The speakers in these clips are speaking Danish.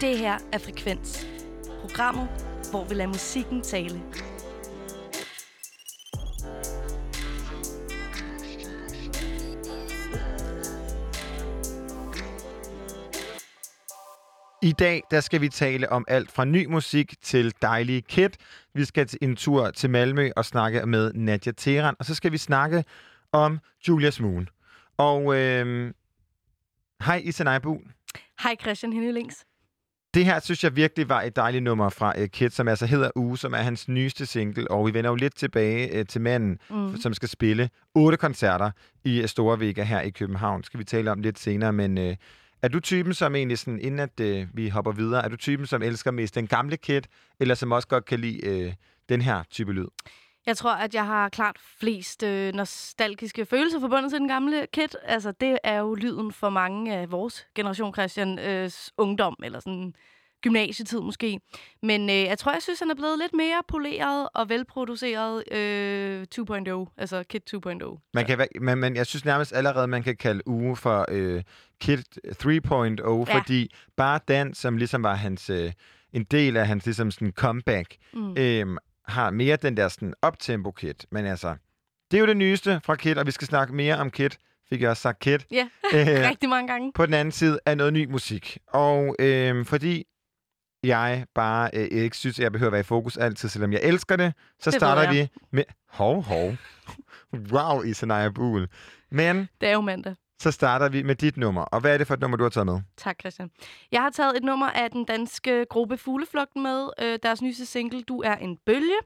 Det her er Frekvens. Programmet, hvor vi lader musikken tale. I dag der skal vi tale om alt fra ny musik til dejlige kid. Vi skal til en tur til Malmø og snakke med Nadia Teran, og så skal vi snakke om Julius Moon. Og øh, hej Isanai Buhl. Hej Christian Hennelings. Det her synes jeg virkelig var et dejligt nummer fra uh, Kid, som altså hedder Uge, som er hans nyeste single. Og vi vender jo lidt tilbage uh, til manden, mm. som skal spille otte koncerter i uh, Store Vega her i København. Skal vi tale om lidt senere, men uh, er du typen, som egentlig sådan, inden at uh, vi hopper videre, er du typen, som elsker mest den gamle Kid, eller som også godt kan lide uh, den her type lyd? Jeg tror, at jeg har klart flest øh, nostalgiske følelser forbundet til den gamle Kid. Altså, det er jo lyden for mange af vores generation, Christian, øh, ungdom, eller sådan gymnasietid måske. Men øh, jeg tror, jeg synes, han er blevet lidt mere poleret og velproduceret øh, 2.0, altså Kid 2.0. Man kan, men, men jeg synes nærmest allerede, man kan kalde Uge for øh, Kid 3.0, Ja. fordi bare den, som ligesom var hans... Øh, en del af hans ligesom sådan comeback, Mm. øhm, har mere den der sådan uptempo kit. Men altså, det er jo det nyeste fra Kid, og vi skal snakke mere om Kid. Fik jeg også sagt Kid. Ja, Øh, rigtig mange gange. på den anden side er noget ny musik. Og øhm, fordi jeg bare øh, ikke synes, at jeg behøver at være i fokus altid, selvom jeg elsker det, så Det starter vi med... Hov, hov. wow, Isanaya Buhl. Men Det er jo mandag. Så starter vi med dit nummer. Og hvad er det for et nummer, du har taget med? Tak, Christian. Jeg har taget et nummer af den danske gruppe Fugleflugten med. Øh, deres nyeste single, Du er en bølge,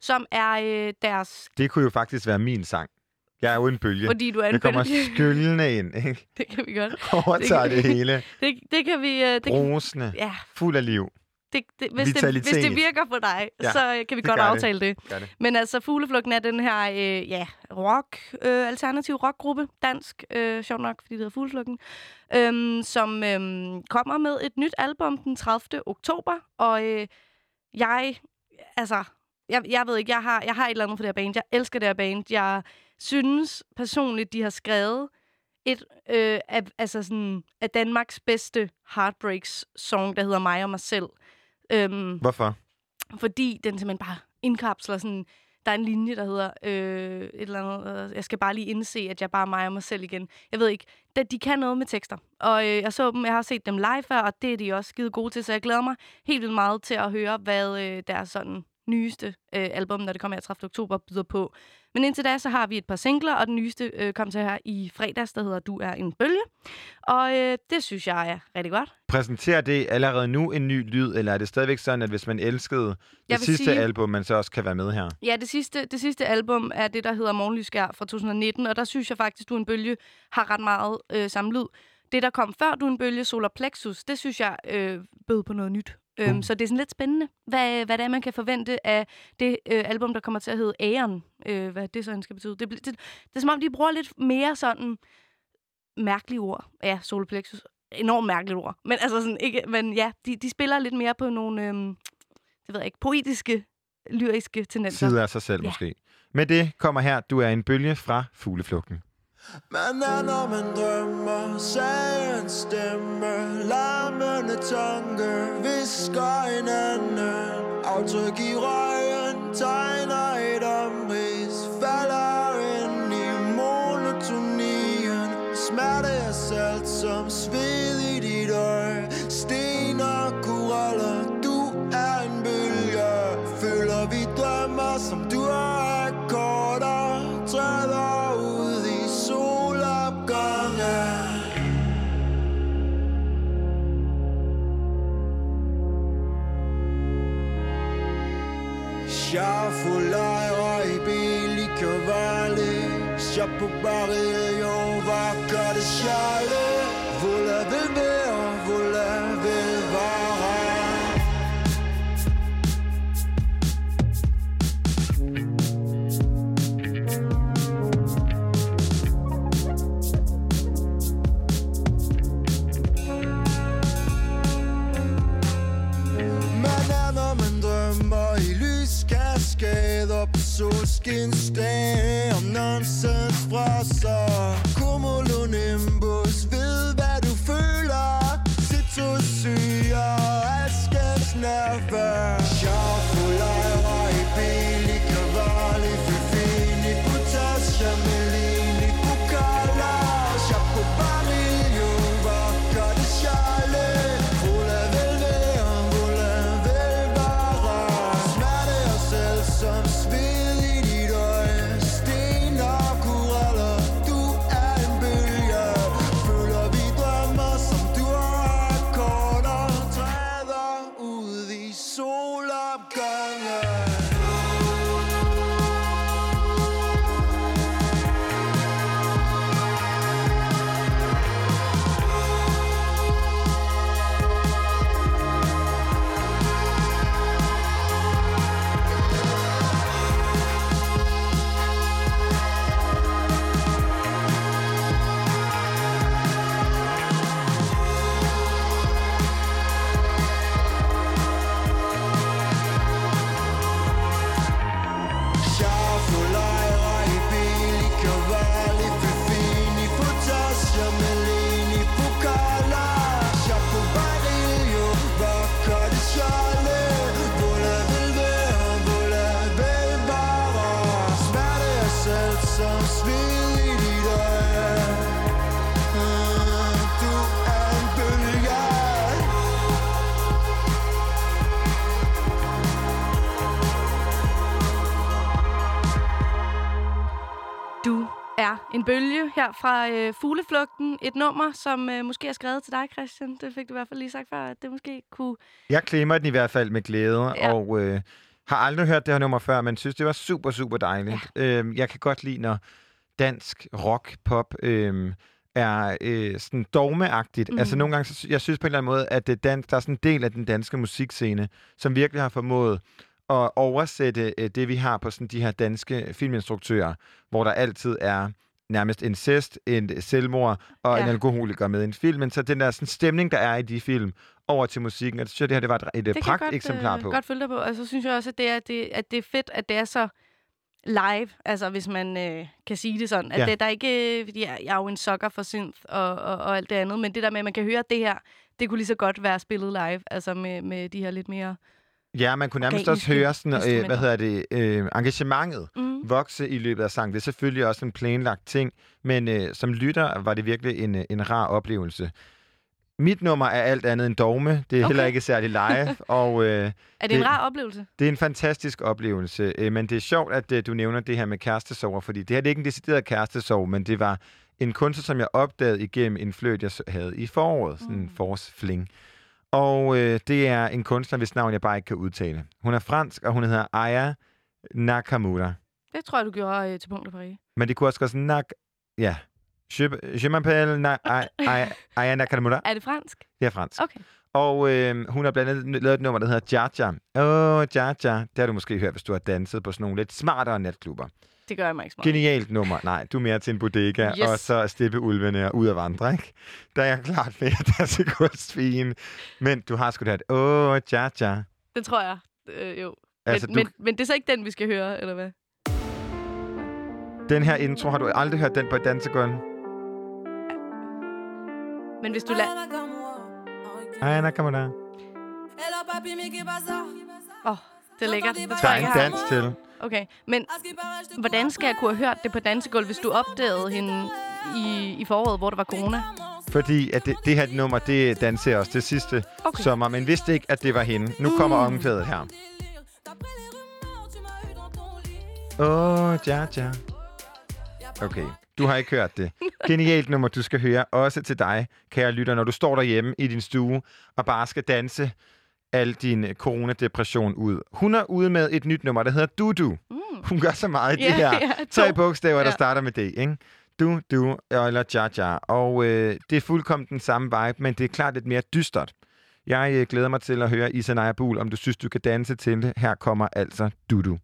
som er øh, deres... Det kunne jo faktisk være min sang. Jeg er jo en bølge. Fordi du er en Jeg kommer bølge. skyldende ind, ikke? det kan vi godt. Overtager Det det kan- hele. Det, det kan vi... Øh, det, kan, Rosende. ja, Fuld af liv. Det, det, hvis, det, hvis det virker for dig, Ja, så øh, kan vi det godt det. aftale det. Gør det. Men altså, Fugleflugten er den her øh, ja, rock, øh, alternativ rockgruppe, dansk, øh, sjovt nok, fordi det hedder Fugleflugten, øhm, som øhm, kommer med et nyt album den 30. oktober. Og øh, jeg, altså, jeg, jeg ved ikke, jeg har, jeg har et eller andet for det her band. Jeg elsker det her band. Jeg synes personligt, de har skrevet et øh, af, altså sådan, af Danmarks bedste heartbreaks-song, der hedder Mig og mig selv. Øhm, Hvorfor? fordi den simpelthen bare indkapsler sådan... Der er en linje, der hedder øh, et eller andet... Øh, jeg skal bare lige indse, at jeg bare er mig og mig selv igen. Jeg ved ikke. De, de kan noget med tekster. Og øh, jeg så dem, jeg har set dem live før, og det er de også skide gode til. Så jeg glæder mig helt vildt meget til at høre, hvad øh, deres sådan nyeste øh, album, når det kommer her 30. oktober, byder på. Men indtil da, så har vi et par singler, og den nyeste øh, kom til her i fredags, der hedder Du er en bølge. Og øh, det synes jeg er rigtig godt. Præsenterer det allerede nu en ny lyd, eller er det stadigvæk sådan, at hvis man elskede det sidste sige- album, man så også kan være med her? Ja, det sidste, det sidste album er det, der hedder Morgenlyskær fra 2019, og der synes jeg faktisk, Du er en bølge har ret meget øh, samme lyd. Det, der kom før Du en bølge, Solar Plexus, det synes jeg øh, bød på noget nyt. Øhm. Så det er sådan lidt spændende, hvad, hvad det er, man kan forvente af det øh, album, der kommer til at hedde Æren. Øh, hvad det så end skal betyde. Det, det, det, det er som om, de bruger lidt mere sådan mærkelige ord. Ja, Solar Plexus. Enormt mærkelige ord. Men altså sådan ikke... Men ja, de, de spiller lidt mere på nogle... Øhm, det ved jeg ikke, poetiske lyriske tendenser. Sider af sig selv Ja. måske. Med det kommer her, du er en bølge fra fugleflugten. Man er, når man drømmer, sagens stemme, larmende tanke, visker hinanden. Aftryk i røgen, tegner et omrids, falder ind i monotonien. Smerte er selv som sved solskinsdage Om nonsens fra sig Cumulonimbus ved, hvad du føler. Citosyre, askens nerver. Schaffulejre i en bølge her fra øh, Fugleflugten. Et nummer, som øh, måske er skrevet til dig, Christian. Det fik du i hvert fald lige sagt før, at det måske kunne... Jeg klemmer den i hvert fald med glæde, Ja. og øh, har aldrig hørt det her nummer før, men synes, det var super, super dejligt. Ja. Øhm, jeg kan godt lide, når dansk rock, pop øh, er øh, sådan dogmeagtigt. Mhm. Mm. Altså nogle gange, så jeg synes på en eller anden måde, at det dans, der er sådan en del af den danske musikscene, som virkelig har formået at oversætte øh, det, vi har på sådan de her danske filminstruktører, hvor der altid er nærmest incest, en selvmord og ja. En alkoholiker med i en film. Men så den der sådan, stemning, der er i de film, over til musikken. Og det synes jeg, det her det var et, et Det pragt godt, eksemplar øh, på. godt følge dig på. Og så synes jeg også, at det er, det, at det er fedt, at det er så live, altså hvis man øh, kan sige det sådan. At Ja. det, der er ikke, fordi jeg, jeg er jo en sucker for synth og, og, og alt det andet, men det der med, at man kan høre det her, det kunne lige så godt være spillet live, altså med, med de her lidt mere... Ja, man kunne nærmest også høre sådan, øh, hvad hedder det, øh, engagementet Mm. vokse i løbet af sangen. Det er selvfølgelig også en planlagt ting, men øh, som lytter var det virkelig en, øh, en rar oplevelse. Mit nummer er alt andet end dogme. Det er okay. Heller ikke særlig live, og øh, Er det, Det- en rar oplevelse? det er en fantastisk oplevelse. Øh, men det er sjovt, at øh, du nævner det her med kærestesover, fordi det her det er ikke en decideret kærestesov, men det var en kunstner, som jeg opdagede igennem en fløjt, jeg havde i foråret. Sådan en Mm. forårsfling. Og øh, det er en kunstner, hvis navn jeg bare ikke kan udtale. Hun er fransk, og hun hedder Aya Nakamura. Det tror jeg, du gjorde øh, til punkt og prikke. Men det kunne også gå sådan, nak... Ja. Je, je m'appelle na, Aya Nakamura. Er det fransk? Det er fransk. Okay. Og øh, hun har blandt andet lavet et nummer, der hedder Jaja. Åh, oh, Jaja. Det har du måske hørt, hvis du har danset på sådan nogle lidt smartere natklubber. Det gør jeg mig ikke så meget. Genialt nummer. Nej, du er mere til en bodega, Yes. og så stippe ulvene og ud at vandre, ikke? Der er jeg klart at der er til kunstfien. Men du har sgu da et, åh, oh, Jaja. Det tror jeg. Øh, jo. Altså, men, du, men, men det er så ikke den, vi skal høre, eller hvad? den her intro, har du aldrig hørt den på dansegulvet? Men hvis du lader... Ej, der kommer der. Åh, oh, det er lækkert. Det Der er jeg en dans til. Okay, men hvordan skal jeg kunne have hørt det på dansegulv, hvis du opdagede hende i, i foråret, hvor der var corona? Fordi at det, det her nummer, det danser også det sidste Okay. sommer, men vidste ikke, at det var hende. Nu kommer omkvædet her. Åh, oh, ja, ja. Okay, du har ikke hørt det. Genialt nummer, du skal høre. Også til dig, kære lytter, når du står derhjemme i din stue og bare skal danse al din øh, coronadepression ud. Hun er ude med et nyt nummer, der hedder Dudu. Mm. Hun gør så meget i Ja, det her. ja, tre bogstaver, der Ja. starter med D, ikke? Du, du, eller ja, ja. Og øh, det er fuldkommen den samme vibe, men det er klart lidt mere dystert. Jeg øh, glæder mig til at høre Isanaya Bul, om du synes, du kan danse til det. Her kommer altså Dudu.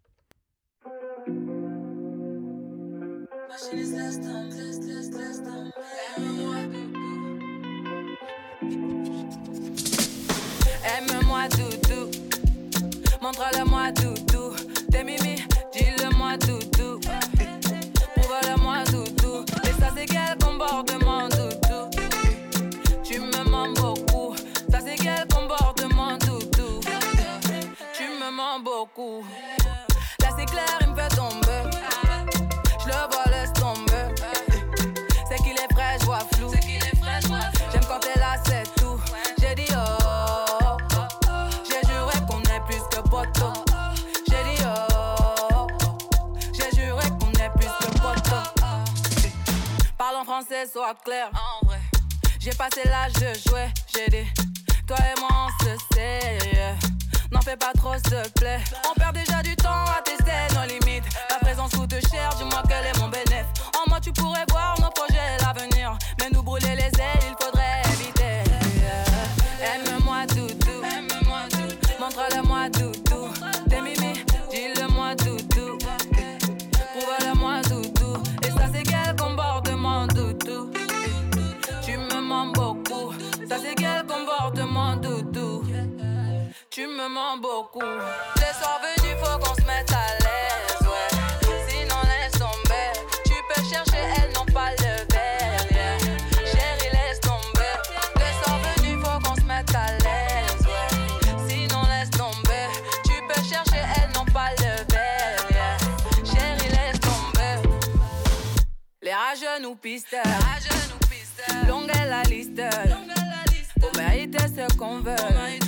Aime-moi Montre-le-moi, tu Sois clair. En vrai. J'ai passé l'âge de jouer. J'ai dit, toi et moi on se sait. N'en fais pas trop, s'il te plaît. On perd déjà du temps à tester nos limites. Ta présence coûte cher, dis-moi quel est mon bénéfice. En moi, tu pourrais voir nos projets et l'avenir. Mais nous brûler les ailes, Beaucoup. Les soirs venus, faut qu'on se mette à l'aise, ouais. Sinon, laisse tomber. Tu peux chercher, elles n'ont pas le verre, yeah. Chérie, laisse tomber. Les soirs venus, faut qu'on se mette à l'aise, ouais. Sinon, laisse tomber. Tu peux chercher, elles n'ont pas le verre, yeah. Chérie, laisse tomber. Les rageux nous pistolent. Longue est la liste. Pour mériter ce qu'on veut. Les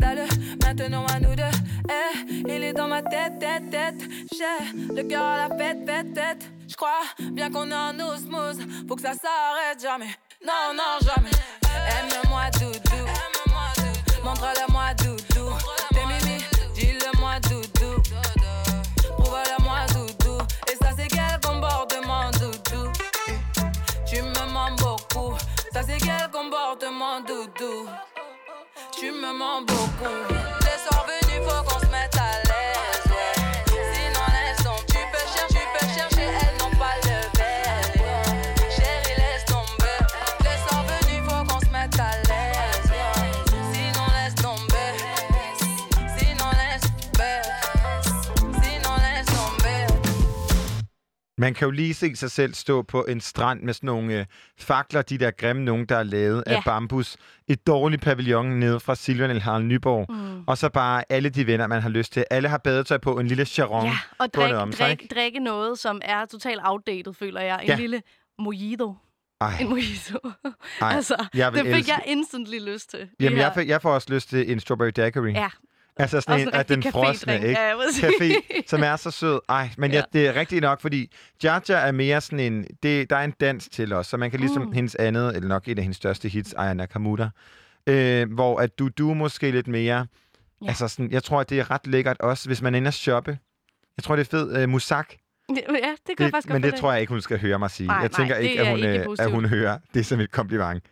maintenant à nous deux. Eh, il est dans ma tête, tête, tête. J'ai le cœur à la fête, fête, tête. J'crois bien qu'on est en osmose. Faut que ça s'arrête jamais. Non, non, jamais. Aime-moi, doudou. Montre-le-moi, doudou. T'es mimi, dis-le-moi, doudou. Prouve-le-moi, doudou. Et ça, c'est quel comportement, doudou? Tu me mens beaucoup. Ça, c'est quel comportement, doudou? Tu me mens beaucoup. Les soirs venus, faut Man kan jo lige se sig selv stå på en strand med sådan nogle øh, fakler, de der grimme nogen, der er lavet Ja. af bambus. Et dårligt pavillon nede fra Silvan eller Harald Nyborg. Mm. Og så bare alle de venner, man har lyst til. Alle har badetøj på, en lille charon Ja, og drik, om sig, drik, ikke? drikke noget, som er totalt outdated, føler jeg. En Ja. lille mojito. Ej, En mojito. ej, altså, jeg det fik elske- jeg instantly lyst til. Jamen, jeg, får- jeg får også lyst til en strawberry daiquiri. Ja, Altså sådan en af den frosne, ikke? Ja, jeg. Café, som er så sød. Ej, men ja. Ja, det er rigtigt nok, fordi Jaja er mere sådan en... Det, der er en dans til os, så man kan ligesom Mm. hendes andet, eller nok et af hendes største hits, Aya Nakamura, øh, hvor at du, du måske lidt mere... Ja. Altså sådan, jeg tror, at det er ret lækkert også, hvis man ender at shoppe. Jeg tror, det er fedt. Øh, musak. ja, det kan jeg faktisk men godt det tror jeg ikke, hun skal høre mig sige. Nej, jeg nej, tænker det ikke, at hun, ikke øh, at hun hører det som et kompliment.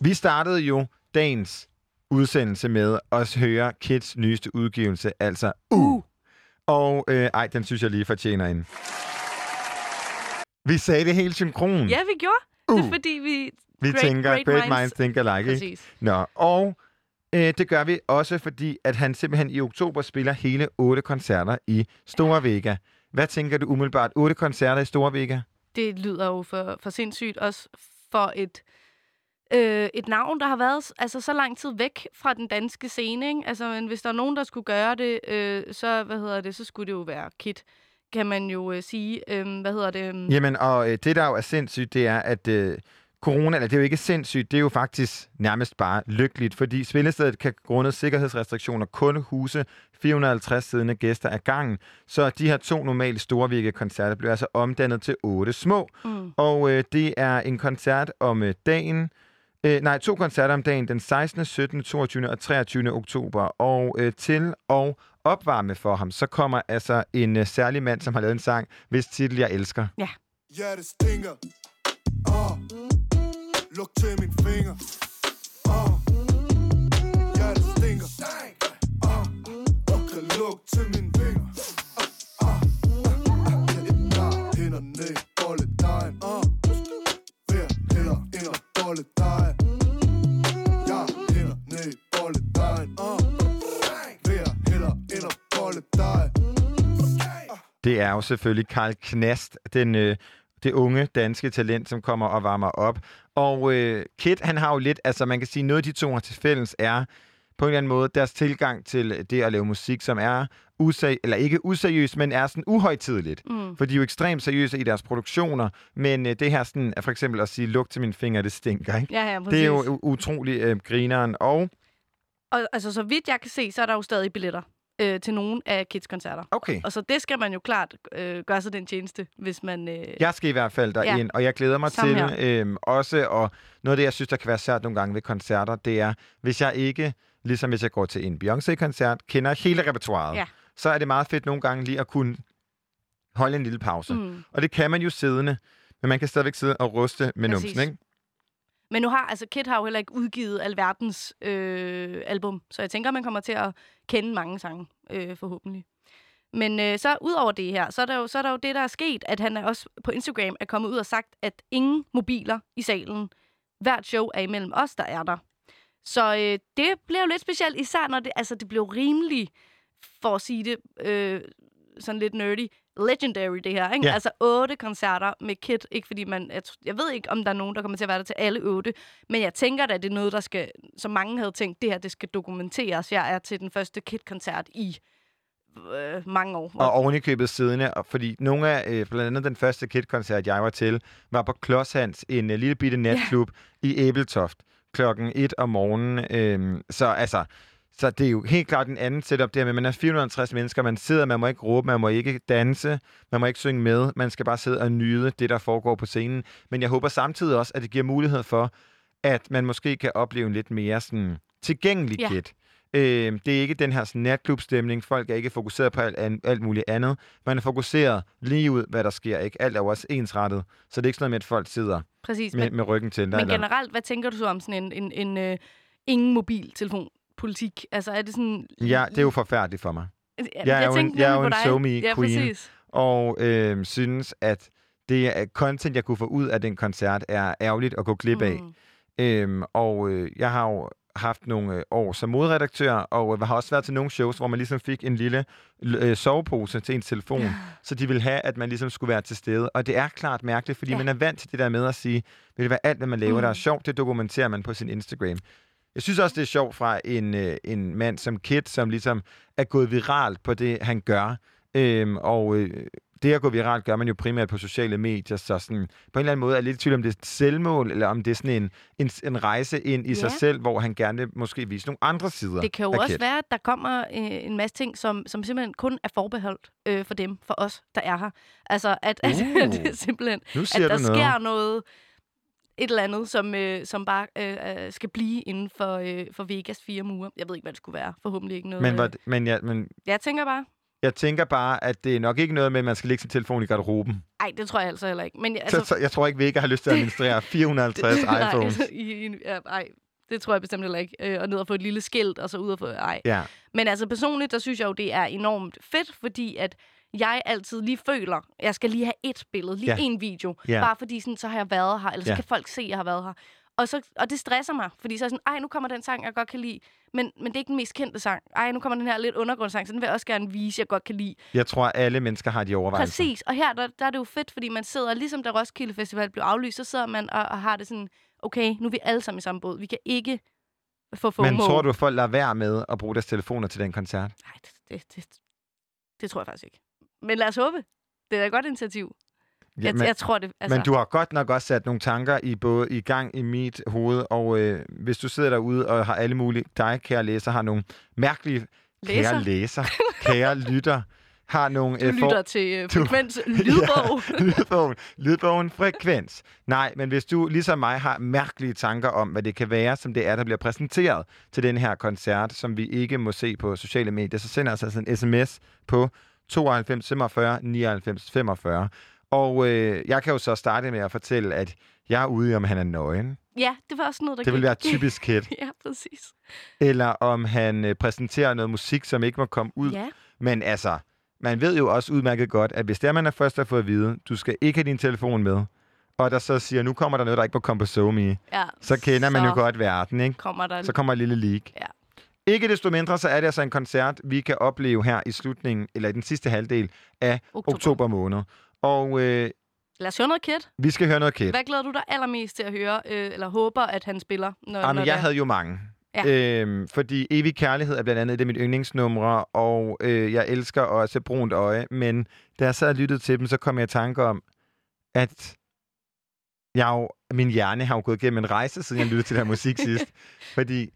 Vi startede jo dagens udsendelse med at høre Kids nyeste udgivelse, altså U. Og øh, ej, den synes jeg lige fortjener en. Vi sagde det helt synkron. Ja, vi gjorde. Det Uh. er fordi, vi... vi great- tænker, great great minds. minds think alike. Præcis. Nå, og Øh, det gør vi også, fordi at han simpelthen i oktober spiller hele otte koncerter i Store Vega. Hvad tænker du umiddelbart? Otte koncerter i Store Vega? Det lyder jo for, for sindssygt, også for et, øh, et navn, der har været altså, så lang tid væk fra den danske scene. Ikke? Altså, men hvis der er nogen, der skulle gøre det, øh, så, hvad hedder det, så skulle det jo være Kit, kan man jo øh, sige. Øh, hvad hedder det? Øh, Jamen, og øh, det, der jo er sindssygt, det er, at øh, corona, eller det er jo ikke sindssygt, det er jo faktisk nærmest bare lykkeligt, fordi spillestedet kan grundet sikkerhedsrestriktioner kun huse 450 siddende gæster ad gangen, så de her to normale store koncerter bliver altså omdannet til otte små, Mm. og øh, det er en koncert om øh, dagen, øh, nej, to koncerter om dagen, den 16., 17., 22. og 23. oktober, og øh, til og opvarme for ham, så kommer altså en øh, særlig mand, som har lavet en sang, hvis titel jeg elsker. Ja, det stinker. Oh. Luk til min finger. Oh. Ja, det stinker. Oh. Du kan lukke til min finger. Oh. Oh. Jeg hænder ned i bolledejen. Oh. Hver hælder ind og bolledejen. Jeg Det er jo selvfølgelig Karl Knast, den, øh, det unge danske talent, som kommer og varmer op. Og øh, Kit, han har jo lidt, altså man kan sige, noget af de to har til fælles er på en eller anden måde deres tilgang til det at lave musik, som er useri- eller ikke useriøst, men er sådan uhøjtidligt. Mm. For de er jo ekstremt seriøse i deres produktioner, men øh, det her sådan, er for eksempel at sige, luk til mine fingre, det stinker, ikke? Ja, ja, præcis. Det er jo utrolig øh, grineren. Og, Og altså, så vidt jeg kan se, så er der jo stadig billetter øh, til nogle af Kids koncerter. okay, Og så det skal man jo klart øh, gøre sig den tjeneste, hvis man... Øh, Jeg skal i hvert fald derind, ja. og jeg glæder mig Samme til øhm, også, og noget af det, jeg synes, der kan være svært nogle gange ved koncerter, det er, hvis jeg ikke, ligesom hvis jeg går til en Beyoncé-koncert, kender hele repertoiret, Ja. så er det meget fedt nogle gange lige at kunne holde en lille pause. Mm. mm. Og det kan man jo siddende, men man kan stadigvæk sidde og ruste med Præcis. numsen, ikke? Men nu har, altså Kid har jo heller ikke udgivet alverdens øh, album, så jeg tænker, man kommer til at kende mange sange, øh, forhåbentlig. Men øh, så ud over det her, så er, der jo, så er der jo det, der er sket, at han er også på Instagram er kommet ud og sagt, at ingen mobiler i salen. Hvert show er imellem os, der er der. Så øh, det bliver jo lidt specielt, især når det, altså, det blev rimelig, for at sige det øh, sådan lidt nerdy, legendary det her. Ikke? Ja. Altså otte koncerter med Kid. Ikke fordi man, jeg, jeg ved ikke, om der er nogen, der kommer til at være der til alle otte. Men jeg tænker da, at det er noget, der skal, som mange havde tænkt, det her det skal dokumenteres. Jeg er til den første Kid-koncert i øh, mange år. Og oven i købet siddende, fordi nogle af, øh, blandt andet den første Kid-koncert, jeg var til, var på Klodshans, en øh, lille bitte natklub ja. i Æbeltoft, klokken 1 om morgenen. Øh, så altså, så det er jo helt klart en anden setup, det her med, at man er 450 mennesker, man sidder, man må ikke råbe, man må ikke danse, man må ikke synge med, man skal bare sidde og nyde det, der foregår på scenen. Men jeg håber samtidig også, at det giver mulighed for, at man måske kan opleve en lidt mere sådan, tilgængelig Ja. Øh, det er ikke den her sådan, natklubstemning. Folk er ikke fokuseret på alt, an- alt muligt andet. Man er fokuseret lige ud, hvad der sker. Ikke? Alt er jo også ensrettet. Så det er ikke sådan noget med, at folk sidder Præcis. med, Men, med ryggen til. Der, men generelt, hvad tænker du så om sådan en, en, en øh, ingen mobiltelefon politik? Altså er det sådan... Ja, det er jo forfærdeligt for mig. Jeg, jeg er jo en- jeg er jo en. SoMe ja, queen. Præcis. Og øh, synes, at det er content, jeg kunne få ud af den koncert, er ærgerligt at gå glip af. Mm. Øhm, og øh, jeg har jo haft nogle øh, år som modredaktør, og øh, har også været til nogle shows, hvor man ligesom fik en lille øh, sovepose til ens telefon, så de ville have, at man ligesom skulle være til stede. Og det er klart mærkeligt, fordi Ja. ja. man er vant til det der med at sige, vil det være alt, hvad man laver, mm. der er sjovt, det dokumenterer man på sin Instagram. Jeg synes også, det er sjovt fra en, øh, en mand som Kid, som ligesom er gået viralt på det, han gør. Øhm, og øh, det at gå viralt gør man jo primært på sociale medier, så sådan, på en eller anden måde er jeg lidt i tvivl om det er et selvmål, eller om det er sådan en, en, en rejse ind i Ja. sig selv, hvor han gerne vil måske vise nogle andre sider Det kan jo også Kid. være, at der kommer øh, en masse ting, som, som simpelthen kun er forbeholdt øh, for dem, for os, der er her. Altså, at, at Uh. det er simpelthen, at der noget. sker noget, et eller andet, som, øh, som bare øh, øh, skal blive inden for, øh, for Vegas fire mure. Jeg ved ikke, hvad det skulle være. Forhåbentlig ikke noget. Men, øh, hvor, men, ja, men Jeg tænker bare, jeg tænker bare, at det er nok ikke noget med, at man skal lægge sin telefon i garderoben. ej, det tror jeg altså heller ikke. Men jeg- Altså, så, så, jeg tror ikke, vi ikke har lyst til at administrere 450 Nej, iPhones. i, i, ja, ej, det tror jeg bestemt heller ikke. Øh, og ned og få et lille skilt, og så ud og få... Ej. Ja. Men altså personligt, der synes jeg jo, det er enormt fedt, fordi at jeg altid lige føler, jeg skal lige have et billede, lige Ja. en video. Ja. Bare fordi sådan, så har jeg været her, eller så Ja. kan folk se, at jeg har været her. Og, så, og det stresser mig, fordi så er sådan, ej, nu kommer den sang, jeg godt kan lide. Men, men det er ikke den mest kendte sang. Ej, nu kommer den her lidt undergrundssang, så den vil jeg også gerne vise, jeg godt kan lide. Jeg tror, alle mennesker har de overvejelser. Præcis, og her der, der er det jo fedt, fordi man sidder, ligesom da Roskilde Festival blev aflyst, så sidder man og, og har det sådan, okay, nu er vi alle sammen i samme båd. Vi kan ikke få FOMO. Men tror du, at folk lader være med at bruge deres telefoner til den koncert? Nej, det, det, det, det tror jeg faktisk ikke. Men lad os håbe. Det er et godt initiativ. Jeg, men, jeg tror det. Altså, men du har godt nok også sat nogle tanker i både i gang i mit hoved, og øh, hvis du sidder derude og har alle mulige, dig kære læser, har nogle mærkelige, Læser? kære læser, kære lytter, har nogle... du øh, lytter til øh, du- frekvens lydbog. Ja, lydbogen. Lydbogen Frekvens. Nej, men hvis du ligesom mig har mærkelige tanker om, hvad det kan være, som det er, der bliver præsenteret til den her koncert, som vi ikke må se på sociale medier, så send os altså en sms på 92 45 99 45. Og øh, jeg kan jo så starte med at fortælle, at jeg er ude om han er nøgen. ja, det var også noget, der Det vil gik. være typisk Kid. ja, præcis. Eller om han øh, præsenterer noget musik, som ikke må komme ud. Ja, Men altså, man ved jo også udmærket godt, at hvis det er, man er først har fået at vide, du skal ikke have din telefon med, og der så siger, nu kommer der noget, der ikke må komme på SoMe, ja. så kender man jo godt verden, ikke? kommer der... Så kommer et lille leak. Ja. Ikke desto mindre, så er det altså en koncert, vi kan opleve her i slutningen, eller i den sidste halvdel af oktober, oktober måned. Og øh, Lad os høre noget kæt. vi skal høre noget kæt. Hvad glæder du dig allermest til at høre, øh, eller håber, at han spiller? Når, Jamen, når jeg det- havde jo mange. Ja. Øhm, fordi Evig Kærlighed er blandt andet et af mine yndlingsnumre, og øh, jeg elsker også Brunt Øje, men da jeg og lyttede til dem, så kom jeg i tanke om, at jeg jo, min hjerne har jo gået igennem en rejse, siden jeg lyttede til den musik sidst. Fordi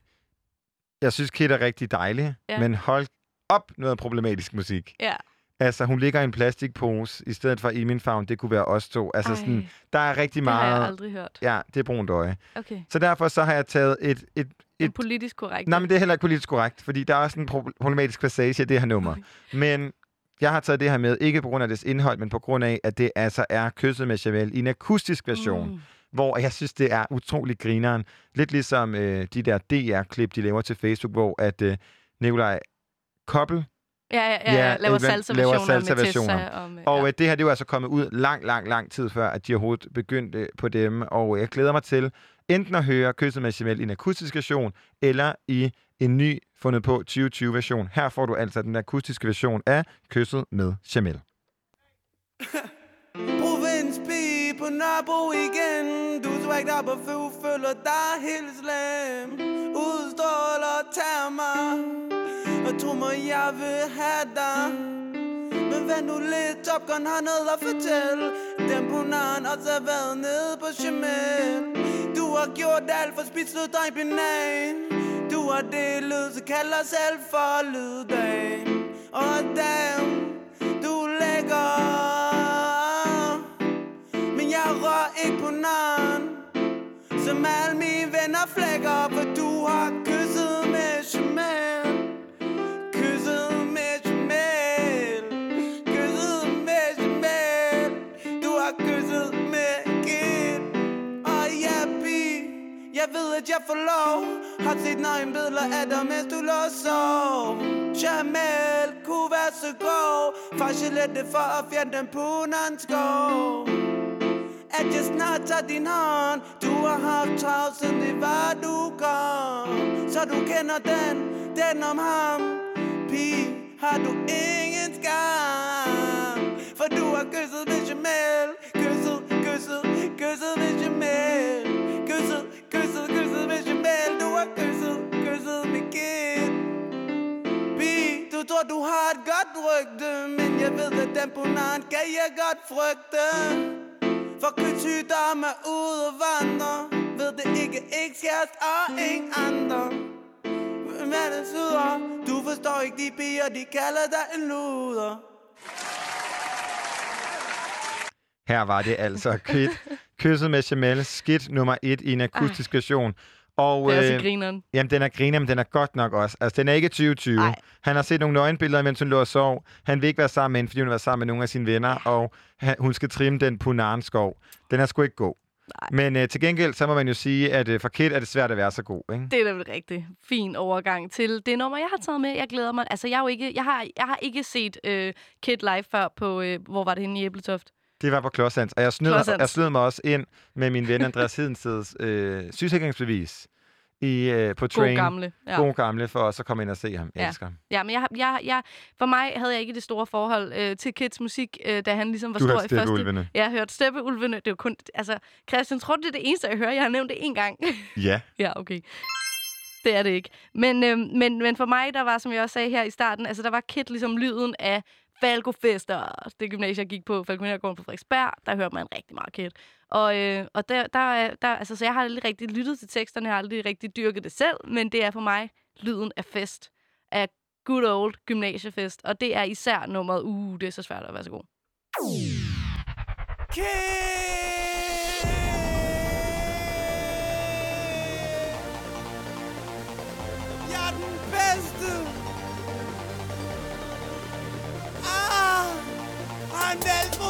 jeg synes, Kit er rigtig dejlig, Ja. men hold op noget problematisk musik. Ja. Altså, hun ligger i en plastikpose, i stedet for i min favn, det kunne være os to. Altså, Ej, sådan, der er rigtig det har jeg meget... aldrig hørt. Ja, det er brunt øje. Okay. Så derfor så har jeg taget et, et, Et, et politisk korrekt. Nej, men det er heller ikke politisk korrekt, fordi der er også en pro- problematisk passage i det her nummer. Okay. Men jeg har taget det her med, ikke på grund af dets indhold, men på grund af, at det altså er kysset med Javel i en akustisk version, mm. Hvor jeg synes, det er utrolig grineren. Lidt ligesom øh, de der DR-klip, de laver til Facebook, hvor at øh, Nikolaj Koppel, Ja, ja, ja, Ja, laver øh, salsa-versioner laver salsa-versioner. med Tessa. Og, med, og ja. øh, det her, det er jo altså kommet ud lang, lang, lang tid før, at de overhovedet begyndte på dem. Og jeg glæder mig til enten at høre Kysset med Jamel i en akustisk version, eller i en ny fundet på 2020-version. Her får du altså den akustiske version af Kysset med Jamel. Provinspige på Nørrebro igen. Du er op og føl, føler dig helt slem. Udstråler og tager mig. Og tro mig, jeg vil have dig. Men vent nu lidt, Top Gun har noget at fortælle Den på naren også har været nede på Jamel Du har gjort alt for spist ud dig banan Du har det lyd, så kald kalder selv for lyddame Og damn, du er lækker ikke på naren Som alle mine venner flækker For du har kysset med Jamel. Kysset med Jamel. Kysset med Jamel. Du har kysset med Kid Og ja, pige Jeg ved, at jeg får lov. Har set nøgenbilleder af dig, mens du lå og sov. Jamel kunne være så god. Faktisk lette for at fjerne den puneren skov at jeg snart tager din hånd Du har haft travlt, siden det var du kom Så du kender den, den om ham. Pige, har du ingen skam For du har kysset med Jamel Kysset, kysset, kysset med Jamel Kysset, kysset, kysset med Jamel Du har kysset, kysset med Kid? Pige, du tror du har et godt rygte Men jeg ved at den på naren kan jeg godt frygte for kødssygdom er ude og vandre. Ved det ikke ekskærest og ingen andre. Hvad det syder Du forstår ikke de piger, de kalder dig en luder. Her var det altså Kid, Kysset med Jamel, skidt nummer et i en akustisk version. Og, Det er altså øh, grineren. Jamen, den er griner, men den er godt nok også. Altså, den er ikke 2020. Ej. Han har set nogle nøgenbilleder, mens hun lå og sov. Han vil ikke være sammen med hende, fordi hun vil være sammen med nogle af sine venner, og han, hun skal trimme den punarnskov. Den er sgu ikke god. Nej. Men øh, til gengæld, så må man jo sige, at øh, for Kid er det svært at være så god, ikke? Det er da vel rigtig fin overgang til det nummer, jeg har taget med. Jeg glæder mig. Altså, jeg, er jo ikke, jeg, har, jeg har ikke set øh, Kid live før på, øh, hvor var det henne i Æbletoft? Det var på Klodshands. Og jeg snød, Klodshands. jeg snød mig også ind med min ven Andreas Hedensteds øh, sygesikringsbevis i, øh, på God Train. gamle. Ja. God gamle, for også at komme ind og se ham. Jeg Ja. elsker ham. Ja, men jeg, jeg, jeg, for mig havde jeg ikke det store forhold øh, til Kids musik, øh, da han ligesom var Du stor i første... Jeg har hørt Steppeulvene. Det jo kun... Altså, Christian, tror du, det er det eneste, jeg hører? Jeg har nævnt det én gang. Ja. ja, okay. Det er det ikke. Men, øh, men, men for mig, der var, som jeg også sagde her i starten, altså der var Kid ligesom lyden af Falkofester, Det gymnasie, jeg gik på, Falconergården på Frederiksberg, der hørte man rigtig meget Kid. Og, øh, og der, der, der, altså, så jeg har aldrig rigtig lyttet til teksterne, jeg har aldrig rigtig dyrket det selv, men det er for mig lyden af fest. Af good old gymnasiefest. Og det er især nummeret, uh, det er så svært at være så god. Jeg han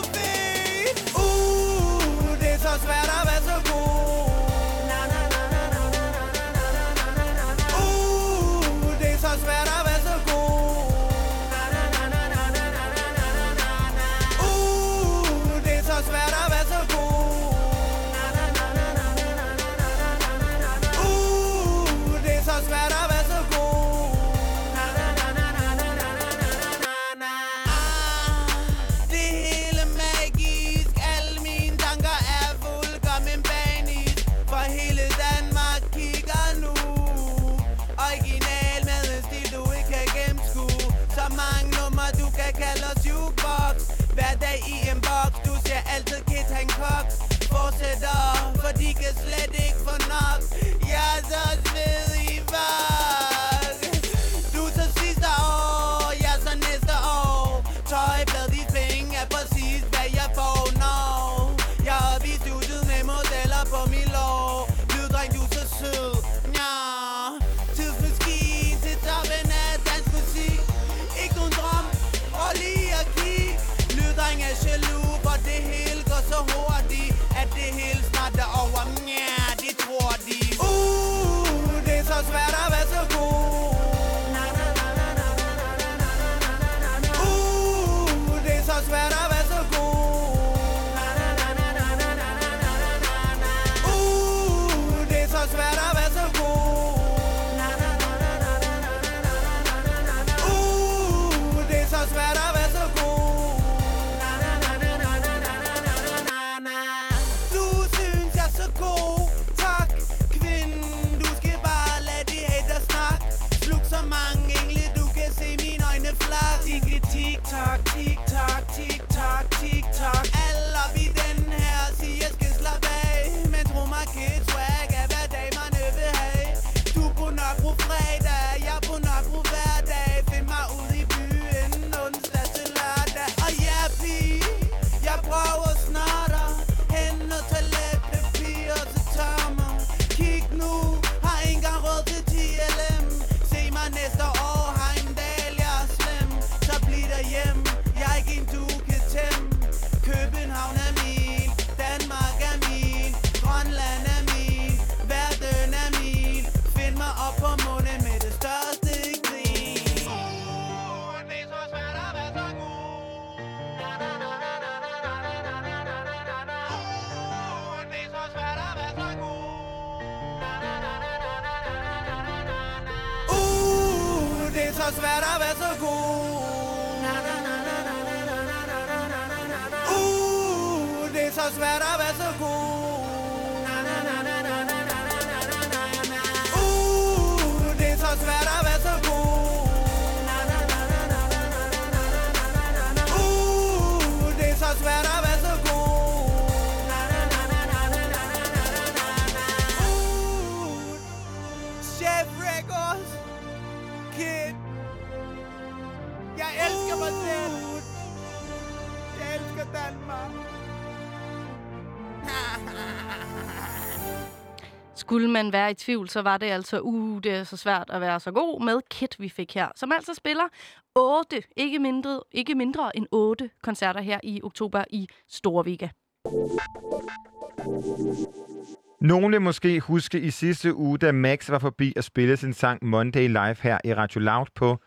altid Kid Hancock. Fortsætter, for de kan slet ikke få nok. Jeg er så talk svært at være så god. Uh, det er så svært at Skulle man være i tvivl, så var det altså, uh, det er så svært at være så god med Kit, vi fik her. Som altså spiller otte, ikke mindre, ikke mindre end otte koncerter her i oktober i Storvika. Nogle vil måske huske i sidste uge, da Max var forbi og spille sin sang Monday Live her i Radio Loud på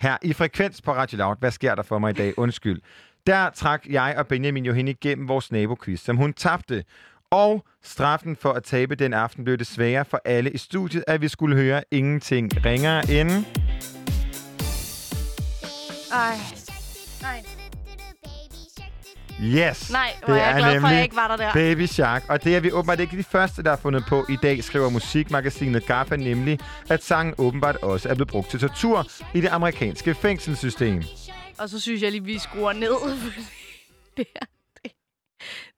her i Frekvens på Radio Loud. Hvad sker der for mig i dag? Undskyld. der trak jeg og Benjamin jo hende igennem vores naboquiz, som hun tabte. Og straffen for at tabe den aften blev det sværere for alle i studiet, at vi skulle høre ingenting ringere end... Ej. Nej. Yes! Nej, hvor er jeg glad for, at jeg ikke var der der. Baby Shark. Og det er vi åbenbart ikke de første, der har fundet på. I dag skriver musikmagasinet GAFFA nemlig, at sangen åbenbart også er blevet brugt til tortur i det amerikanske fængselssystem. Og så synes jeg lige, vi skruer ned. det, er,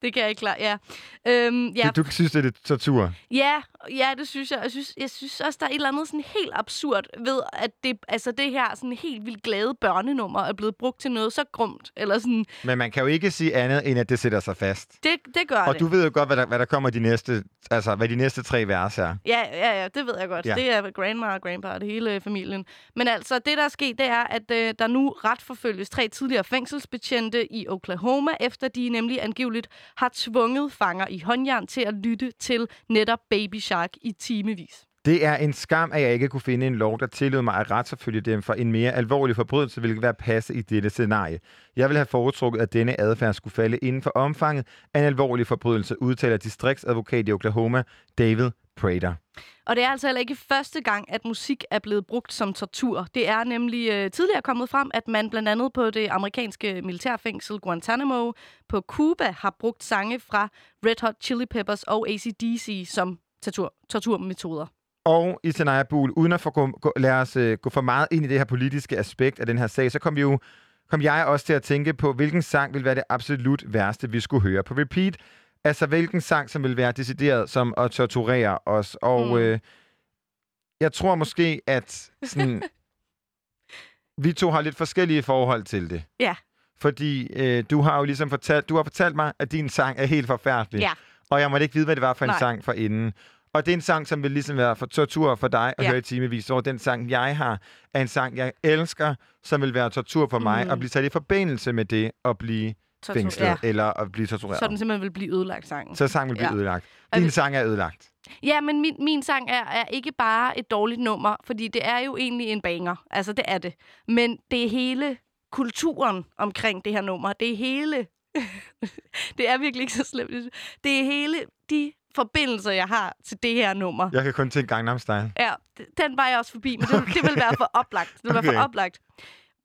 det, kan jeg ikke klare. Ja. Øhm, ja, Du, du synes, det er lidt tortur? ja, ja, det synes jeg. Jeg synes, jeg synes også, der er et eller andet sådan helt absurd ved, at det, altså det her sådan helt vildt glade børnenummer er blevet brugt til noget så grumt. Eller sådan, Men man kan jo ikke sige andet, end at det sætter sig fast. det, det gør Og det. du ved jo godt, hvad der, hvad der kommer de næste, altså, hvad de næste tre vers er. Ja, ja, ja, det ved jeg godt. Ja. Det er grandma og grandpa og det hele familien. Men altså, det der er sket, det er, at øh, der nu ret forfølges tre tidligere fængselsbetjente i Oklahoma, efter de nemlig angiveligt har tvunget fanger i håndjern til at lytte til netop Baby Shark i timevis. Det er en skam, at jeg ikke kunne finde en lov, der tillod mig at retsforfølge dem for en mere alvorlig forbrydelse, hvilket være passe i dette scenarie. Jeg vil have foretrukket, at denne adfærd skulle falde inden for omfanget af en alvorlig forbrydelse, udtaler distriktsadvokat i Oklahoma, David Prater. Og det er altså heller ikke første gang, at musik er blevet brugt som tortur. Det er nemlig øh, tidligere kommet frem, at man blandt andet på det amerikanske militærfængsel Guantanamo på Cuba har brugt sange fra Red Hot Chili Peppers og ACDC som tortur, torturmetoder. Og i Tanaya Buhl, uden at få gå, gå, lade os uh, gå for meget ind i det her politiske aspekt af den her sag, så kom, vi jo, kom jeg også til at tænke på, hvilken sang vil være det absolut værste, vi skulle høre på repeat. Altså, hvilken sang, som vil være decideret som at torturere os. Og Mm. mm. øh, jeg tror måske, at sådan, vi to har lidt forskellige forhold til det. Ja. Fordi øh, du har jo ligesom fortalt, du har fortalt mig, at din sang er helt forfærdelig. Ja. Og jeg måtte ikke vide, hvad det var for en Nej. sang for inden. Og det er en sang, som vil ligesom være for tortur for dig at Ja. høre i timevis. Og den sang, jeg har, er en sang, jeg elsker, som vil være tortur for mig, Mm. at blive taget i forbindelse med det at blive Tortur- fængslet Ja. eller at blive tortureret. Så den simpelthen vil blive ødelagt, sangen. Så sangen vil blive Ja. ødelagt. Din det- sang er ødelagt. Ja, men min, min sang er, er ikke bare et dårligt nummer, fordi det er jo egentlig en banger. Altså, det er det. Men det er hele kulturen omkring det her nummer. Det er hele... det er virkelig ikke så slemt. Det er hele de forbindelser, jeg har til det her nummer. Jeg kan kun tænke Gangnam Style. Ja, den var jeg også forbi, men det, okay. det vil være for oplagt. Det vil være for Okay. oplagt.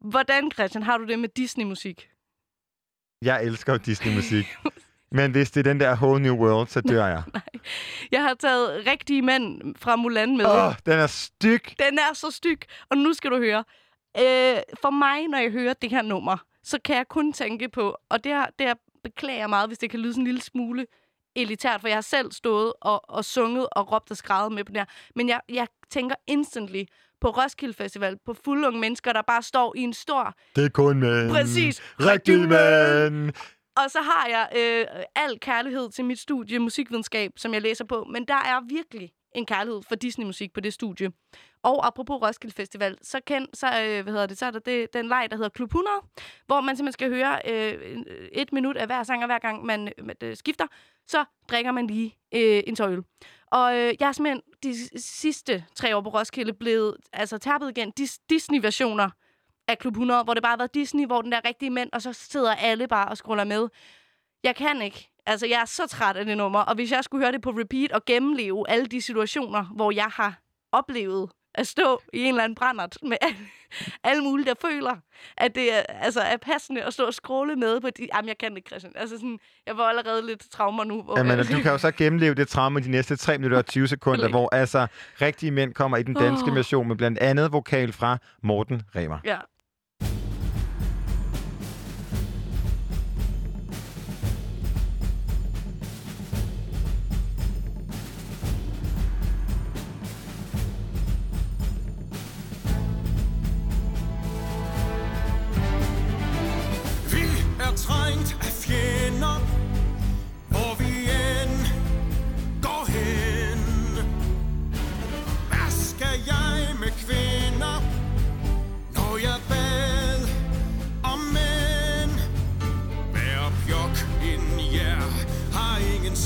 Hvordan, Christian, har du det med Disney-musik? Jeg elsker jo Disney-musik. Men hvis det er den der Whole New World, så dør jeg. Jeg har taget rigtige mænd fra Mulan med. Åh, oh, den er styk. Den er så styg. Og nu skal du høre. Øh, for mig, når jeg hører det her nummer, så kan jeg kun tænke på, og det, her, det her beklager jeg meget, hvis det kan lyde sådan en lille smule elitært, for jeg har selv stået og, og sunget og råbt og skrevet med på det her. Men jeg, jeg tænker instantly på Roskilde Festival, på fulde unge mennesker, der bare står i en stor... Det er kun mænd. Præcis. Rigtige mænd. Og så har jeg øh, al kærlighed til mit studie musikvidenskab, som jeg læser på. Men der er virkelig en kærlighed for Disney-musik på det studie. Og apropos Roskilde Festival, så, kan, så, øh, hvad hedder det, så er der det, den leg, der hedder Klub 100, hvor man simpelthen skal høre øh, øh, et minut af hver sang, og hver gang man, øh, skifter, så drikker man lige øh, en tøjøl. Og øh, jeg er simpelthen de sidste tre år på Roskilde blevet altså, tærpet igen dis- Disney-versioner af Klub 100, hvor det bare har været Disney, hvor den der rigtige mænd, og så sidder alle bare og scroller med. Jeg kan ikke. Altså, jeg er så træt af det nummer, og hvis jeg skulle høre det på repeat og gennemleve alle de situationer, hvor jeg har oplevet at stå i en eller anden brændert med alle, alle mulige, der føler, at det er, altså, er passende at stå og scrolle med på de... Jamen, jeg kan det ikke, Christian. Altså, sådan, jeg får allerede lidt traumer nu. Hvor Jamen, du kan jo så gennemleve det traume de næste 3 minutter og 20 sekunder, hvor altså rigtige mænd kommer i den danske Åh. version med blandt andet vokal fra Morten Remer. Ja.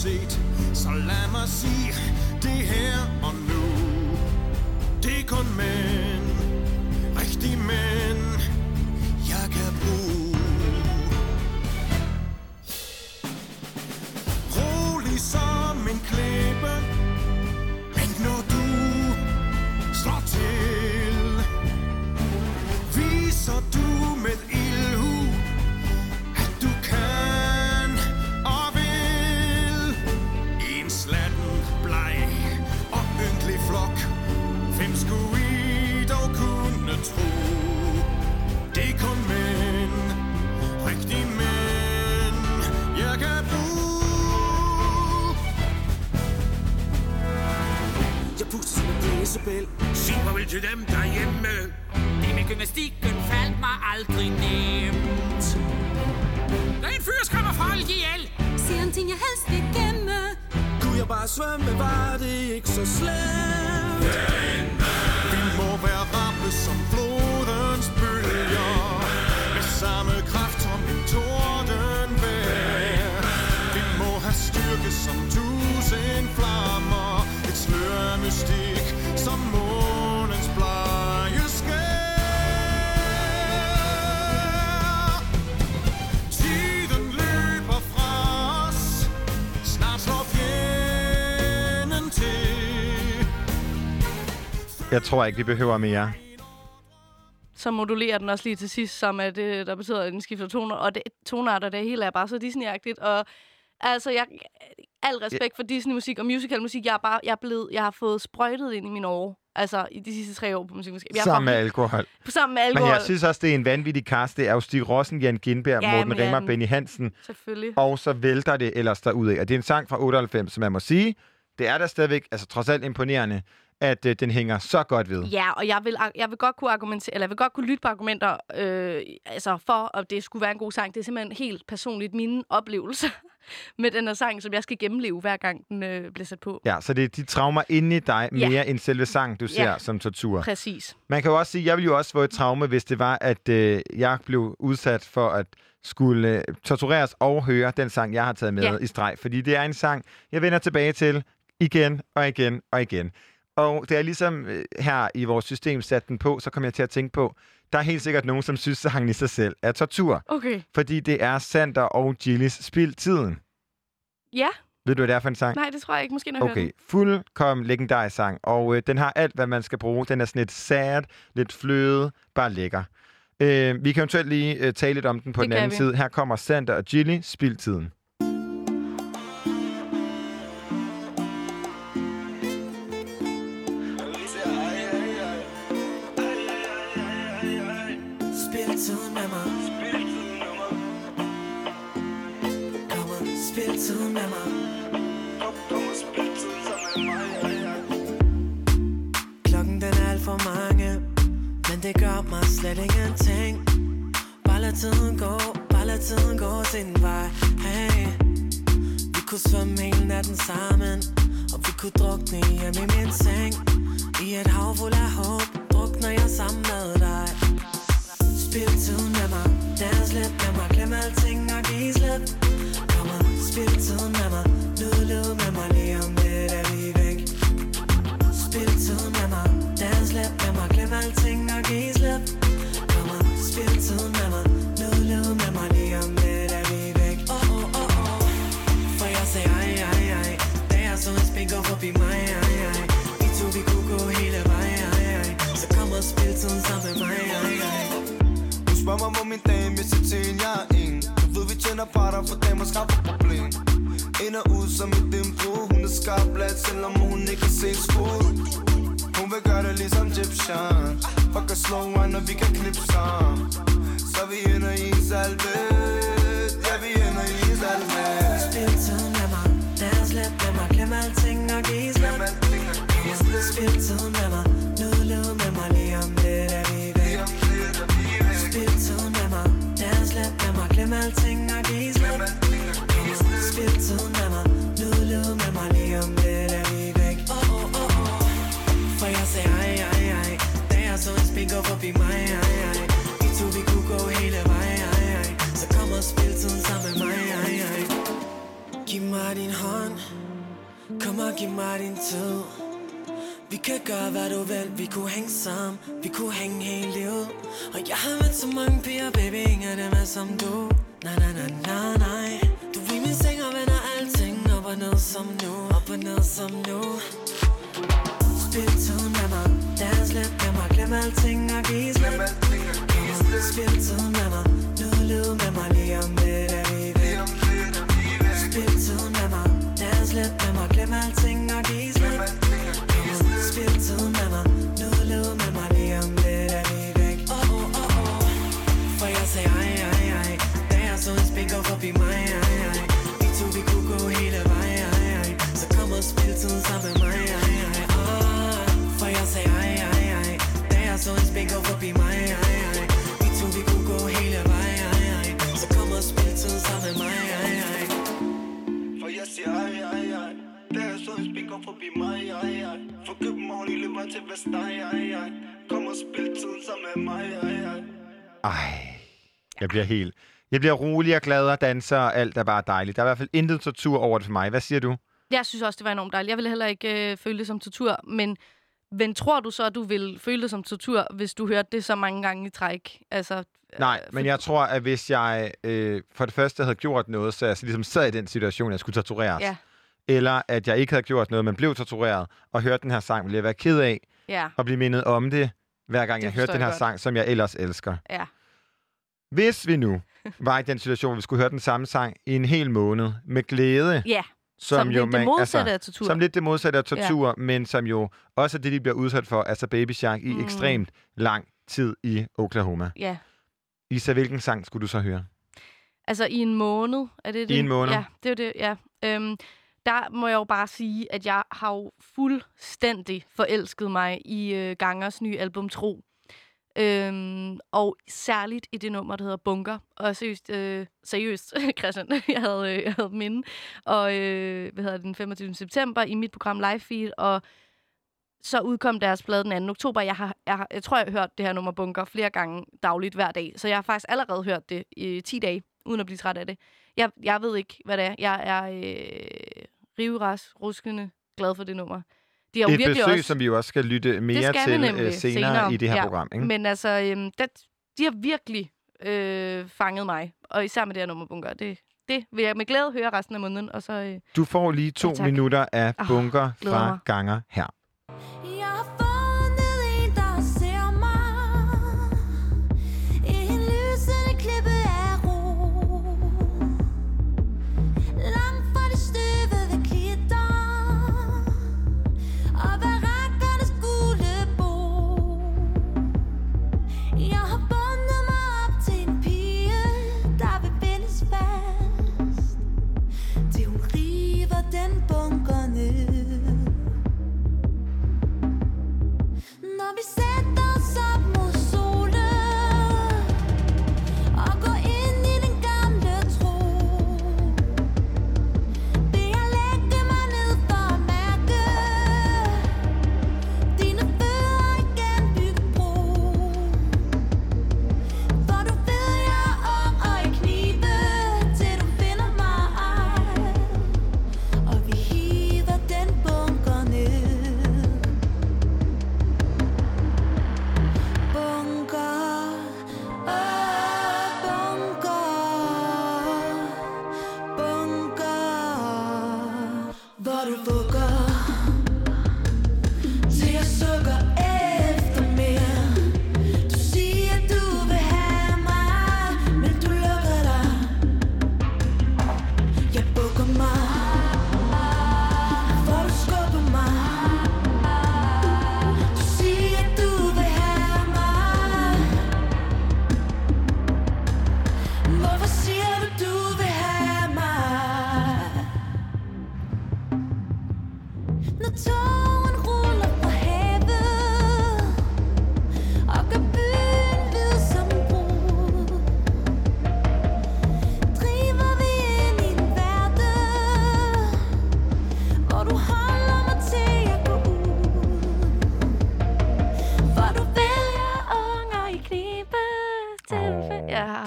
set. Så lad mig sige det her og nu. Det er kun mænd. Rigtige mænd Jeg kan bruge. Rolig som en klæde. Til dem derhjemme. Det med gymnastikken faldt mig aldrig nemt. Der er en fyr skræmmer folk ihjel. Siger en ting, jeg helst vil gemme. Kunne jeg bare svømme, var det ikke så slemt Jeg tror ikke, vi behøver mere. Så modulerer den også lige til sidst, som at det, der betyder, at den skifter toner. Og det, tonarter, det hele er bare så Disney-agtigt. Og altså, jeg, al respekt for Disney-musik og musical-musik, jeg er bare, jeg er blevet, jeg har fået sprøjtet ind i mine år. Altså, i de sidste tre år på er Sammen med alkohol. Sammen med Men alkohol. jeg synes også, det er en vanvittig cast. Det er jo Stig Rossen, Jan Gindberg, Ja, Morten men Rimmer, Benny Hansen. Selvfølgelig. Og så vælter det ellers derudad. Og det er en sang fra 98, som man må sige, det er da stadigvæk altså, trods alt imponerende, at øh, den hænger så godt ved. Ja, og jeg vil, jeg vil godt kunne argumentere, eller jeg vil godt kunne lytte på argumenter øh, altså for, at det skulle være en god sang. Det er simpelthen helt personligt mine oplevelser med den her sang, som jeg skal gennemleve, hver gang den øh, bliver sat på. Ja, så det er de traumer inde i dig Ja. mere end selve sang, du ser Ja. som tortur. Præcis. Man kan jo også sige, jeg ville jo også få et traume, hvis det var, at øh, jeg blev udsat for at skulle øh, tortureres og høre den sang, jeg har taget med Ja. i streg. Fordi det er en sang, jeg vender tilbage til igen og igen og igen. Og det er ligesom øh, her i vores system sat den på, så kommer jeg til at tænke på, der er helt sikkert nogen, som synes, sangen i sig selv er tortur. Okay. Fordi det er Sander og Gillis Spil Tiden. Ja, Ved du, hvad det er for en sang? nej, det tror jeg ikke. Måske når jeg hører Okay, den. fuldkommen legendarisk sang, og øh, den har alt, hvad man skal bruge. Den er sådan lidt sad, lidt fløde, bare lækker. Øh, vi kan eventuelt lige øh, tale lidt om den på Det den anden vi. side. Her kommer Sander og Gilly, Spildtiden. Spil med mig Klokken den er alt for mange Men det gør mig slet ingenting. Bare lad tiden gå Bare lad tiden gå sin vej. Hey. Vi kunne svømme hele natten sammen Og vi kunne drukne hjemme i min seng. I et hav fuld af håb Drukner jeg sammen med dig. Spil tiden med mig Dans lidt med mig Glem alting og giv slip spil tiden med mig. Nyd med mig Lige om lidt er vi væk. Spil tiden med mig. Dans lidt med mig. Glem alting og giv slip. Kom og spil tiden med mig. Med mig Lige om lidt er vi væk. Oh oh oh oh For jeg sagde ej ej ej. Da jeg så en spin gå forbi mig ej ej Vi to vi kunne gå hele vejen ej ej Så kom og spil tiden sammen med mig ej ej Hun spørger mig, hvor min dame se til en, jeg tjener parter, for damer skaffer problem. Ind og ud som et dimbrud Hun er skarp blat, selvom hun ikke kan se skud Hun vil gøre det ligesom Egyptian Fuck a slow one, og vi kan klippe sammen. Så vi ender i en salve. Ja, vi ender i en salve. Spil tiden med mig. Dans lidt med mig. Glem alting og giv slip Spil tiden med mig. Livet med mig. Lige om lidt er vi væk. Spil tiden med mig. Dans lidt med mig. Glem alting mig din hånd Kom og giv mig din tid Vi kan gøre hvad du vil Vi kunne hænge sammen Vi kunne hænge hele livet Og jeg har mødt så mange piger Baby, ingen af dem er som du Nej, nej, nej, nej, nej Du er i min seng og vender alting Op og ned som nu Op og ned som nu Spil tiden med mig Dans lidt med mig Glem alting og giv slip. Spil tiden med mig Nyd livet med mig Lige om lidt forbi mig, ej, ej For København i løber til Vestegn, ej, ej Kom og spil tiden sammen med mig, ej, ej Ej, jeg bliver helt... Jeg bliver rolig og glad og danser, og alt er bare dejligt. Der er i hvert fald intet tortur over det for mig. Hvad siger du? Jeg synes også, det var enormt dejligt. Jeg ville heller ikke øh, føle det som tortur, men, men tror du så, at du vil føle det som tortur, hvis du hørte det så mange gange i træk? Altså, Nej, øh, men jeg tror, at hvis jeg øh, for det første havde gjort noget, så jeg så ligesom sad i den situation, at jeg skulle tortureres, Ja, eller at jeg ikke havde gjort noget, men blev tortureret, og hørte den her sang, ville jeg være ked af ja, at blive mindet om det, hver gang Det jeg hørte den her godt. sang, som jeg ellers elsker. ja. Hvis vi nu var i den situation, hvor vi skulle høre den samme sang i en hel måned, med glæde, Ja, som, som, jo lidt det modsatte af tortur. Som lidt det modsatte af tortur, ja. men som jo også er det, de bliver udsat for, altså Baby Shark, i Mm. ekstremt lang tid i Oklahoma. Ja, Isa, hvilken sang skulle du så høre? altså i en måned. Er det det? I en måned. Ja, det er det, ja. Øhm, der må jeg jo bare sige, at jeg har jo fuldstændig forelsket mig i øh, Gangers nye album Tro. Øhm, og særligt i det nummer, der hedder Bunker. Og seriøst, øh, seriøst Christian, jeg havde, øh, jeg havde minde. Og øh, hvad hedder det, den 25. september i mit program Live Feed. Og så udkom deres plade den 2. oktober. Jeg, har, jeg, har, jeg tror, jeg har hørt det her nummer Bunker flere gange dagligt hver dag. Så jeg har faktisk allerede hørt det i 10 dage, uden at blive træt af det. Jeg, jeg ved ikke, hvad det er. Jeg er øh, riveras, ruskende glad for det nummer. De har jo Et virkelig besøg, også... som vi jo også skal lytte mere skal til øh, senere, senere, i det her ja. program. Ikke? Men altså, øhm, det, de har virkelig øh, fanget mig. Og især med det her nummer bunker. Det, det vil jeg med glæde høre resten af måneden. Og så, øh, Du får lige to Ja, tak. minutter af Åh, bunker glæder fra mig. Ganger her.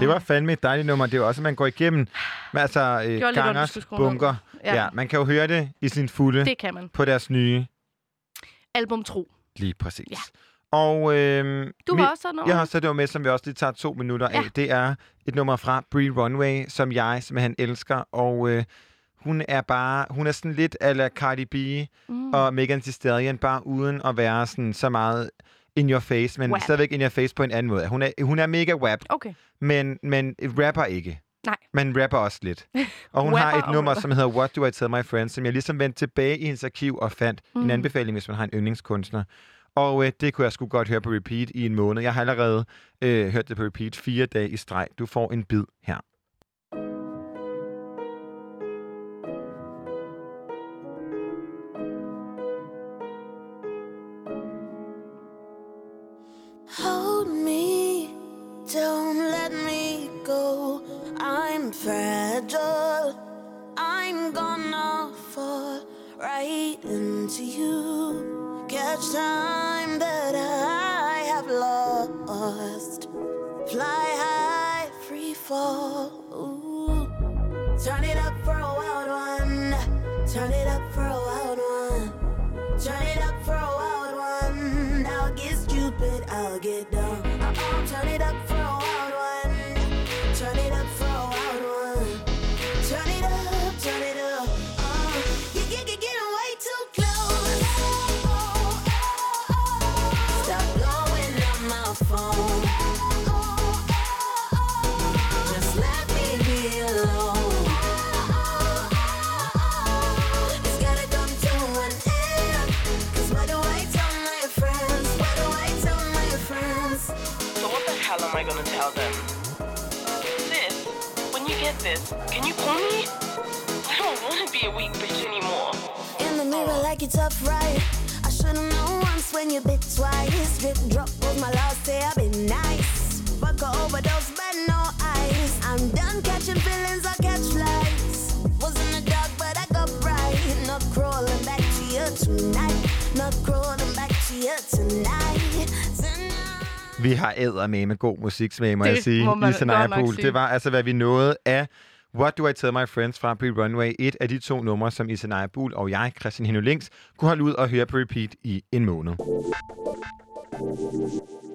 Det var fandme et dejligt nummer. Det er jo også, at man går igennem med altså, øh, var Gangers bunker. Ja. Ja. ja. man kan jo høre det i sin fulde Det kan man. på deres nye Album Tro. lige præcis. Ja. Og øh, Du har også sådan noget? Jeg har også det var med, som vi også lige tager to minutter Ja. af. Det er et nummer fra Bree Runway, som jeg simpelthen elsker. Og øh, hun er bare, hun er sådan lidt ala Cardi B Mm. og Megan Thee Stallion, bare uden at være sådan så meget in your face, men Wap. stadigvæk in your face på en anden måde. Hun er, hun er mega wap, Okay. men, men rapper ikke. Nej. Men rapper også lidt. Og hun har et nummer, som hedder What Do I Tell My Friends, som jeg ligesom vendte tilbage i hendes arkiv og fandt mm. en anbefaling, hvis man har en yndlingskunstner. Og øh, det kunne jeg sgu godt høre på repeat i en måned. Jeg har allerede øh, hørt det på repeat fire dage i streg. Du får en bid her. Æder med god musiksmag, må Det jeg sige. må man i Pool. sige. Det var altså, hvad vi nåede af What Do I Tell My Friends fra Pre Runway. Et af de to numre, som Isanaya Bull og jeg, Christian Heno Links, kunne holde ud og høre på repeat i en måned.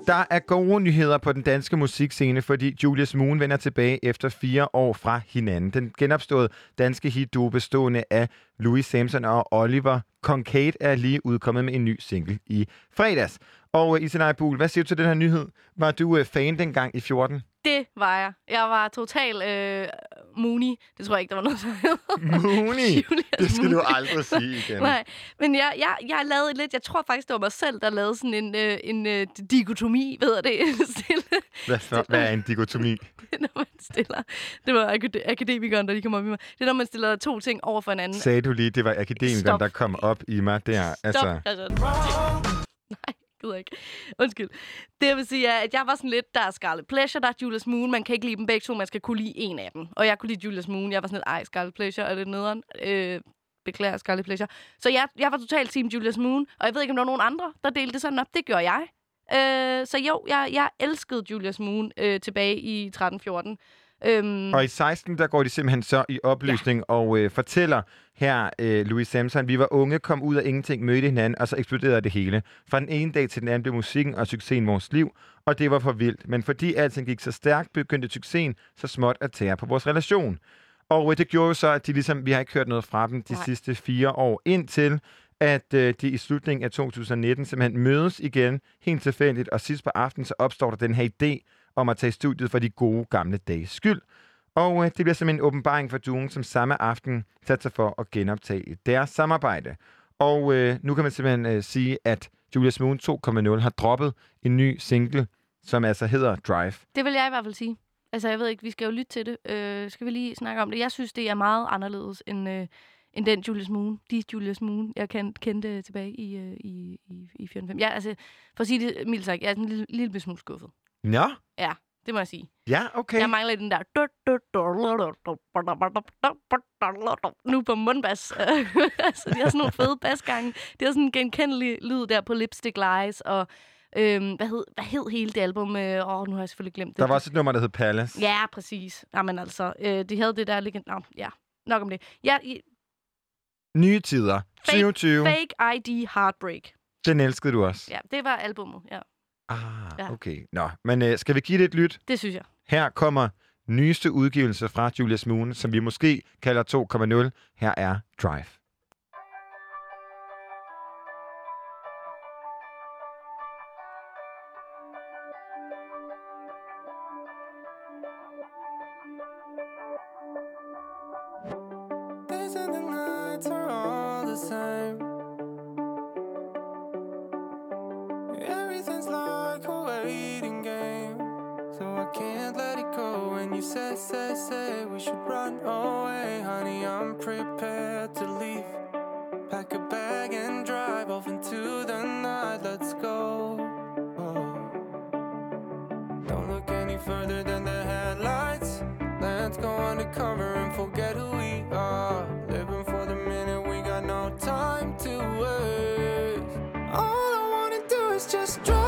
Der er gode nyheder på den danske musikscene, fordi Julius Moon vender tilbage efter fire år fra hinanden. Den genopståede danske hitduo bestående af Louis Samson og Oliver Concade er lige udkommet med en ny single i fredags. Og uh, Isanaya Buhl, hvad siger du til den her nyhed? Var du uh, fan dengang i 14? Det var jeg. Jeg var total øh, Mooney. Det tror jeg ikke, der var noget, der hed. Mooney? Det skal du aldrig sige igen. Nej, men jeg, jeg, jeg lavede lidt, jeg tror faktisk, det var mig selv, der lavede sådan en, øh, en øh, dikotomi, ved det, stille, Hvad, for, hvad er en dikotomi? når man stiller. Det var akad- akademikeren, der lige kom op i mig. Det er, når man stiller to ting over for hinanden. Sagde du lige, det var akademikeren, Stop. der kom op i mig der? Stop. Altså, Altså, nej, gider ikke. Undskyld. Det jeg vil sige er, at jeg var sådan lidt, der er Scarlet Pleasure, der er Julius Moon. Man kan ikke lide dem begge to, man skal kunne lide en af dem. Og jeg kunne lide Julius Moon. Jeg var sådan lidt, ej, Scarlet Pleasure er det nederen. Øh, beklager Scarlet Pleasure. Så jeg, jeg var totalt team Julius Moon. Og jeg ved ikke, om der var nogen andre, der delte det sådan op. Det gjorde jeg. Øh, så jo, jeg, jeg elskede Julius Moon øh, tilbage i 13-14. Øhm, og i 16, der går de simpelthen så i opløsning ja. og øh, fortæller her, øh, Louis Samson, vi var unge, kom ud af ingenting, mødte hinanden, og så eksploderede det hele. Fra den ene dag til den anden blev musikken og succesen vores liv, og det var for vildt. Men fordi alting gik så stærkt, begyndte succesen så småt at tære på vores relation. Og øh, det gjorde jo så, at de ligesom, vi har ikke hørt noget fra dem de Nej. sidste fire år, indtil at øh, de i slutningen af 2019 simpelthen mødes igen, helt tilfældigt, og sidst på aftenen, så opstår der den her idé om at tage i studiet for de gode gamle dages skyld. Og øh, det bliver simpelthen en åbenbaring for duen, som samme aften satte sig for at genoptage deres samarbejde. Og øh, nu kan man simpelthen øh, sige, at Julius Moon 2.0 har droppet en ny single, som altså hedder Drive. Det vil jeg i hvert fald sige. Altså, jeg ved ikke, vi skal jo lytte til det. Øh, skal vi lige snakke om det? Jeg synes, det er meget anderledes end, øh, end den Julius Moon. De Julius Moon, jeg kan, kendte tilbage i, øh, i, i, i 14.5. Ja, altså, for at sige det mildt sagt, jeg er sådan en lille, lille smule skuffet. Nå, Ja, det må jeg sige. ja, okay. Jeg mangler den der... Nu på mundbas. altså, de har sådan nogle fede basgange. De har sådan en genkendelig lyd der på Lipstick Lies, og øhm, hvad, hed, hvad hed hele det album? Øh, Åh, nu har jeg selvfølgelig glemt det. Der var også et nummer, der hed Palace. Ja, præcis. Jamen altså, øh, de havde det der legend... Nå, ja, nok om det. Ja, i- Nye tider. 2020. Fake ID Heartbreak. Den elskede du også. Ja, det var albummet, ja. Ah, Ja. okay. Nå, men øh, skal vi give det et lyt? Det synes jeg. Her kommer nyeste udgivelse fra Julius Moon, som vi måske kalder 2.0. Her er Drive. can't let it go when you say, say, say we should run away. Honey, I'm prepared to leave. Pack a bag and drive off into the night. Let's go. Oh. Don't look any further than the headlights. Let's go undercover and forget who we are. Living for the minute, we got no time to waste. All I wanna do is just drive.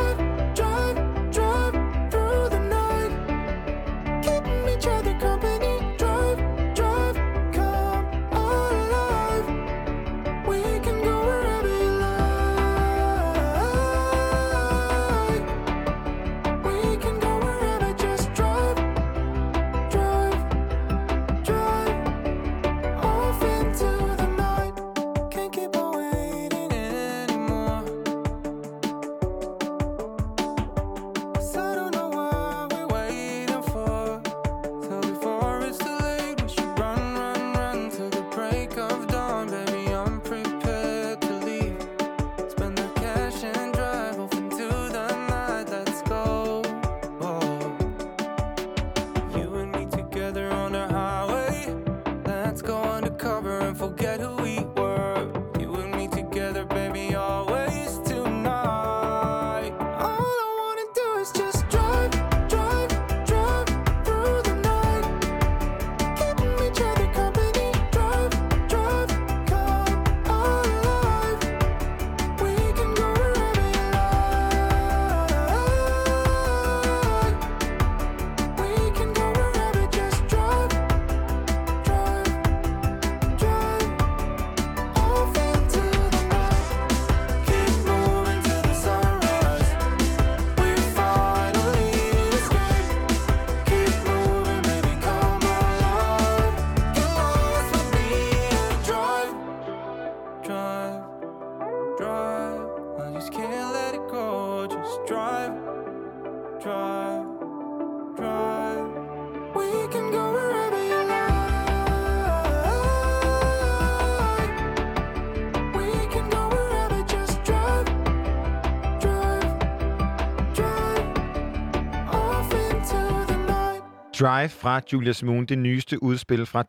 Drive fra Julius Moon, det nyeste udspil fra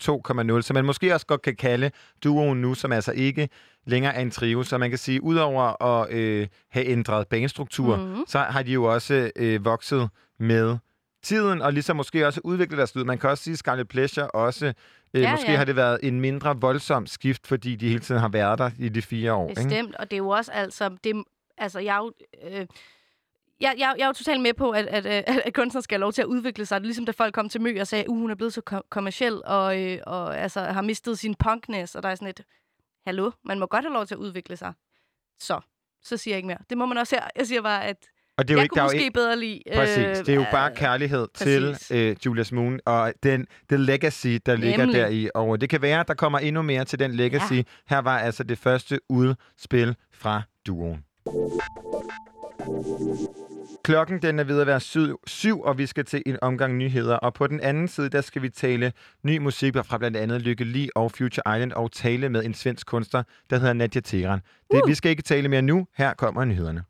2.0, som man måske også godt kan kalde duoen nu, som altså ikke længere er en trio. Så man kan sige, udover at øh, have ændret banestruktur, Mhm. mm-hmm. så har de jo også øh, vokset med tiden, og ligesom måske også udviklet deres lyd. Man kan også sige, at Scarlet Pleasure også, øh, Ja, måske ja. har det været en mindre voldsom skift, fordi de hele tiden har været der i de fire år. Ikke? Bestemt, og det er jo også altså... Det, altså, jeg er jo... Øh, jeg, jeg, jeg er jo totalt med på, at, at, at, at kunstnere skal have lov til at udvikle sig. Det er ligesom, da folk kom til Mø og sagde, uh, hun er blevet så kom- kommersiel og, øh, og altså, har mistet sin punkness. Og der er sådan et, hallo, man må godt have lov til at udvikle sig. Så, så siger jeg ikke mere. Det må man også her. Jeg siger bare, at Og det er jo jeg ikke, der kunne er jo måske ikke, bedre lide... Præcis. Det er jo bare øh, kærlighed præcis. til øh, Julius Moon, og den, den legacy, der ligger Nemlig. der i. Og det kan være, at der kommer endnu mere til den legacy. Ja. Her var altså det første udspil fra duoen. Klokken den er ved at være syv, syv, og vi skal til en omgang nyheder. Og på den anden side, der skal vi tale ny musik fra blandt andet Lykke Li og Future Island, og tale med en svensk kunstner, der hedder Nadia Teran. Det, vi skal ikke tale mere nu. Her kommer nyhederne.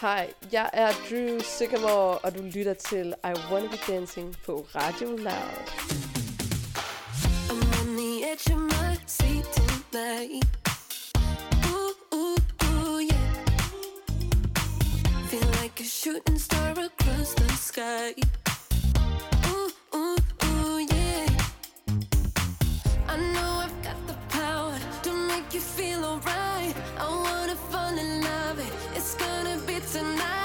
Hej, jeg er Drew Sycamore, og du lytter til I Wanna Be Dancing på Radio Loud. Tonight. Ooh, ooh, ooh, yeah. Feel like a shooting star across the sky. Ooh, ooh, ooh, yeah. I know I've got the power to make you feel alright. I wanna fall in love. It's gonna be tonight.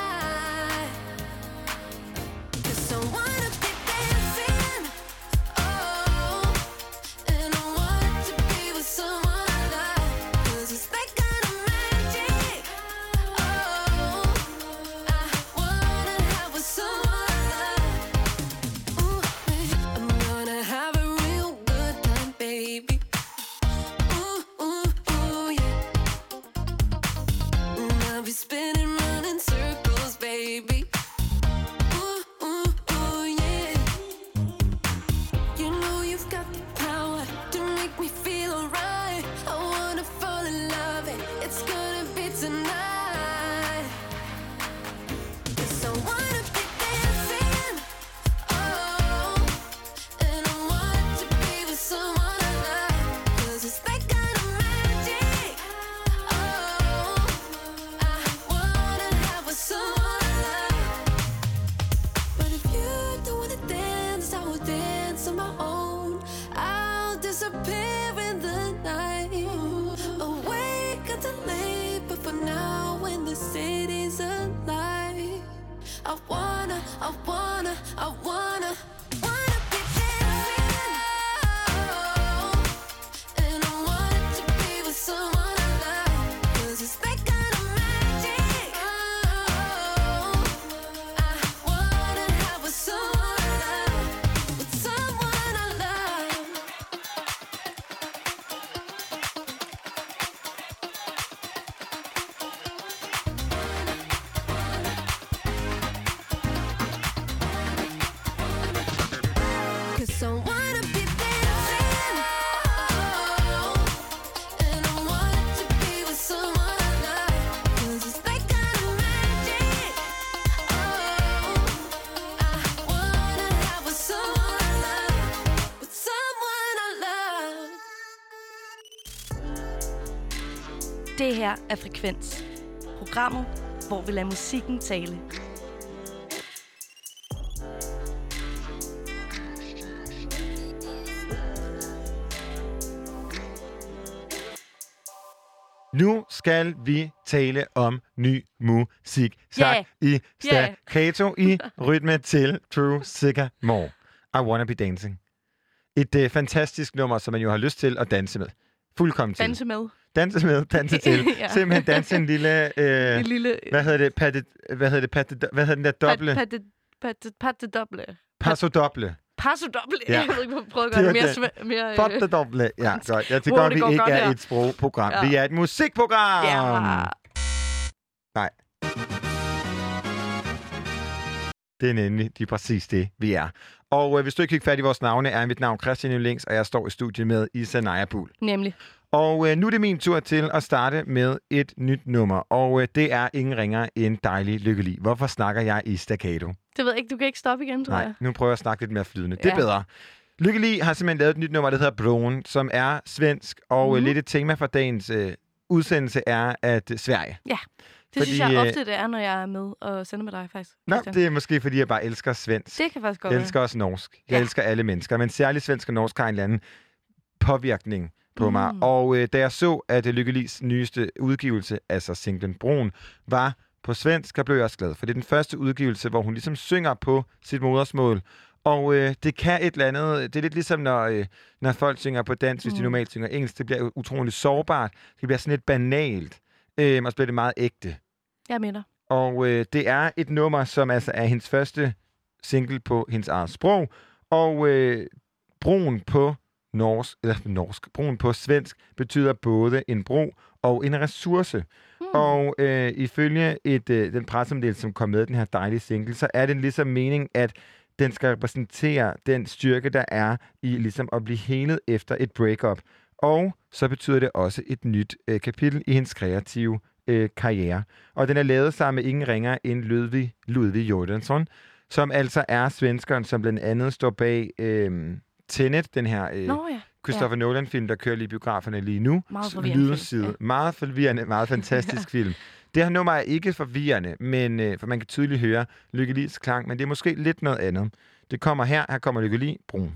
Det her er Frekvens. Programmet, hvor vi lader musikken tale. Nu skal vi tale om ny musik. Sagt Yeah. i Yeah. staccato i rytme til True Sycamore. I Wanna Be Dancing. Et uh, fantastisk nummer, som man jo har lyst til at danse med. Fuldkommen til. Danse med. Danse med, danse til. Ja. Simpelthen danse en lille... Øh, En lille... Hvad hedder det? Patte, hvad hedder det? Patte, hvad hedder den der doble? Pat, pat, pat, pat, doble. Passo doble. Passo dobbelt. Ja. Jeg ved ikke, hvorfor prøve at Det gøre det var mere... mere Fuck øh, doble. Ja, godt. Jeg tænker Wow, godt, det vi ikke godt er her. et sprogprogram. Ja. Vi er et musikprogram. Ja. Nej. Det er nemlig de præcis det, vi er. Og øh, hvis du ikke fik fat i vores navne, er mit navn Christian Jølings, og jeg står i studiet med Isa Najabul. Nemlig. Og øh, nu er det min tur til at starte med et nyt nummer, og øh, det er ingen ringer end dejlig lykkelig. Hvorfor snakker jeg i staccato? Det ved jeg ikke. Du kan ikke stoppe igen, tror Nej, jeg. nu prøver jeg at snakke lidt mere flydende. Det er Ja. bedre. Lykkelig har simpelthen lavet et nyt nummer, der hedder Broen, som er svensk, og mm. Lidt et tema for dagens øh, udsendelse er, at øh, Sverige. Ja. Det Fordi, synes jeg øh, ofte, det er, når jeg er med og sender med dig, faktisk. Nå, Christian. det er måske, fordi jeg bare elsker svensk. det kan faktisk godt Jeg være. elsker også norsk. Jeg Ja. elsker alle mennesker, men særligt svensk og norsk har en eller anden påvirkning på mm. mig. Mm. Og øh, da jeg så, at øh, Lykke Lis nyeste udgivelse, altså singlen Broen, var på svensk, der blev jeg også glad. For det er den første udgivelse, hvor hun ligesom synger på sit modersmål. Og øh, det kan et eller andet... Det er lidt ligesom, når, øh, når folk synger på dansk, hvis de Mm. normalt synger engelsk. Det bliver utroligt sårbart. Det bliver sådan lidt banalt. Øh, og så bliver det meget ægte. Jeg er dig. Og øh, det er et nummer, som altså er hendes første single på hendes eget sprog. Og øh, broen på norsk, eller norsk, broen på svensk betyder både en bro og en ressource. Hmm. Og øh, ifølge et, øh, den pressemeddelelse, som kom med den her dejlige single, så er det ligesom mening, at den skal repræsentere den styrke, der er i ligesom at blive helet efter et breakup. Og så betyder det også et nyt øh, kapitel i hendes kreative øh, karriere. Og den er lavet sammen med ingen ringer end Ludvig, Ludvig Jordansson, som altså er svenskeren, som blandt andet står bag øh, Tenet, den her øh, Nå ja. Christopher Nolan-film, der kører lige biograferne lige nu. Meget forvirrende ja. Meget forvirrende, meget fantastisk film. Det her nummer er ikke forvirrende, men, øh, for man kan tydeligt høre Lykke Lis klang, men det er måske lidt noget andet. Det kommer her. Her kommer Lykke Li, Brun.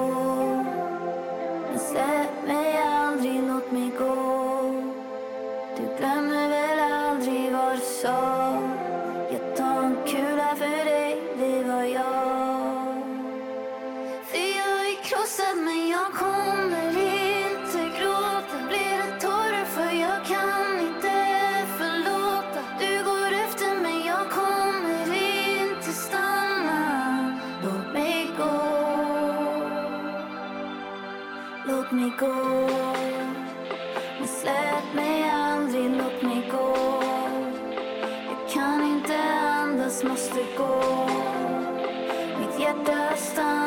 Men släpp mig aldrig, låt mig gå Jag kan inte andas, måste gå. Mitt hjärta stannar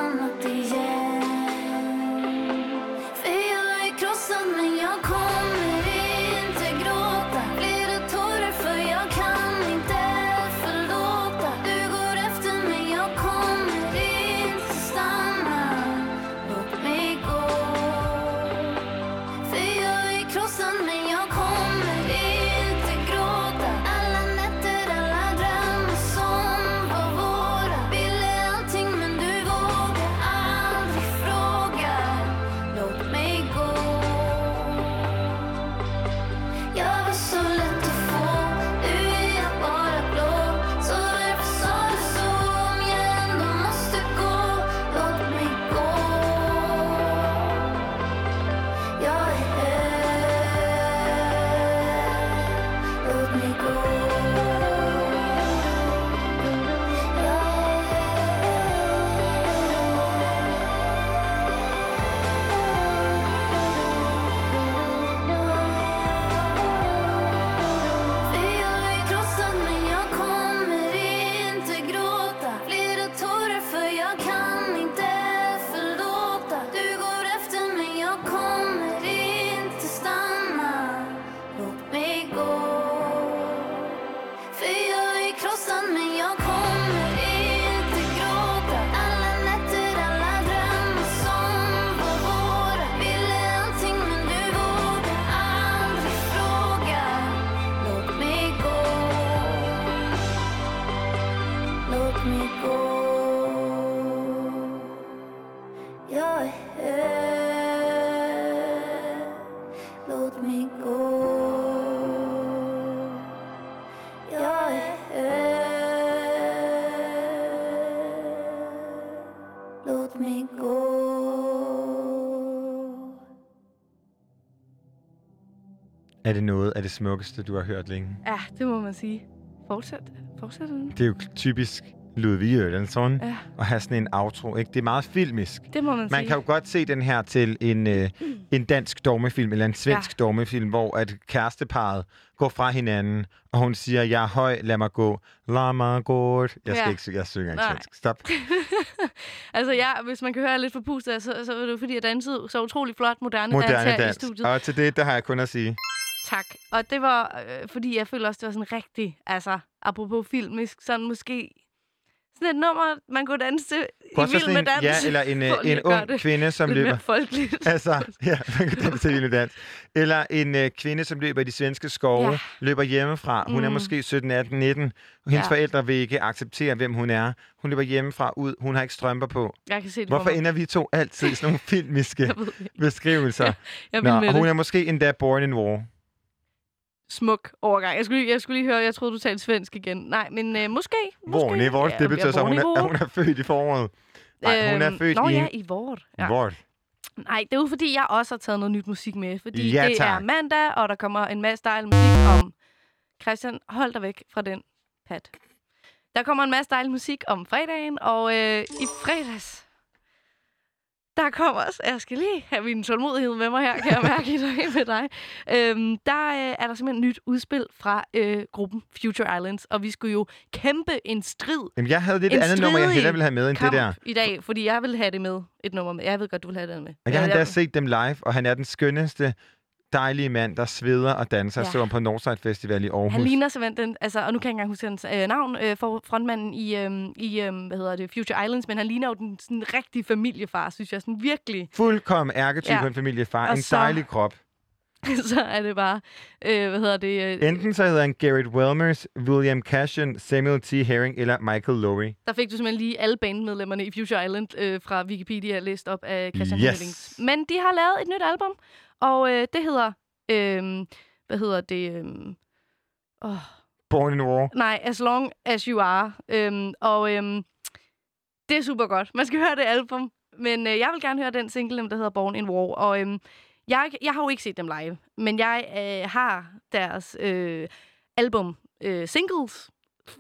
Er det noget af det smukkeste, du har hørt længe? Ja, det må man sige. Fortsæt. Fortsæt den. Det er jo typisk Ludvig Ørlandsson Ja. at have sådan en outro. Ikke? Det er meget filmisk. Det må man, Man sige. kan jo godt se den her til en, øh, en dansk dogmefilm, eller en svensk Ja. dogmefilm, hvor at kæresteparet går fra hinanden, og hun siger, jeg er høj, lad mig gå. Lad mig gå. Jeg, skal Ja. ikke, jeg synger Nej. svensk. Stop. altså, ja, hvis man kan høre lidt for pustet, så, så er det jo fordi, jeg dansede så utrolig flot moderne, dans Moderne i dans. studiet. Og til det, der har jeg kun at sige. Tak. Og det var, øh, fordi jeg føler også, det var sådan rigtig, altså, apropos filmisk, sådan måske sådan et nummer, man kunne danse til i Kunne vild med en- dans. Ja, eller en, øh, en ung det kvinde, som lidt løber... mere folkeligt. Altså, ja, man kan danse til lille dans. Eller en øh, kvinde, som løber i de svenske skove, Ja. ja. løber hjemmefra. Hun mm. er måske 17, 18, 19. Og hendes Ja. ja. forældre vil ikke acceptere, hvem hun er. Hun løber hjemmefra ud. Hun har ikke strømper på. Jeg kan se det Hvorfor ender vi to altid i sådan nogle filmiske beskrivelser? Jeg Nå, med og hun er måske endda born in war. Smuk overgang. Jeg skulle, lige- jeg skulle lige høre, jeg troede, du talte svensk igen. Nej, men øh, måske. Måske. i war, Ja, det betyder så, hun er, hun er født i foråret. Nej, hun er Øhm, født Nå i... ja, i vort. Ja. Hvor? Nej, det er jo fordi, jeg også har taget noget nyt musik med. Fordi Ja, det er mandag, og der kommer en masse dejlig musik om... Christian, hold dig væk fra den pat. Der kommer en masse dejlig musik om fredagen, og øh, i fredags... Der kommer også... Jeg skal lige have min tålmodighed med mig her, kan jeg mærke i dag med dig. Øhm, der øh, er der simpelthen nyt udspil fra øh, gruppen Future Islands, og vi skulle jo kæmpe en strid Jamen, jeg havde En et andet nummer, jeg hellere ville have med end det der. i dag, fordi jeg vil have det med, et nummer med. Jeg ved godt, du vil have det med. Og jeg har Øh, endda set dem live, og han er den skønneste, dejlige mand, der sveder og danser. Ja. Ham på Northside Festival i Aarhus. Han ligner simpelthen den, altså, og nu kan jeg ikke engang huske hans øh, navn, øh, for frontmanden i, øh, i øh, hvad hedder det, Future Islands, men han ligner jo den sådan rigtige familiefar, synes jeg, sådan virkelig. Fuldkommen ærketype Ja. familiefar. Og En så- dejlig krop. så er det bare, øh, hvad hedder det, øh, Enten så hedder han Garrett Wilmers, William Cashion, Samuel T. Herring eller Michael Lowry. der fik du simpelthen lige alle bandmedlemmerne i Future Island øh, fra Wikipedia læst op af Christian Yes. Hemmings. Men de har lavet et nyt album, og øh, det hedder, øh, hvad hedder det, øh, åh, Born in War. Nej, As Long As You Are. Øhm, og øhm, det er super godt. Man skal høre det album. Men øh, jeg vil gerne høre den single, der hedder Born in War. Og øhm, jeg, jeg har jo ikke set dem live, men jeg øh, har deres øh, album øh, Singles,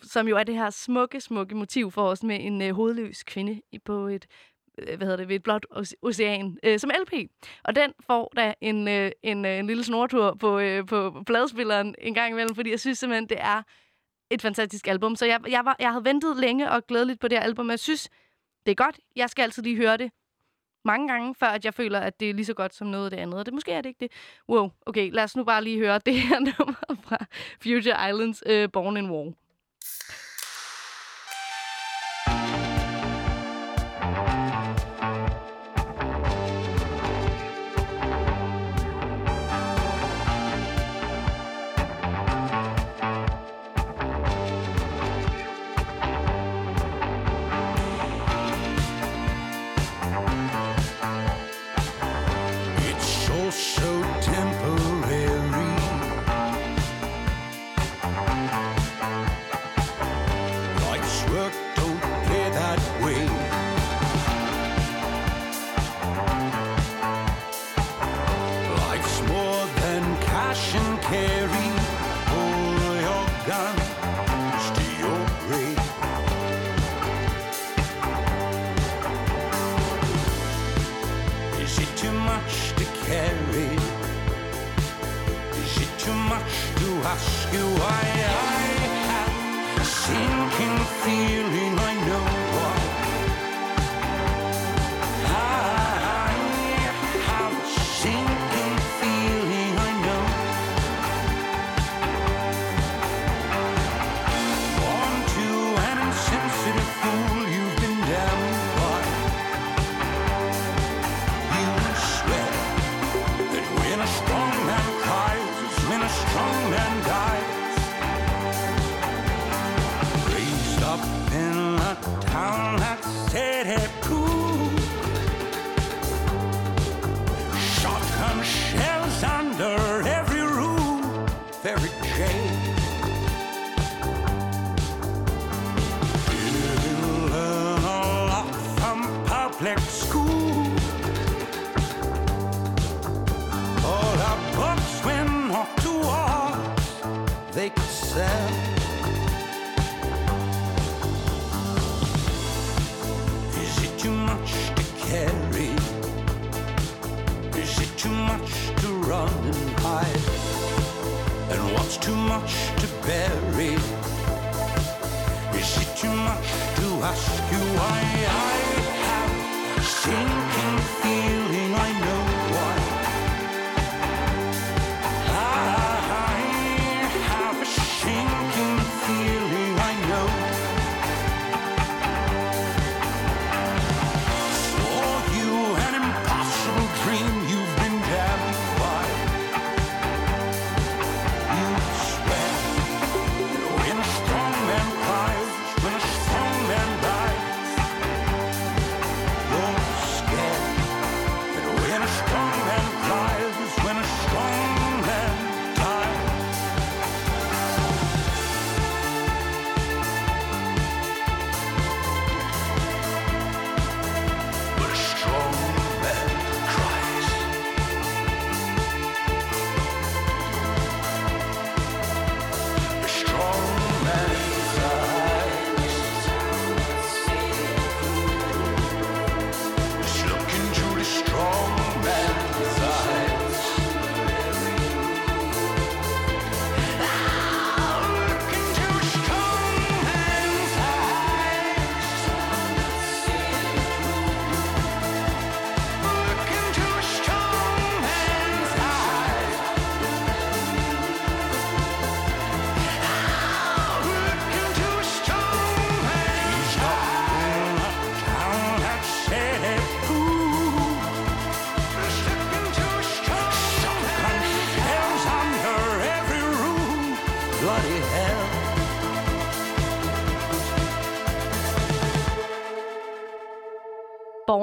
som jo er det her smukke, smukke motiv for os med en øh, hovedløs kvinde på et øh, Øh, hvad hedder det, ved et blåt ocean, øh, som LP. Og den får da en, øh, en, øh, en lille snortur på, øh, på pladespilleren en gang imellem, fordi jeg synes simpelthen, det er et fantastisk album. Så jeg, jeg, var, jeg havde ventet længe og glædeligt på det her album, men jeg synes, det er godt. Jeg skal altid lige høre det mange gange, før at jeg føler, at det er lige så godt som noget af det andet. Og det måske er det ikke det. Wow, okay, lad os nu bare lige høre det her nummer fra Future Islands, uh, Born in War.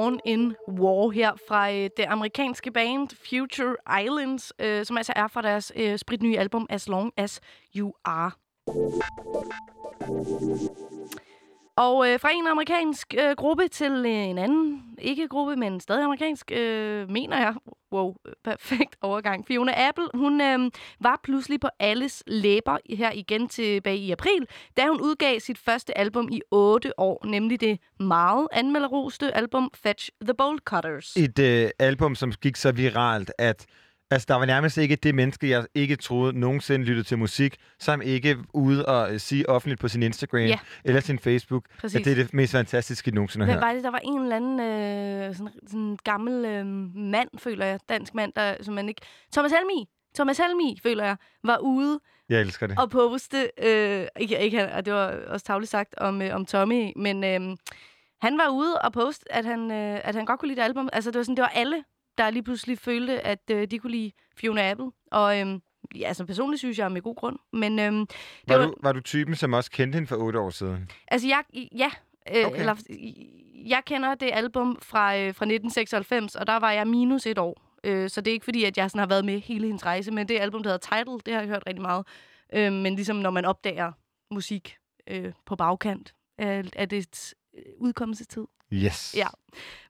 Born in War her fra øh, det amerikanske band Future Islands, øh, som altså er fra deres øh, spritnye album As Long As You Are. Og øh, fra en amerikansk øh, gruppe til øh, en anden, ikke gruppe, men stadig amerikansk, øh, mener jeg. Wow, perfekt overgang. Fiona Apple, hun øh, var pludselig på alles læber her igen tilbage i april, da hun udgav sit første album i otte år, nemlig det meget anmelderoste album Fetch the Bolt Cutters. Et øh, album, som gik så viralt, at altså, der var nærmest ikke det menneske, jeg ikke troede nogensinde lyttede til musik, som ikke ude og øh, sige offentligt på sin Instagram Ja. eller sin Facebook, Præcis. at det er det mest fantastiske, jeg nogensinde har hørt. var det? Der var en eller anden øh, sådan, sådan gammel øh, mand, føler jeg, dansk mand, der, som man ikke... Thomas Helmi! Thomas Helmi, føler jeg, var ude Jeg elsker det. og poste... Øh, ikke, ikke han, og det var også tavligt sagt om, øh, om Tommy, men øh, han var ude og poste, at han, øh, at han godt kunne lide det album. Altså, det var sådan, det var alle, der lige pludselig følte, at øh, de kunne lide Fiona Apple. Og øh, ja, altså, personligt synes jeg med god grund. Men øh, det Var, du, var du typen, som også kendte hende for otte år siden? Altså, jeg, ja, øh, Okay. eller, jeg kender det album fra, øh, fra 1996, og der var jeg minus et år. Øh, så det er ikke fordi, at jeg sådan har været med hele hendes rejse, men det album, der hedder Title, det har jeg hørt rigtig meget. Øh, men ligesom når man opdager musik øh, på bagkant af, af det øh, udkommelsestid. Yes. Ja.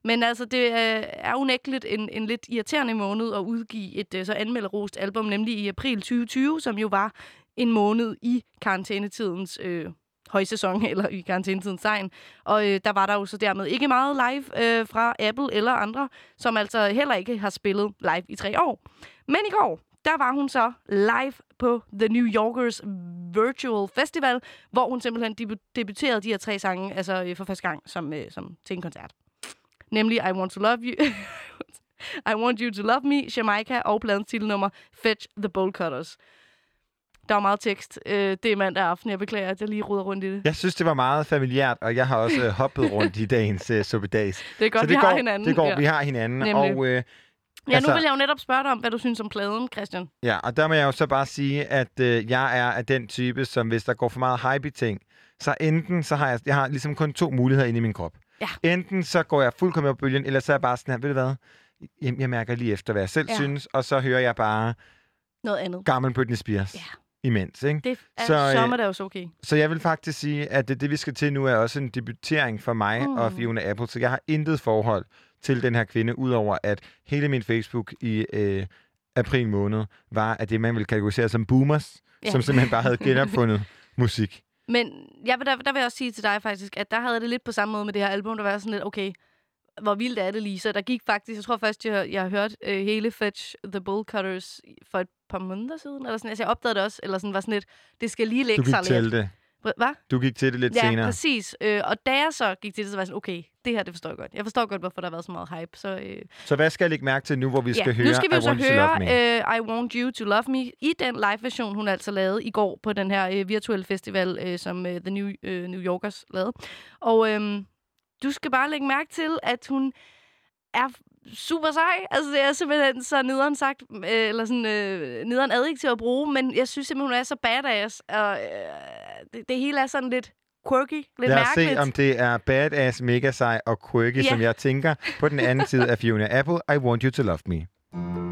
Men altså, det øh, er unægteligt en, en lidt irriterende måned at udgive et øh, så anmelderost album, nemlig i april 2020, som jo var en måned i karantænetidens øh, højsæson, eller i karantænetidens tegn. Og øh, der var der jo så dermed ikke meget live øh, fra Apple eller andre, som altså heller ikke har spillet live i tre år. Men i går, der var hun så live på The New Yorkers Virtual Festival, hvor hun simpelthen debu- debuterede de her tre sange altså, øh, for første gang som, øh, som til en koncert. Nemlig I Want to Love You, I Want You to Love Me, Jamaica og pladens titelnummer Fetch the Bolt Cutters. Der var meget tekst. Øh, det er mandag aften. Jeg beklager, at jeg lige ruder rundt i det. Jeg synes, det var meget familiært, og jeg har også øh, hoppet rundt i dagens uh, suppedags. Det er godt, Så det vi går, har hinanden. Det går, ja. vi har hinanden. Nemlig. Og, øh, Ja, nu vil jeg jo netop spørge dig om, hvad du synes om pladen, Christian. Ja, og der må jeg jo så bare sige, at øh, jeg er af den type, som hvis der går for meget hype i ting, så enten så har jeg, jeg har ligesom kun to muligheder inde i min krop. Ja. Enten så går jeg fuldkommen op bølgen, eller så er jeg bare sådan her, ved du hvad, jeg, jeg mærker lige efter, hvad jeg selv Ja. synes, og så hører jeg bare Noget andet. gammel Britney Spears Ja. imens. Ikke? Det er Så, øh, sommer, det er også okay. Så jeg vil faktisk sige, at det, det vi skal til nu, er også en debutering for mig mm. og Fiona Apple, så jeg har intet forhold til den her kvinde, udover at hele min Facebook i øh, april måned, var, at det, man ville kategorisere som boomers, Ja. ja. som simpelthen bare havde genopfundet musik. Men vil, der, der vil jeg også sige til dig faktisk, at der havde det lidt på samme måde med det her album. Der var sådan lidt, okay, hvor vildt er det lige? Så der gik faktisk, jeg tror først, jeg, jeg har hørt øh, hele Fetch The Bull Cutters for et par måneder siden. Eller sådan, altså jeg opdagede det også, eller sådan var sådan lidt, det skal lige lægge sig lidt. det. Hvad? Du gik til det lidt ja, senere. præcis. Øh, og da jeg så gik til det, så var jeg sådan, okay, det her, det forstår jeg godt. Jeg forstår godt, hvorfor der har været så meget hype. Så, øh, Så hvad skal jeg lægge mærke til nu, hvor vi skal ja, høre nu skal vi I så høre uh, I Want You to Love Me i den live-version, hun altså lavede i går på den her uh, virtuelle festival, uh, som uh, The New, uh, New Yorkers lavede. Og um, du skal bare lægge mærke til, at hun er super sej. Altså, det er simpelthen så nederen sagt, øh, eller sådan øh, nederen adjektiv at bruge, men jeg synes simpelthen, hun er så badass, og øh, det, det hele er sådan lidt quirky, lidt Lad os mærkeligt. se, om det er badass, mega sej og quirky, Ja. som jeg tænker på den anden side af Fiona Apple. I Want You to Love Me.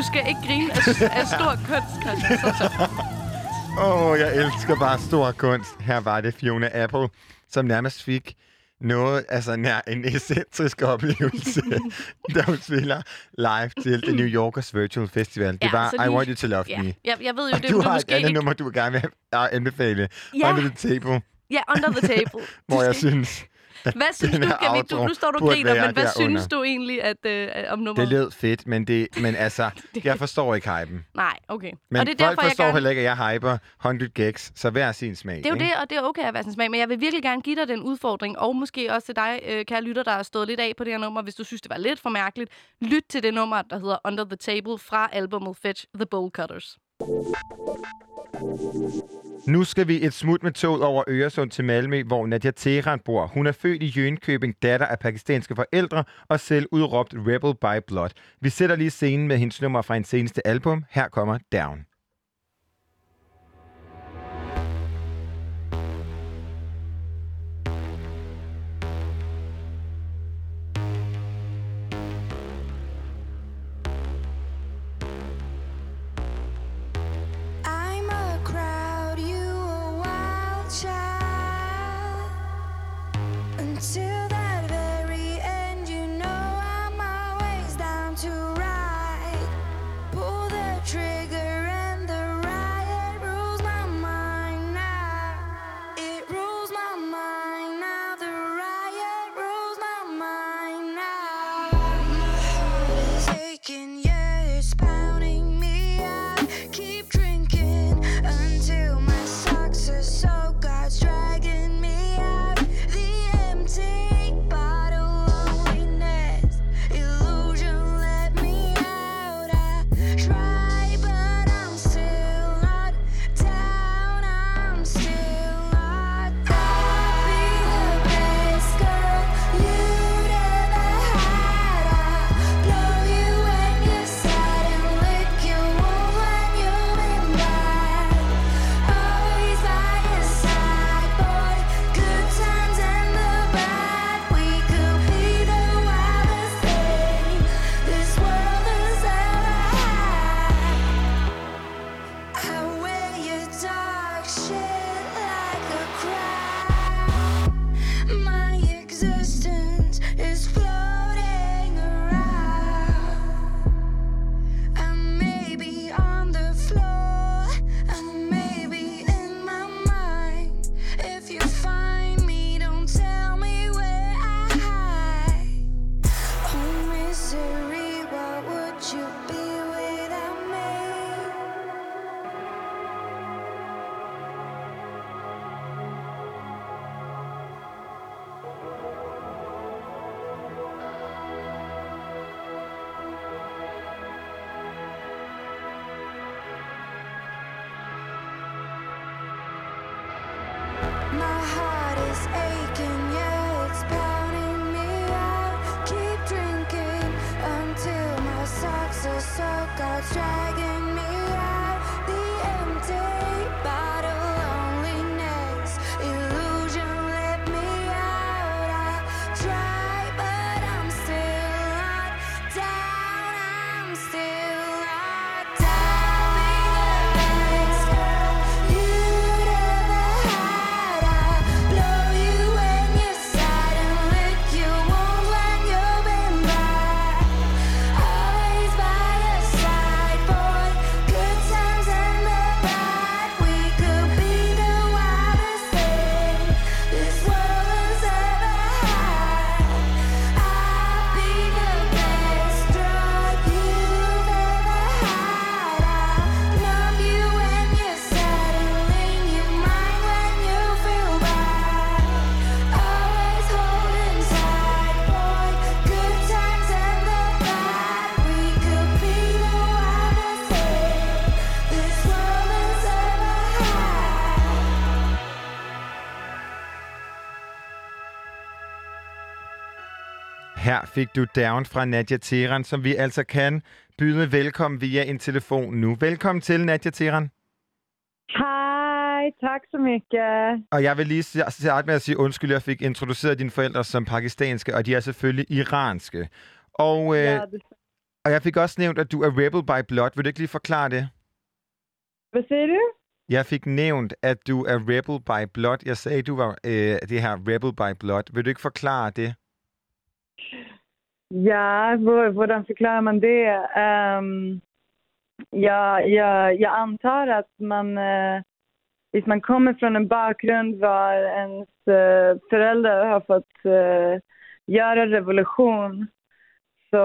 Du skal ikke grine af, af stor kunst, Christian. Så, så. Åh, oh, jeg elsker bare stor kunst. Her var det Fiona Apple, som nærmest fik noget, altså nær en excentrisk oplevelse, da hun spiller live til The New Yorkers Virtual Festival. Det Ja, var så I lige- Want You to Love Ja, Me. jeg, jeg ved jo, Og det du du har et måske andet ikke... nummer, du vil gerne vil anbefale. Ja. Under the Table, Ja, Under the Table. hvor jeg synes, Hvad synes du, outro Du, nu står du og griner, men hvad derunder. synes du egentlig at, øh, om nummeret? det lød fedt, men, det, men altså, jeg forstår ikke hypen. Nej, okay. Men og det er folk derfor, jeg forstår gerne... heller ikke, at jeg hyper 100 gags, så hver sin smag. Det er jo ikke? det, og det er okay at være sin smag, men jeg vil virkelig gerne give dig den udfordring, og måske også til dig, øh, kære lytter, der har stået lidt af på det her nummer, hvis du synes, det var lidt for mærkeligt. Lyt til det nummer, der hedder Under the Table fra albumet Fetch the Bowl Cutters. Nu skal vi et smut med toget over Øresund til Malmø, hvor Nadia Teran bor. Hun er født i Jønkøbing, datter af pakistanske forældre og selv udråbt Rebel by Blood. Vi sætter lige scenen med hendes nummer fra hendes seneste album. Her kommer Down. Fik du Down fra Nadia Teran, som vi altså kan byde velkommen via en telefon nu. Velkommen til, Nadia Teran. Hej, tak så mycket. Og jeg vil lige starte med at sige undskyld, jeg fik introduceret dine forældre som pakistanske, og de er selvfølgelig iranske. Og, øh, Ja, det, og jeg fik også nævnt, at du er rebel by blood. Vil du ikke lige forklare det? hvad siger du? Jeg fik nævnt, at du er rebel by blood. Jeg sagde, du var øh, det her rebel by blood. Vil du ikke forklare det? Ja, hvor, hvordan förklarar man det? Um, ja, ja, jag antar att man, eh, uh, hvis man kommer från en bakgrund var ens uh, föräldrar har fått uh, göra revolution, så,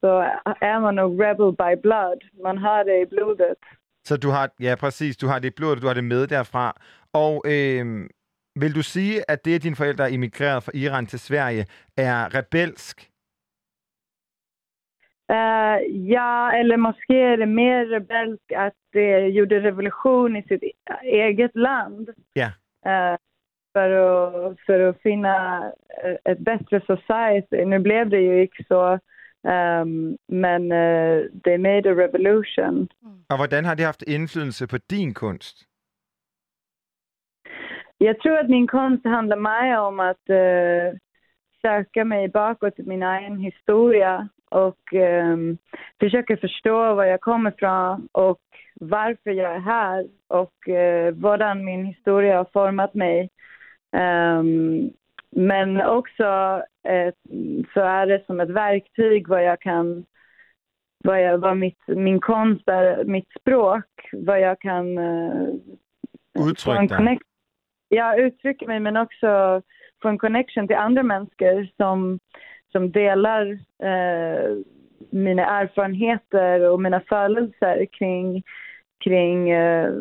så er man jo rebel by blood. Man har det i blodet. Så du har, ja præcis, du har det i blodet, du har det med derfra. Og øh, vil du sige, at det, at dine forældre er emigreret fra Iran til Sverige, er rebelsk? Eh, ja, eller måske är det mer rebelsk att det gjorde revolution i sitt eget land. Ja. eh, för, att, för att finna ett bättre society. Nu blev det ju inte så, ehm, men eh, they made a revolution. Og hvordan har det haft indflydelse på din kunst? Jag tror att min konst handlar mer om att eh, söka mig bakåt i min egen historia och ehm, försöka förstå var jag kommer ifrån och varför jag är här och uh, hvordan min historia har format mig. Ehm, men också eh, så är det som ett verktyg vad jag kan vad, jag, vad mitt, min konst är, mitt språk, vad jag kan eh, en Udtryk dig. ja, uttrycka mig men också få en connection till andra människor som, som delar eh, mina erfarenheter och mina födelser kring, kring eh,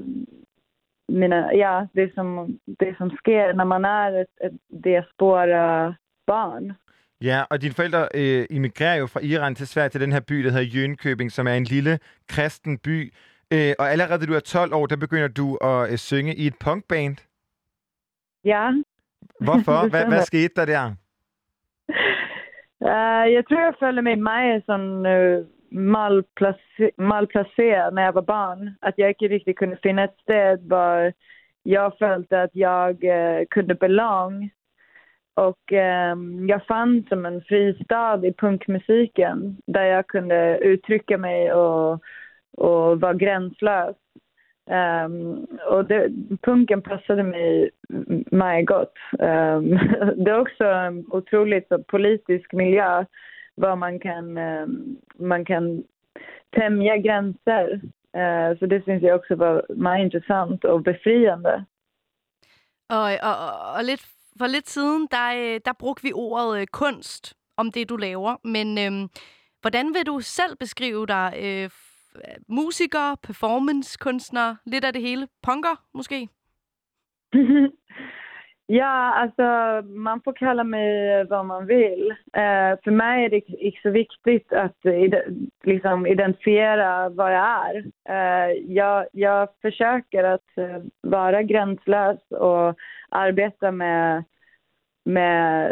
mina, ja, det, som, det som sker när man är ett, ett diaspora barn. Ja, og dine forældre øh, immigrerer jo fra Iran til Sverige til den her by, der hedder Jönköping, som er en lille kristen by. Øh, og allerede da du er 12 år, der begynder du at øh, synge i et punkband. Ja. Hvorfor? Det Hvad, skete der der? Eh, jag tror jag följde mig med som uh, malplace- malplacerad när jag var barn. Att jag inte riktigt kunde finna ett ställe där jag följde att jag eh, kunde belong. Och ehm, jag fann som en fristad i punkmusiken där jag kunde uttrycka mig och, och vara gränslös. Ehm, och det, punken passade mig mig gott. Ehm, det är också en otroligt så, politisk miljö var man kan, um, man kan tämja gränser. Eh, så det syns jag också var meget intressant och befriande. Og, og, og- lite, lidt, for lidt siden, der, øh, der brugte vi ordet øh, kunst om det, du laver. Men øhm, hvordan vil du selv beskrive dig? Øh, musiker, performancekunstner, lidt af det hele? Punker, måske? ja, alltså man får kalla eh, mig vad man vill. Eh, för mig är det inte så viktigt att ide- liksom identifiera vad jag är. Eh, jag, jag försöker att eh, vara gränslös och arbeta med, med,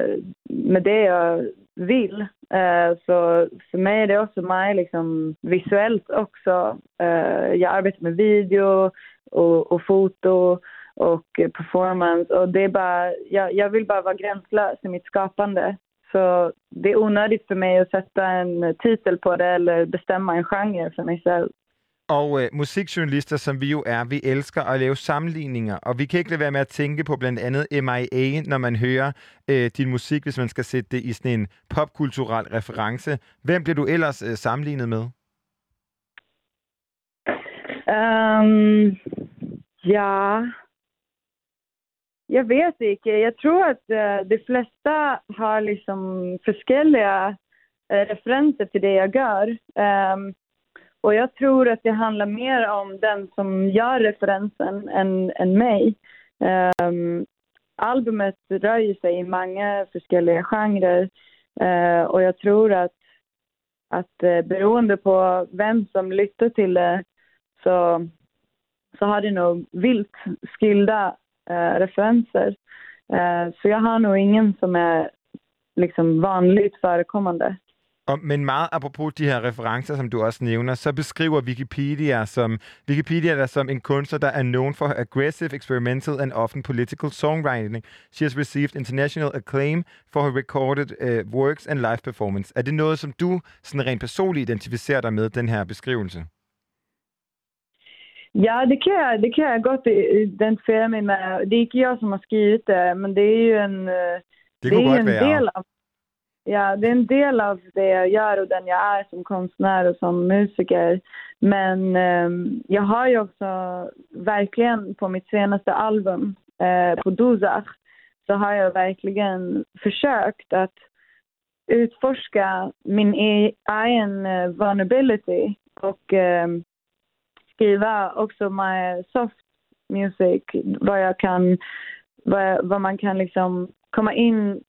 med det jag vill. Eh, så för mig är det också mig liksom visuellt också. Eh, jag arbetar med video och, och foto och performance. Och det är bara, jag, jag vill bara vara gränslös i mitt skapande. Så det är onödigt för mig att sätta en titel på det eller bestämma en genre för mig själv. Og øh, musikjournalister, som vi jo er, vi elsker at lave sammenligninger, og vi kan ikke lade være med at tænke på blandt andet MIA, når man hører øh, din musik, hvis man skal sætte det i sådan en popkulturel reference. Hvem bliver du ellers øh, sammenlignet med? Ehm, ja, jag ved ikke. Jag tror att uh, øh, de flesta har liksom forskellige øh, uh, referenser till det jag gör. Ehm, och jag tror att det handlar mer om den som gör referensen än, än mig. Ehm, albumet rör sig i många olika genrer eh, och jag tror att, att uh, beroende på vem som lyssnar till det så, så har det nog vilt skilda eh, referenser. Eh, så jag har nog ingen som är liksom vanligt förekommande. Og, men meget apropos de her referencer, som du også nævner, så beskriver Wikipedia som Wikipedia dig som en kunstner, der er known for aggressive, experimental and often political songwriting. She has received international acclaim for her recorded uh, works and live performance. Er det noget, som du sådan rent personligt identificerer dig med, den her beskrivelse? Ja, det kan, jag, det kan jag gott identifiera mig med. Det är inte jag som har skrivit det, men det är ju en, eh, Det ju godt en være. del av Ja, det är en del av det jag gör och den jag är som konstnär och som musiker. Men eh, jag har ju också verkligen på mitt senaste album, eh, på Dozach, så har jag verkligen försökt att utforska min e-, egen eh, vulnerability och eh, skriva också my soft music, vad jag kan, vad, vad man kan liksom komma in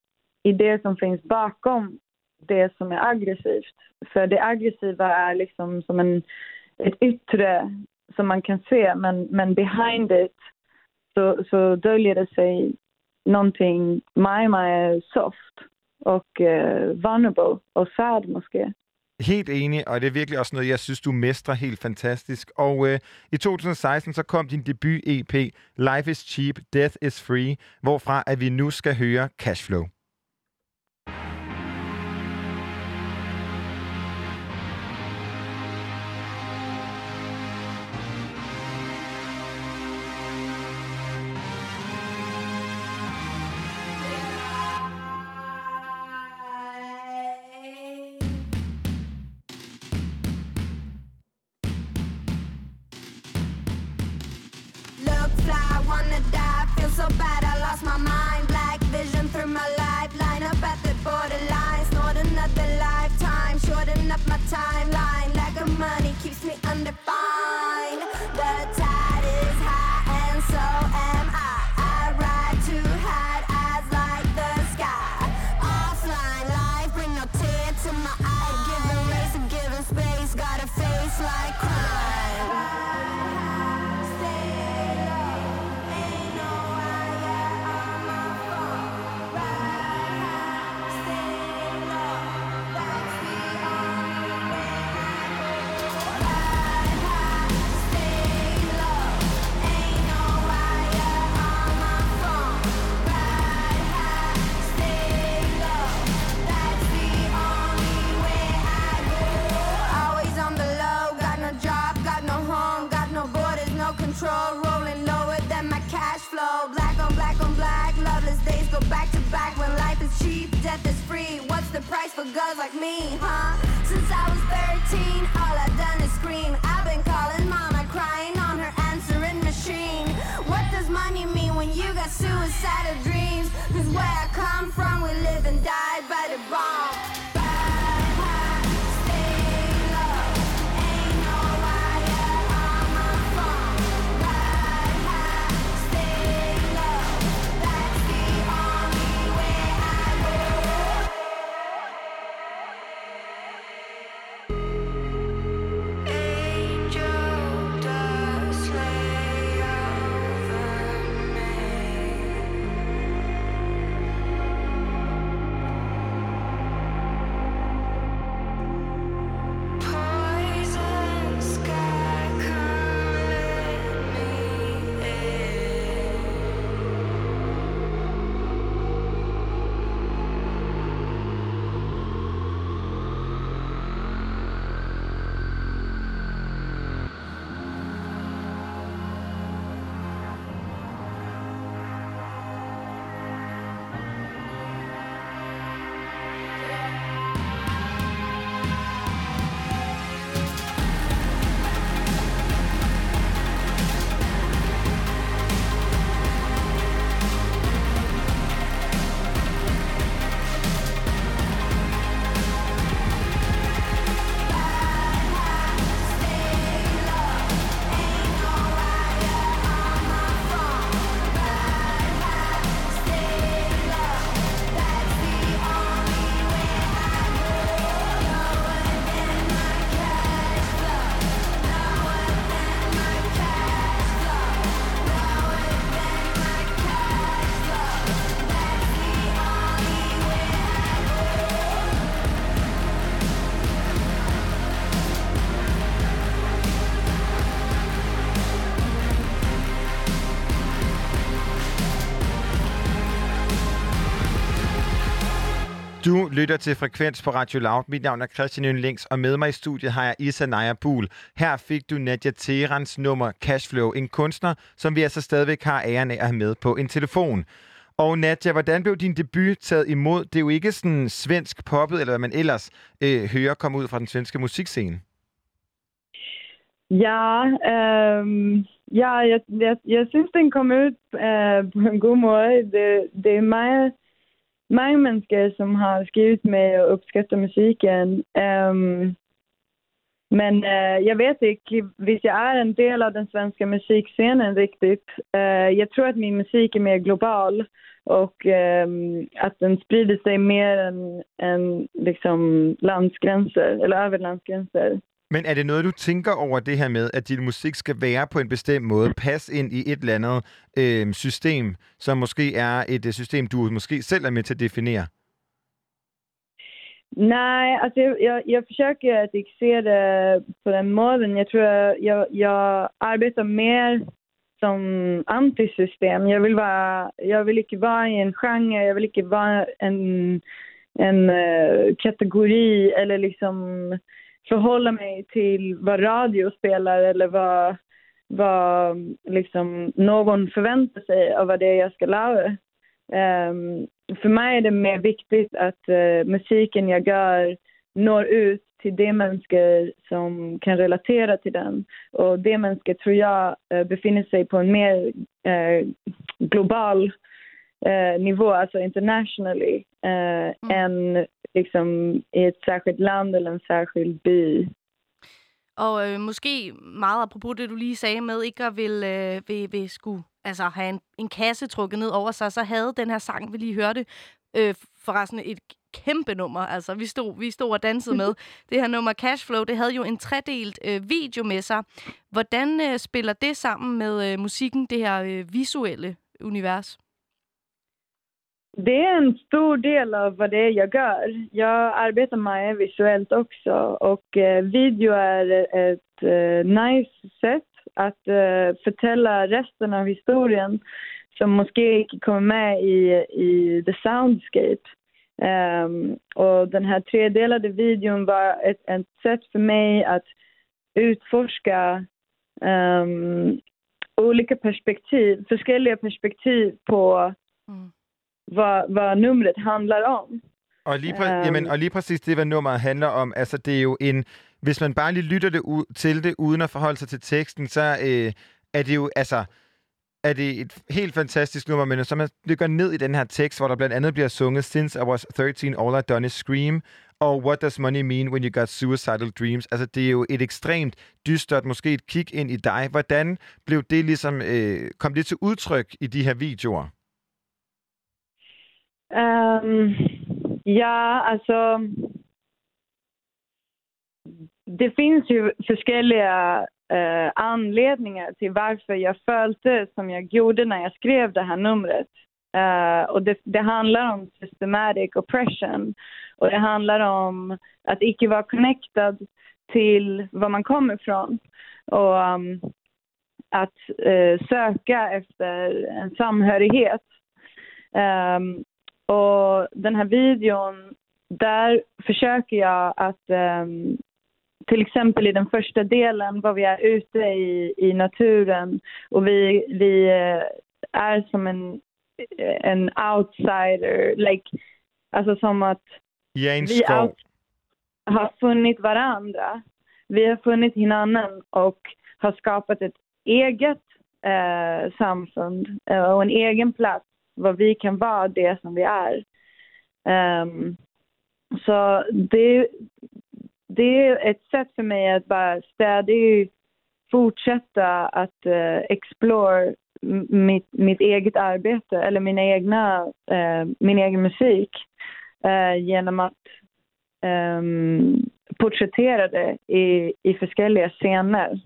i det som finns bakom det som är aggressivt. För det aggressiva är liksom som en, ett yttre som man kan se, men, men behind it så, så döljer det sig någonting meget, meget soft och uh, vulnerable och sad måske. Helt enig, og det er virkelig også noget, jeg synes, du mestrer helt fantastisk. Og øh, i 2016 så kom din debut-EP, Life is Cheap, Death is Free, hvorfra at vi nu skal høre Cashflow. Timeline. Lack of money keeps me undefined. The price for girls like me, huh? Since I was 13, all I've done is scream. I've been calling mama, crying on her answering machine. What does money mean when you got suicidal dreams? Cause where I come from, we live and die by the bomb. Du lytter til Frekvens på Radio Loud. Mit navn er Christian Yndlings, og med mig i studiet har jeg Isa Naja Buhl. Her fik du Nadia Terans nummer Cashflow, en kunstner, som vi altså stadigvæk har æren af at have med på en telefon. Og Nadia, hvordan blev din debut taget imod? Det er jo ikke sådan svensk poppet, eller hvad man ellers øh, hører komme ud fra den svenske musikscene. Ja, øh, ja jeg, jeg, jeg synes, den kom ud øh, på en god måde. Det, det er meget, mange mennesker, som har skrevet med og opskatter musikken. Um, Men øh, uh, jag vet inte, hvis jag är en del av den svenska musikscenen riktigt. Eh, øh, jag tror att min musik är mer global och ehm, att den sprider sig mer än, än liksom landsgränser, eller över landsgränser. Men er det noget, du tænker over det her med, at din musik skal være på en bestemt måde, passe ind i et eller andet øh, system, som måske er et øh, system, du måske selv er med til at definere? Nej, alltså jag, jag, jag försöker att se det på den måten. Jag tror jag, jag, jag arbetar mer som antisystem. Jag vill, vara, jag vill inte vara i en genre, jag vill inte vara en, en uh, kategori eller liksom förhålla mig till vad radio spelar eller vad, vad liksom någon förväntar sig av vad det är jag ska lära. Ehm, för mig är det mer viktigt att eh, musiken jag gör når ut till de människor som kan relatera till den. Och de människor tror jag eh, befinner sig på en mer eh, global nivå, alltså internationally, eh, än liksom i ett särskilt land eller en särskild by. Og øh, måske meget apropos det, du lige sagde med ikke at vil, øh, vil, vil skulle altså, have en, en kasse trukket ned over sig, så havde den her sang, vi lige hørte, øh, forresten et kæmpe nummer. Altså, vi stod, vi stod og dansede med. Det her nummer Cashflow, det havde jo en tredelt øh, video med sig. Hvordan øh, spiller det sammen med øh, musikken, det her øh, visuelle univers? Det är en stor del av vad det är jag gör. Jag arbetar med visuellt också och eh, video är ett eh, nice sätt att eh, förtälla resten av historien som måske inte kommer med i, i the soundscape. Ehm, och den här tredelade videon var ett, ett sätt för mig att utforska ehm, olika perspektiv, forskellige perspektiv på mm hvad, hvad numret handler om. Og lige, præ- Øhm. jamen, og lige præcis det, hvad nummeret handler om, altså det er jo en... Hvis man bare lige lytter det ud, til det, uden at forholde sig til teksten, så øh, er det jo, altså... Er det et helt fantastisk nummer, men så man dykker ned i den her tekst, hvor der blandt andet bliver sunget Since I was 13, all I've done is scream, og What does money mean when you got suicidal dreams? Altså, det er jo et ekstremt dystert, måske et kig ind i dig. Hvordan blev det ligesom, øh, kom det til udtryk i de her videoer? Ehm, ja, alltså... Det finns ju forskelliga eh, øh, anledningar till varför jag följde som jag gjorde när jag skrev det här numret. Eh, øh, och det, det handlar om systematic oppression. Och det handlar om att icke vara connectad till var man kommer ifrån. Och um, att eh, øh, söka efter en samhörighet. Ehm, och den här videon, där försöker jag att ehm, till exempel i den första delen var vi är ute i, i naturen. Och vi, vi eh, är som en, en outsider, like, alltså som att en vi out, har funnit varandra. Vi har funnit hinanden och har skapat ett eget eh, samfund eh, och en egen plats vad vi kan vara det som vi är. Ehm, så det, det är ett sätt för mig att bara stadigt fortsätta att uh, øh, explore mitt, mitt eget arbete eller mina egna, eh, øh, min egen musik øh, eh, genom att um, øhm, porträttera det i, i forskellige scener.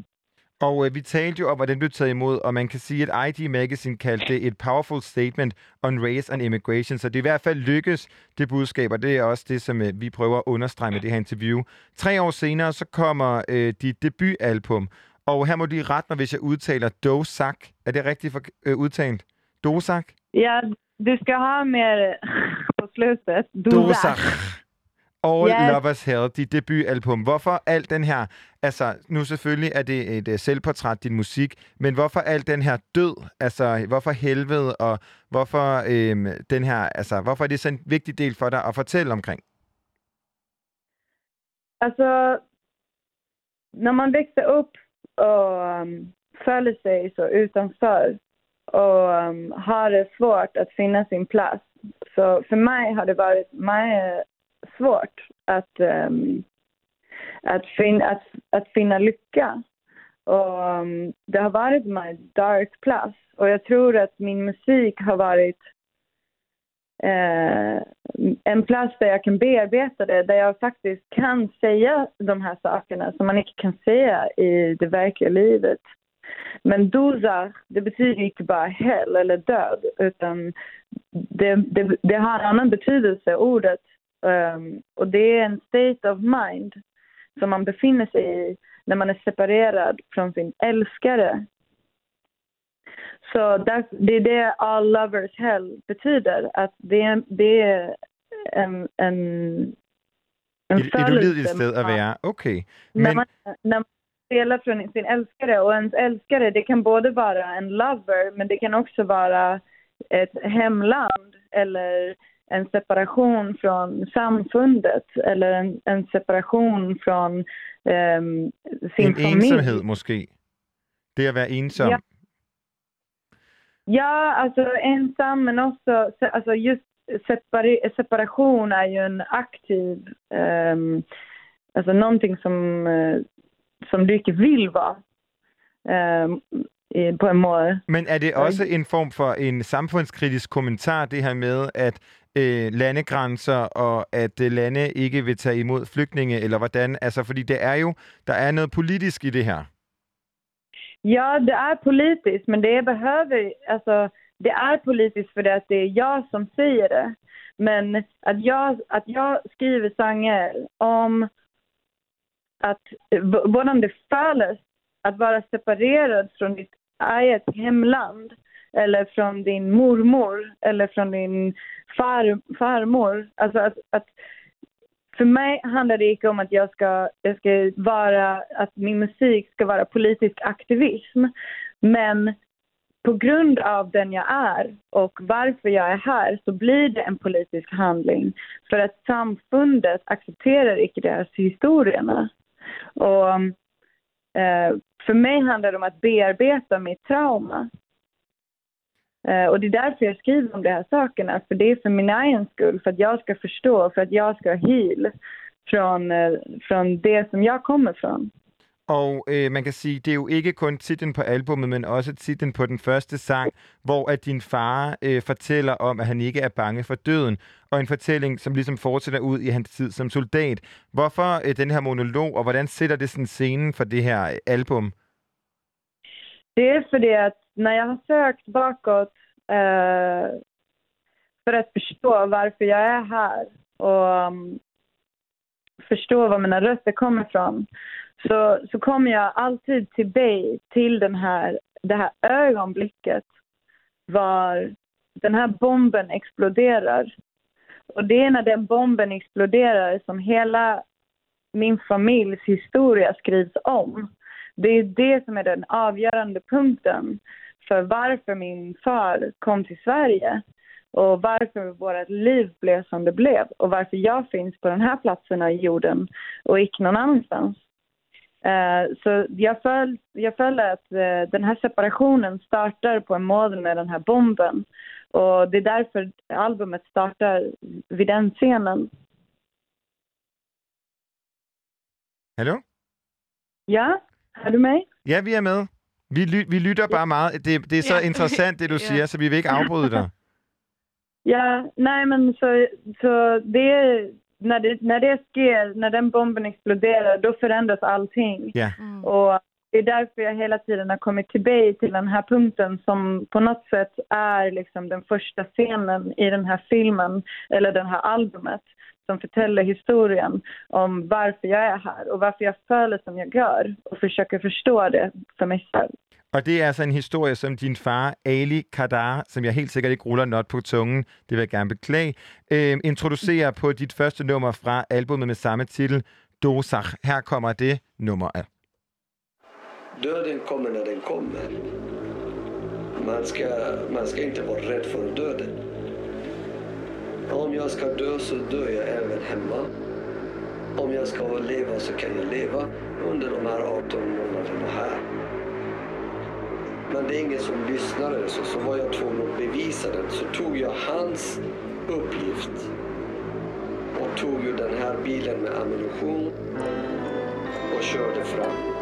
Og øh, vi talte jo om, hvordan blev taget imod, og man kan sige, at ID Magazine kaldte det et powerful statement on race and immigration. Så det er i hvert fald lykkes, det budskab, og det er også det, som øh, vi prøver at understrege med det her interview. Tre år senere, så kommer øh, dit debutalbum, og her må de rette mig, hvis jeg udtaler Dosak. Er det rigtigt for, øh, udtalt? Dosak? Ja, du skal have mere på slutet. Du Dosak. All Yes. Lovers Hell, dit debutalbum. Hvorfor al den her, altså nu selvfølgelig er det et uh, selvportræt, din musik, men hvorfor al den her død, altså hvorfor helvede, og hvorfor øhm, den her, altså hvorfor er det så en vigtig del for dig at fortælle omkring? Altså, når man växer upp och um, føler sig så utanför och um, har det svårt att finna sin plats. Så för mig har det varit meget svårt att, um, att, fin, att, att finna lycka. Och um, det har varit my dark plats. Och jag tror att min musik har varit eh, en plats där jag kan bearbeta det, där jag faktiskt kan säga de här sakerna som man inte kan säga i det verkliga livet. Men doza, det betyder inte bara hell eller död, utan det, det, det har en annan betydelse, ordet. Um, och det är en state of mind som man befinner sig i när man är separerad från sin älskare. Så där, det är det all lovers hell betyder, att det är, det är en, en, en Et, et ulideligt sted at være. Okay. Men, man, när man spelar från sin älskare, och ens älskare det kan både vara en lover, men det kan också vara ett hemland eller en separation från samfundet eller en, en separation från ehm, sin en familj. ensomhed måske. Det at være ensom. Ja. Ja, alltså ensam men också alltså just separa- separation är ju en aktiv, um, alltså någonting som, eh, som du inte vill vara i, på en måde. Men er det også en form for en samfundskritisk kommentar, det her med, at øh, landegrænser og at øh, lande ikke vil tage imod flygtninge, eller hvordan? Altså, fordi det er jo, der er noget politisk i det her. Ja, det är politiskt, men det behöver, alltså, det är politiskt för att det är jag som säger det. Men att jag, att jag skriver sånger om att, v- hvordan det känns att vara separerad från ditt eget hemland eller från din mormor eller från din far, farmor. Alltså att, att för mig handlar det inte om att jag ska, jag ska vara, att min musik ska vara politisk aktivism. Men på grund av den jag är och varför jag är här så blir det en politisk handling. För att samfundet accepterar inte deras historierna. Och eh, för mig handlar det om att bearbeta mitt trauma. Eh, och det är därför jag skriver om de här sakerna. För det är för min egen skull, för att jag ska förstå, för att jag ska heal från, eh, från det som jag kommer från. Og øh, man kan sige, det er jo ikke kun titlen på albummet, men også titlen på den første sang, hvor at din far øh, fortæller om, at han ikke er bange for døden. Og en fortælling, som ligesom fortsætter ud i hans tid som soldat. Hvorfor øh, den her monolog, og hvordan sætter det sådan scenen for det her album? Det är för det att när jag har sökt bakåt Øh, eh, för att förstå varför jag är här och um, förstå var mina rötter kommer ifrån så, så kommer jag alltid till dig, till den här, det här ögonblicket var den här bomben exploderar. Och det är när den bomben exploderar som hela min familjs historia skrivs om. Det är det som är den avgörande punkten för varför min far kom till Sverige och varför vårt liv blev som det blev och varför jag finns på den här platsen i jorden och inte någon annanstans. Eh, så jag föll, jag föll att eh, den här separationen startar på en mål med den här bomben och det är därför albumet startar vid den scenen. Hallo? Ja, hör du mig? Ja, vi er med. Vi, ly- vi lytter bare meget. Det, det er så Ja. interessant, det du Ja. siger, så vi vil ikke afbryde dig. Ja, nej men så, så det är, när det, när det sker, när den bomben exploderar, då förändras allting. Ja. Och det är därför jag hela tiden har kommit tillbaka till den här punkten som på något sätt är liksom den första scenen i den här filmen, eller det här albumet, som förtäller historien om varför jag är här och varför jag följer som jag gör och försöker förstå det för mig själv. Og det er altså en historie, som din far, Ali Kadar, som jeg helt sikkert ikke ruller not på tungen, det vil jeg gerne beklage, øh, introducerer på dit første nummer fra albumet med samme titel, Dosach. Her kommer det nummer af. Döden kommer när den kommer. Man ska, man ska inte vara rädd för döden. Om jag ska dö så dör jag även hemma. Om jag ska leva så kan jag leva under de här 18 månaderna här. Men det är ingen som lyssnade så, så var jag tvungen att bevisa det. Så tog jag hans uppgift och tog ju den här bilen med ammunition och körde fram.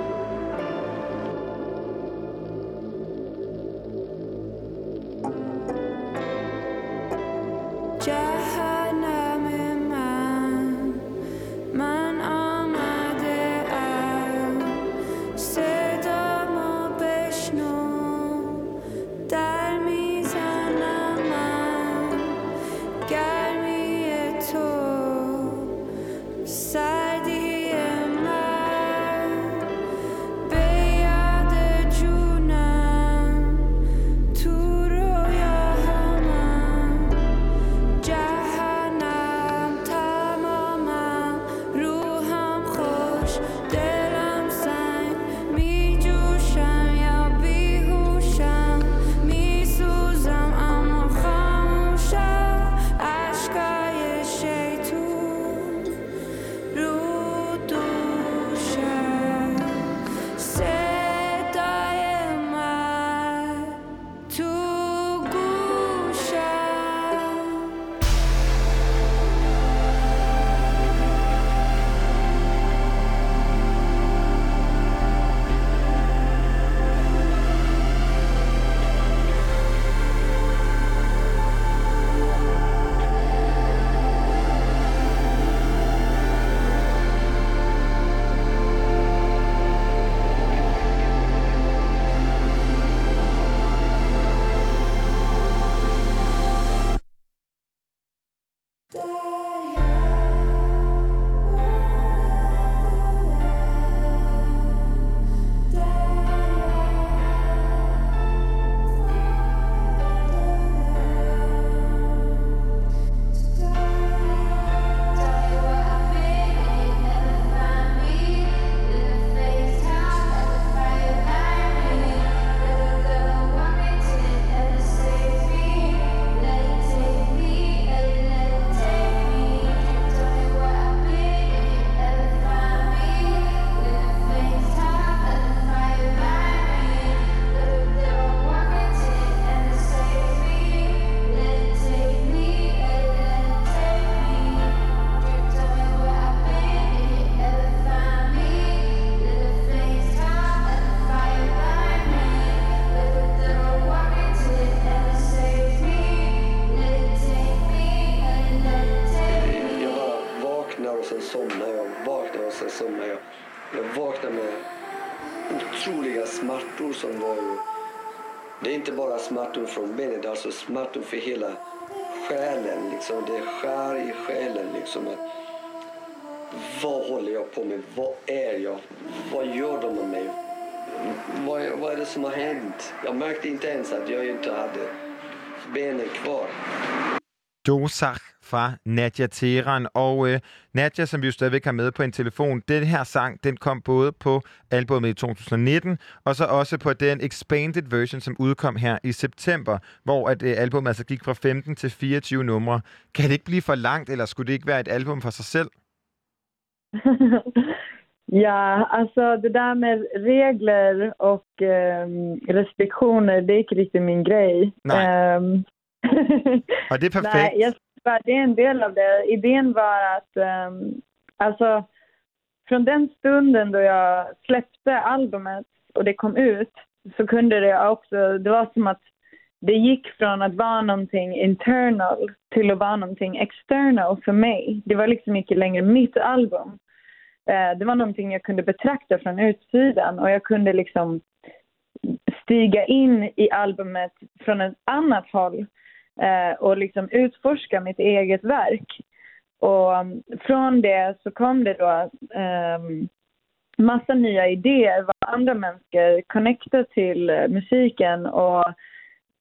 Bara från benet, alltså smärtan för hela själen. Liksom. Det skär i själen. Liksom. Att, vad håller jag på med? Vad är jag? Vad gör de med mig? Vad, vad är det som har hänt? Jag märkte inte ens att jag inte hade benen kvar. Dosach fra Nadja Teran. Og øh, Nadja, som vi jo stadigvæk har med på en telefon, den her sang, den kom både på albumet i 2019, og så også på den expanded version, som udkom her i september, hvor at, øh, albumet altså gik fra 15 til 24 numre. Kan det ikke blive for langt, eller skulle det ikke være et album for sig selv? Ja, alltså det där med regler och ehm, restriktioner, det är inte riktigt min grej. Nej. Ehm, Og det er perfekt. Nej, jag, bara, det är en del av det. Idén var att, um, øhm, alltså, från den stunden då jag släppte albumet och det kom ut så kunde det också, det var som att det gick från att vara någonting internal till att vara någonting external för mig. Det var liksom inte längre mitt album. Eh, det var någonting jag kunde betrakta från utsidan och jag kunde liksom stiga in i albumet från ett annat håll eh, och liksom utforska mitt eget verk. Och um, från det så kom det då eh, massa nya idéer vad andra människor connectar till eh, musiken och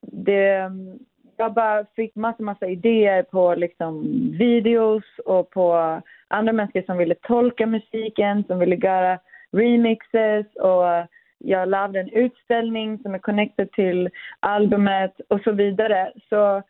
det, um, jag bara fick massa, massa idéer på liksom videos och på andra människor som ville tolka musiken, som ville göra remixes och jag lavade en utställning som är connected till albumet och så vidare. Så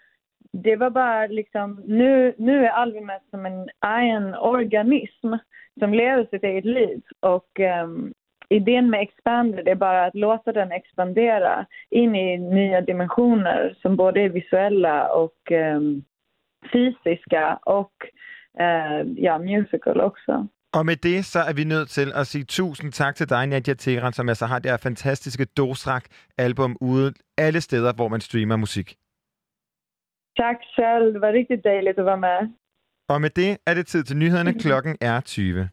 det var bara liksom, nu, nu är albumet som en, är en organism som lever sitt eget liv. Och um, idén med Expanded är bara att låta den expandera in i nya dimensioner som både är visuella och um, fysiska och uh, ja, musical också. Og med det, så er vi nødt til at sige tusind tak til dig, Nadia Teran, som altså har det her fantastiske Dosrak-album ude alle steder, hvor man streamer musik. Tak selv. Det var rigtig dejligt at være med. Og med det er det tid til nyhederne. Klokken er 20.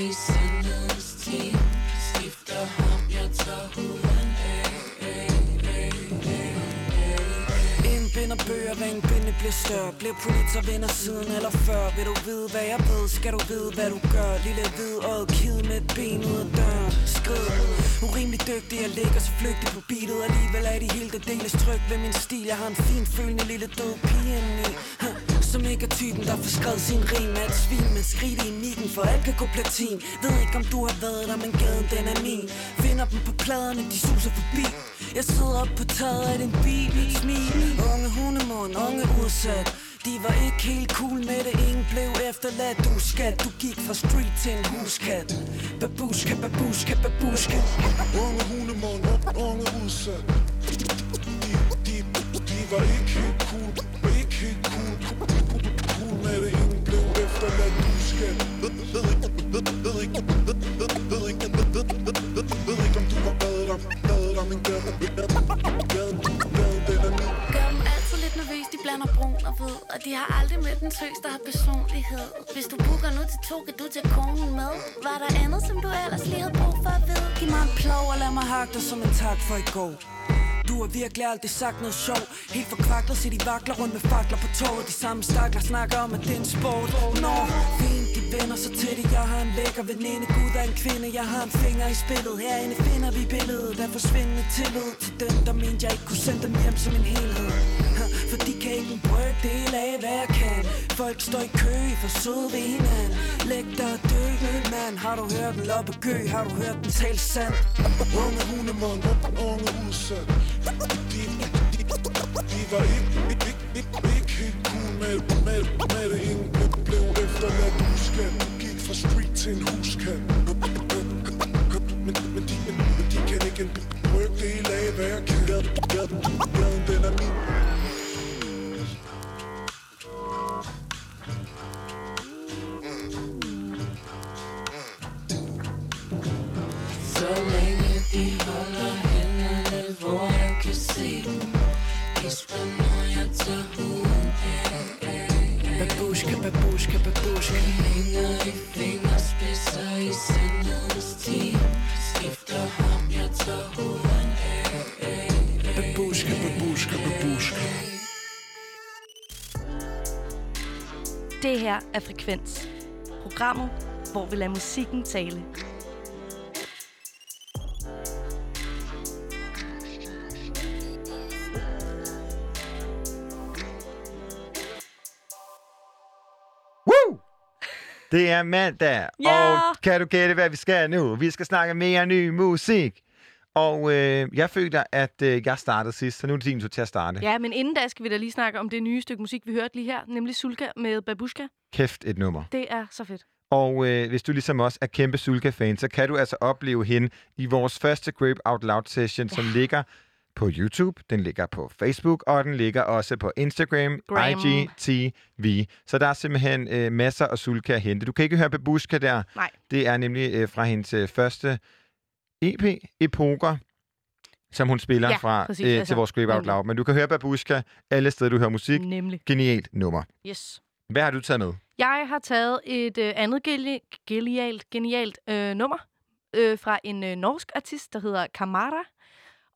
i sandhedens tid. Skifter ham, jeg tager huden af Indbinder bøger, hvad bliver større. Bliver politer vinder siden eller før. Vil du vide, hvad jeg ved, skal du vide, hvad du gør? Lille hvid og kid med et ben ud af døren. Skrid, urimelig dygtig, jeg ligger så flygtig på beatet. Alligevel er de helt det deles tryg ved min stil. Jeg har en fin følende lille død pige indeni. Huh, som ikke er typen, der får skrevet sin rim. Er et svin med skridt i mikken, for alt kan gå platin. Ved ikke om du har været der, men gaden den er min. Finder dem på pladerne, de suser forbi. Jeg sidder op på taget af din bil Smil, unge hundemund, unge udsat. De var ikke helt cool med det. Ingen blev efterladt, du skat Du gik fra street til en huskat. Babushka, babushka, babushka. Unge hundemund, unge udsat. De, de, de var ikke helt cool. De blander brun og Og de har aldrig mødt en tøs, der har personlighed. Hvis du booker nu til to, kan du tage konen med. Var der andet, som du ellers lige havde brug for at vide? Giv mig en plov og lad mig hakke dig som en tak for i går du har virkelig aldrig sagt noget sjov. Helt forkvaklet, så de vakler rundt med fakler på toget De samme stakler snakker om, at det er en sport. Når fint, de vender så til det. Jeg har en lækker veninde, Gud er en kvinde. Jeg har en finger i spillet. Herinde finder vi billedet af forsvindende tillid. Til dem, der mente jeg ikke kunne sende dem hjem som en helhed. For de kan ikke en brøkdel af, hvad jeg kan. Folk står i kø for søde ved hinanden Læg dig og dø, mand. Har du hørt den loppe gø? Har du hørt den tale sand? Unge hundemund, unge udsat de, de, de, var ikke, ikke, ikke, ikke, ikke helt cool med, med, med det Ingen blev, efterladt huskat Gik fra street til en huskat men, men, de, men men de kan ikke en brøkdel af, hvad jeg kan. Gaden, gaden, gaden, den er min. Så længe de holder hænderne, hvor jeg kan se dem Gisper, når jeg tager huden Babushka, babushka, babushka Hænger i fingerspidser i sandhedens team Skifter ham, jeg tager huden af Babushka, babushka, babushka Det her er Frekvens. Programmet, hvor vi lader musikken tale. Det er mandag, Ja! og kan du gætte, hvad vi skal nu? Vi skal snakke mere ny musik. Og øh, jeg føler, at øh, jeg startede sidst, så nu er det din tur til at starte. Ja, men inden da skal vi da lige snakke om det nye stykke musik, vi hørte lige her, nemlig Sulka med Babushka. Kæft et nummer. Det er så fedt. Og øh, hvis du ligesom os er kæmpe Sulka-fan, så kan du altså opleve hende i vores første Grape Out Loud session, ja. som ligger på YouTube, den ligger på Facebook, og den ligger også på Instagram, Gram. IGTV. Så der er simpelthen øh, masser af Sulka at hente. Du kan ikke høre Babushka der. Nej. Det er nemlig øh, fra hendes øh, første EP, Epoker, som hun spiller Ja, fra præcis, øh, altså, til vores Grape Out. Loud. Men du kan høre Babushka alle steder, du hører musik. Nemlig. Genialt nummer. Yes. Hvad har du taget med? Jeg har taget et øh, andet geni- genialt, genialt øh, nummer øh, fra en øh, norsk artist, der hedder Kamara.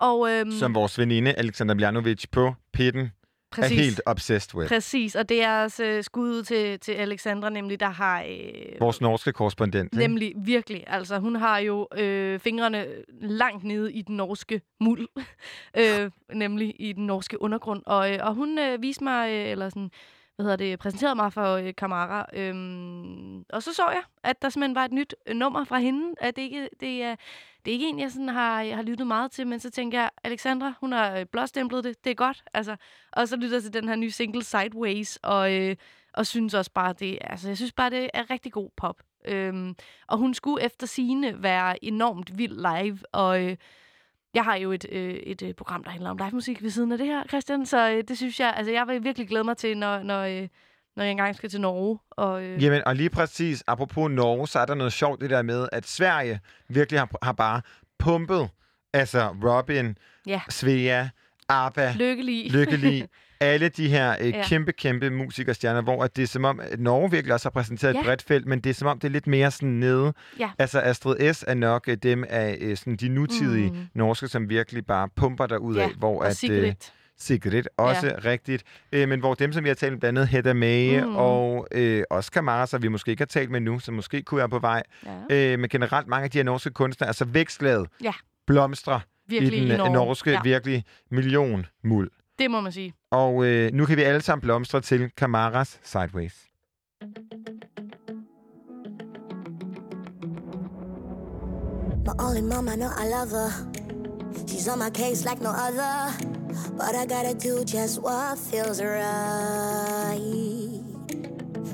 Og, øhm, Som vores veninde Alexander Bjanovic på Pitten Præcis. helt obsessed with. Præcis, og det er også øh, skud til, til Alexandra, nemlig, der har... Øh, Vores norske korrespondent. ikke? Nemlig, virkelig. Altså, hun har jo øh, fingrene langt nede i den norske muld. øh, nemlig i den norske undergrund. Og, øh, og hun øh, viste mig, øh, eller sådan, hvad hedder det, præsenterede mig for øh, Kamara. Øhm, og så så jeg, at der simpelthen var et nyt øh, nummer fra hende. At det ikke det er, det er ikke en, jeg sådan har, jeg har lyttet meget til, men så tænker jeg, Alexandra, hun har øh, blåstemplet det. Det er godt. Altså, og så lytter jeg til den her nye single Sideways, og, øh, og synes også bare, det, altså, jeg synes bare, det er rigtig god pop. Øhm, og hun skulle efter sine være enormt vild live, og øh, jeg har jo et, øh, et øh, program, der handler om live musik ved siden af det her, Christian, så øh, det synes jeg, altså jeg vil virkelig glæde mig til, når, når, øh, når jeg engang skal til Norge. Og, øh, Jamen, og lige præcis, apropos Norge, så er der noget sjovt det der med, at Sverige virkelig har, har bare pumpet, altså Robin, Ja. Svea, ABBA, Lykkelig. Lykkelig, alle de her øh, Ja. kæmpe, kæmpe musikerstjerner, hvor at det er som om, at Norge virkelig også har præsenteret Ja. et bredt felt, men det er som om, det er lidt mere sådan nede. Ja. Altså Astrid S. er nok øh, dem af øh, sådan de nutidige Mm. norske, som virkelig bare pumper derud Ja, af, hvor og at... Øh, Sigrid, også Ja. rigtigt. Øh, men hvor dem, som vi har talt med, blandt andet Hedda Mae Mm. og øh, også Kamara, som vi måske ikke har talt med nu, som måske kunne være på vej. Ja. Øh, men generelt mange af de her norske kunstnere, altså vækstlaget, Ja. blomstrer Virkelig i den i øh, Norge. norske Ja. virkelig millionmuld. Det må man sige. Og øh, nu kan vi alle sammen blomstre til Kamaras Sideways. My only mom, I know I love her. She's on my case like no other. But I gotta do just what feels right.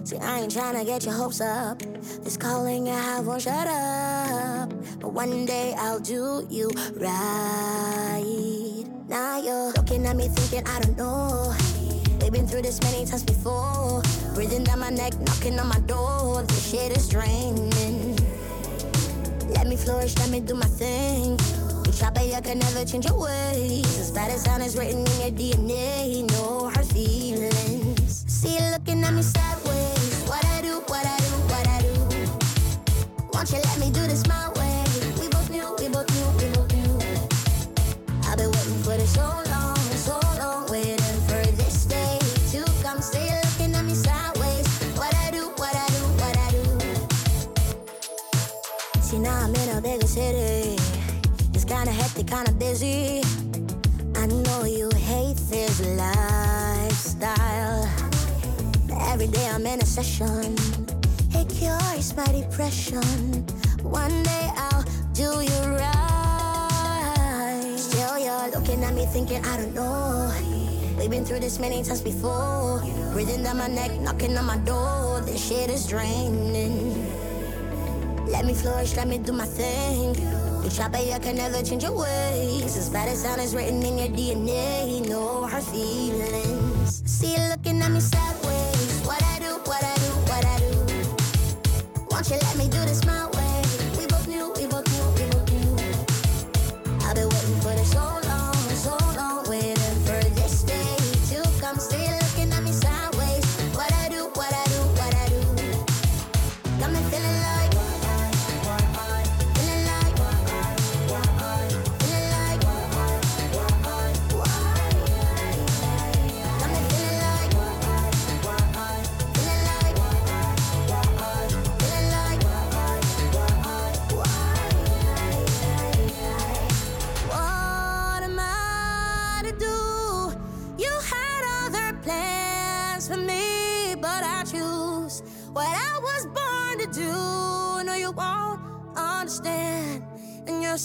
See, I ain't tryna get your hopes up. This calling I have won't shut up. But one day I'll do you right. Now you're looking at me thinking, I don't know. We've been through this many times before. Breathing down my neck, knocking on my door. This shit is draining. Let me flourish, let me do my thing. Try, but you can never change your ways. As bad as sound is written in your DNA. No hard feelings. See you looking at me sideways. What I do, what I do, what I do. Won't you let me do this my way? We both knew, we both knew, we both knew. I've been waiting for this so long, kinda busy. I know you hate this lifestyle. Every day I'm in a session. It cures my depression. One day I'll do you right. Still you're looking at me thinking I don't know. We've been through this many times before. Breathing down my neck, knocking on my door. This shit is draining. Let me flourish, let me do my thing. Try, but you can never change your ways. As bad as sound is written in your DNA. No her feelings. See you looking at me sideways. What I do, what I do, what I do. Won't you let me do this my way?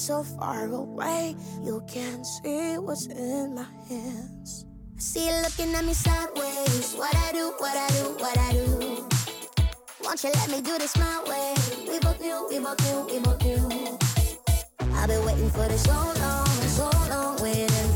So far away, you can't see what's in my hands. I see you looking at me sideways. What I do, what I do, what I do. Won't you let me do this my way? We both knew, we both knew, we both knew. I've been waiting for this so long, so long, waiting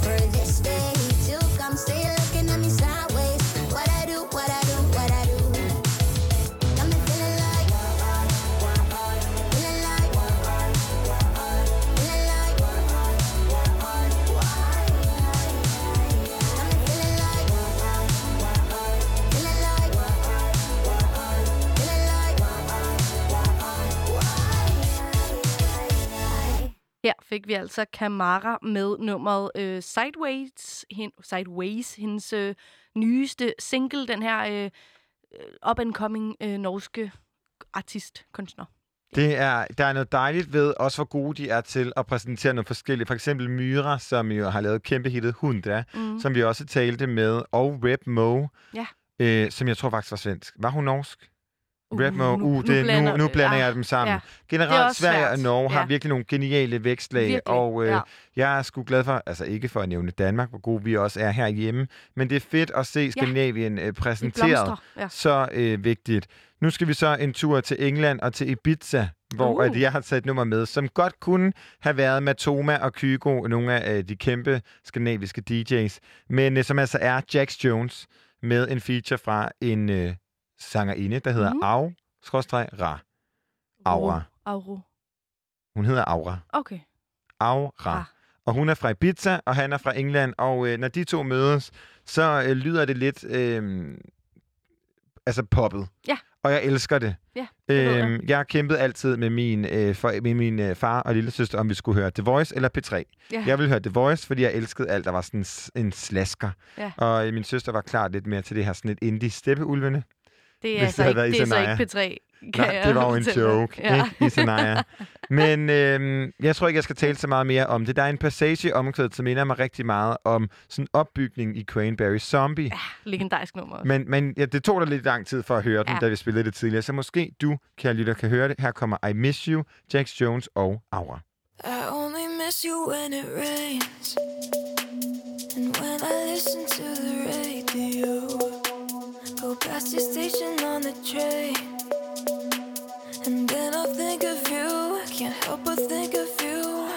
fik vi altså Kamara med nummeret øh, Sideways, hen, Sideways, hendes øh, nyeste single, den her øh, øh, up-and-coming øh, norske artist, kunstner. Det er, der er noget dejligt ved også, hvor gode de er til at præsentere noget forskelligt. For eksempel Myra, som jo har lavet kæmpe hittet Hunda, mm. som vi også talte med, og Rep Mo, Ja. øh, som jeg tror faktisk var svensk. Var hun norsk? Uh, Rep Mo, nu- uh, nu det, blander- nu, nu blander ah, jeg dem sammen. ja. Er Generelt, Sverige svært. og Norge har Ja. virkelig nogle geniale vækstlag, Virkelig, og øh, ja. jeg er sgu glad for, altså ikke for at nævne Danmark, hvor gode vi også er herhjemme, men det er fedt at se Skandinavien øh, præsenteret. ja. Så øh, vigtigt. Nu skal vi så en tur til England og til Ibiza, hvor Uh. at jeg har taget et nummer med, som godt kunne have været Matoma og Kygo, nogle af øh, de kæmpe skandinaviske DJ's, men øh, som altså er Jax Jones med en feature fra en øh, sangerinde, der hedder mm. Au, skråstreg, Ra. Aura. Auro. Hun hedder Aura. Okay. Aura. Og hun er fra Ibiza, og han er fra England. Og øh, når de to mødes, så øh, lyder det lidt øh, altså poppet. Ja. Og jeg elsker det. Ja, det jeg. Øhm, jeg har kæmpet altid med min, øh, for, med min øh, far og lille søster, om vi skulle høre The Voice eller P3. Ja. Jeg ville høre The Voice, fordi jeg elskede alt, der var sådan en slasker. Ja. Og øh, min søster var klar lidt mere til det her sådan et indie steppeulvene. Det er, altså havde ikke, det er så ikke P3, kan Nej, det var jo en joke, Ja. ikke, Isanaya? Men øhm, jeg tror ikke, jeg skal tale så meget mere om det. Der er en passage i omkvædet, som minder mig rigtig meget om sådan opbygning i Cranberry Zombie. Ja, Legendarisk nummer også. men, men ja, det tog da lidt lang tid for at høre den, Ja. da vi spillede det tidligere. Så måske du, kære lytter, kan høre det. Her kommer I Miss You, Jax Jones og Aura. I only miss you when it rains. And when I listen to the radio, past your station on the train. And then I'll think of you. I Can't help but think of you.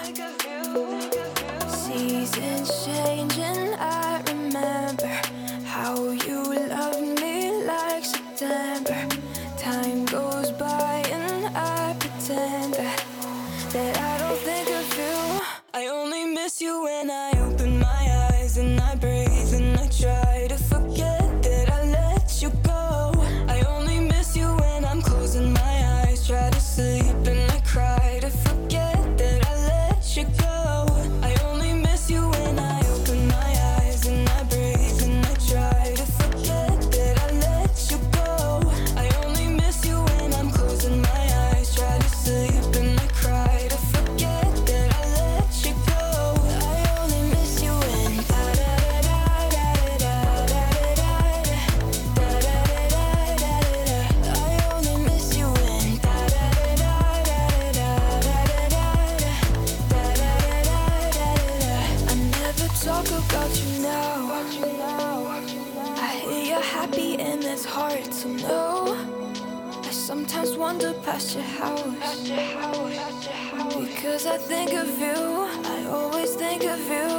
Seasons changing, I remember how you loved me like September. Time goes by and I pretend that that I don't think of you. I only miss you when I past your house. Because I think of you. I always think of you.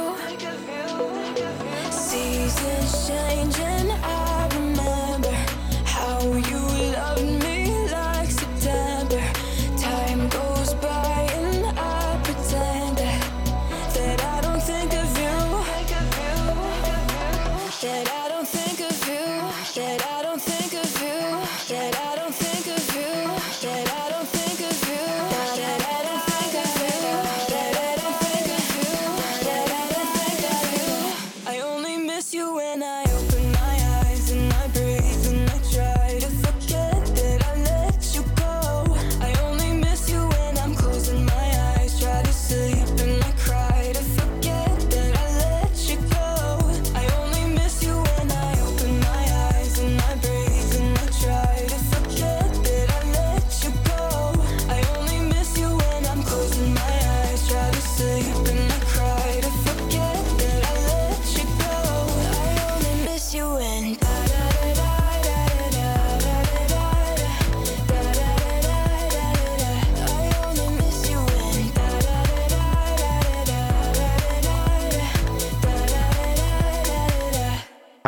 Seasons change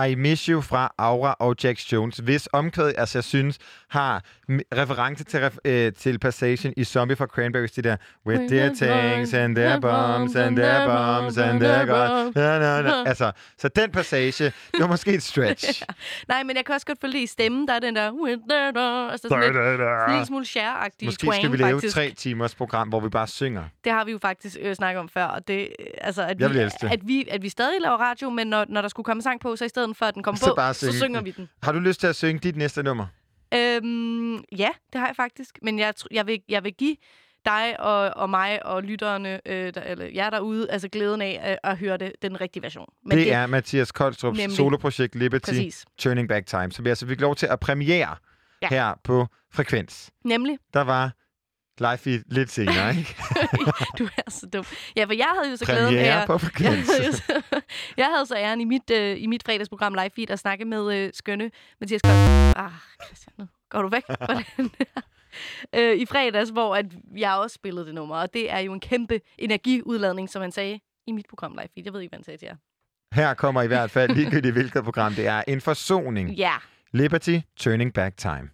I Miss You fra Aura og Jax Jones, hvis omkvædet, altså jeg synes, har reference til, ref, øh, til passagen i Zombie fra Cranberries, det der With their tanks and their bombs and their bombs and their guns. Na, na, na. Altså, så den passage, det var måske et stretch. Nej, men jeg kan også godt forlige stemmen, der er den der... Altså sådan lidt, Da, da, da. sådan en lille smule share-agtig Måske twang, skal vi lave faktisk. tre timers program, hvor vi bare synger. Det har vi jo faktisk øh, snakket om før. Og det, øh, altså, at, vi, at, vi, at vi stadig laver radio, men når, når der skulle komme sang på, så i stedet stedet for at den kommer Så på, så synge synger vi den. Har du lyst til at synge dit næste nummer? Øhm, ja, det har jeg faktisk. Men jeg, jeg, vil, jeg vil give dig og, og mig og lytterne, øh, der, eller jer derude, altså glæden af at, at høre det, den rigtige version. Men det, det er Mathias Koldstrups Nemlig. soloprojekt Liberty Præcis. Turning Back Time, som vi altså fik lov til at premiere ja. her på Frekvens. Nemlig, Der var live feed lidt senere, ikke? du er så dum. Ja, for jeg havde jo så glæden Premiere af... at- på jeg, Frekvens. havde så, jeg havde så æren i mit, øh, i mit fredagsprogram Live Feed at snakke med øh, skønne Mathias Kold. Ah, Christian, nu går du væk der. øh, I fredags, hvor at jeg også spillede det nummer, og det er jo en kæmpe energiudladning, som han sagde i mit program Live Feed. Jeg ved ikke, hvad han sagde til jer. Her kommer i hvert fald ligegyldigt hvilket program det er. En forsoning. Ja. Liberty Turning Back Time.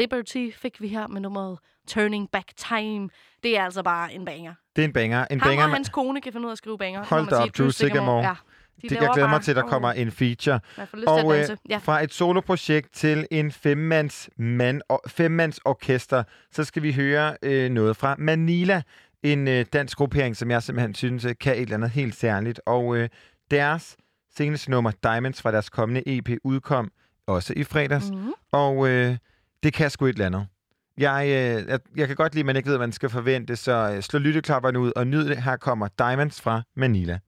Liberty fik vi her med nummeret Turning Back Time. Det er altså bare en banger. Det er en banger. En Ham banger og hans kone kan finde ud af at skrive banger. Hold da op, Drew Sigamore. Ja, de det jeg glæde bare- mig til, at der kommer en feature. Og øh. Ja. fra et soloprojekt til en femmands, man, og, femmands orkester, så skal vi høre øh, noget fra Manila, en øh, dansk gruppering, som jeg simpelthen synes øh, kan et eller andet helt særligt. Og øh, deres seneste nummer, Diamonds, fra deres kommende EP, udkom også i fredags. Mhm. Og øh, det kan sgu et eller andet. Jeg, øh, jeg, jeg kan godt lide, at man ikke ved, hvad man skal forvente, så øh, slå lytteklapperne ud og nyd det. Her kommer Diamonds fra Manila.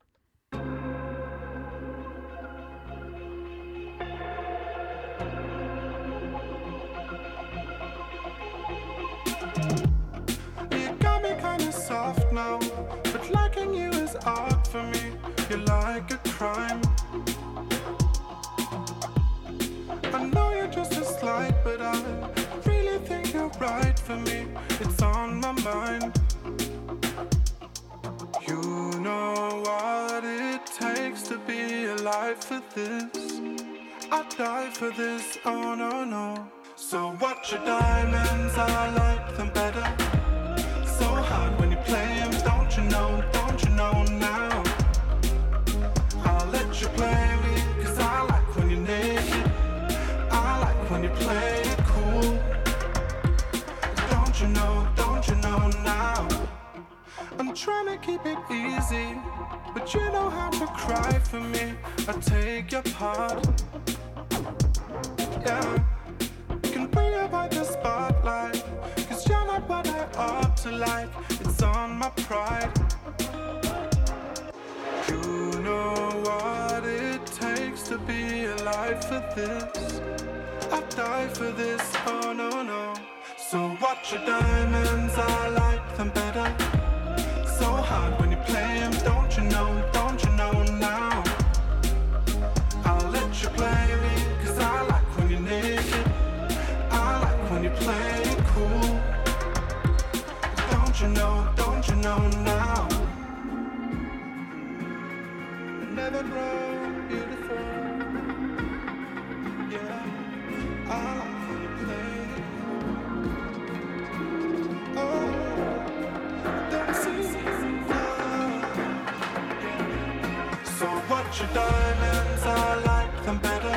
You know what it takes to be alive for this. I'd die for this, oh no, no. So watch your diamonds, I like them better. So hard when you play I'm trying to keep it easy, but you know how to cry for me. I take your part. Yeah, you can we avoid the spotlight? Cause you're not what I ought to like. It's on my pride. You know what it takes to be alive for this. I'd die for this, oh no, no. So watch your diamonds, I like them better. So hard when you don't you know, don't you know now? I'll let you play me, cause I like when you're. I like when you play it cool. Don't you know, don't you know now? Never grow your diamonds, I like them better.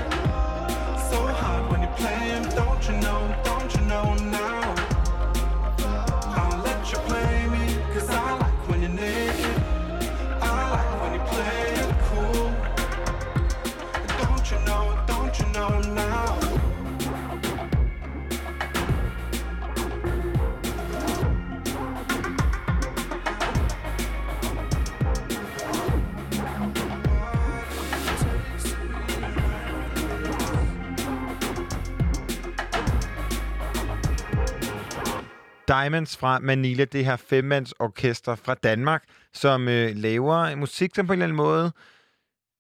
Diamonds fra Manila, det her femmands orkester fra Danmark, som øh, laver musik, som på en eller anden måde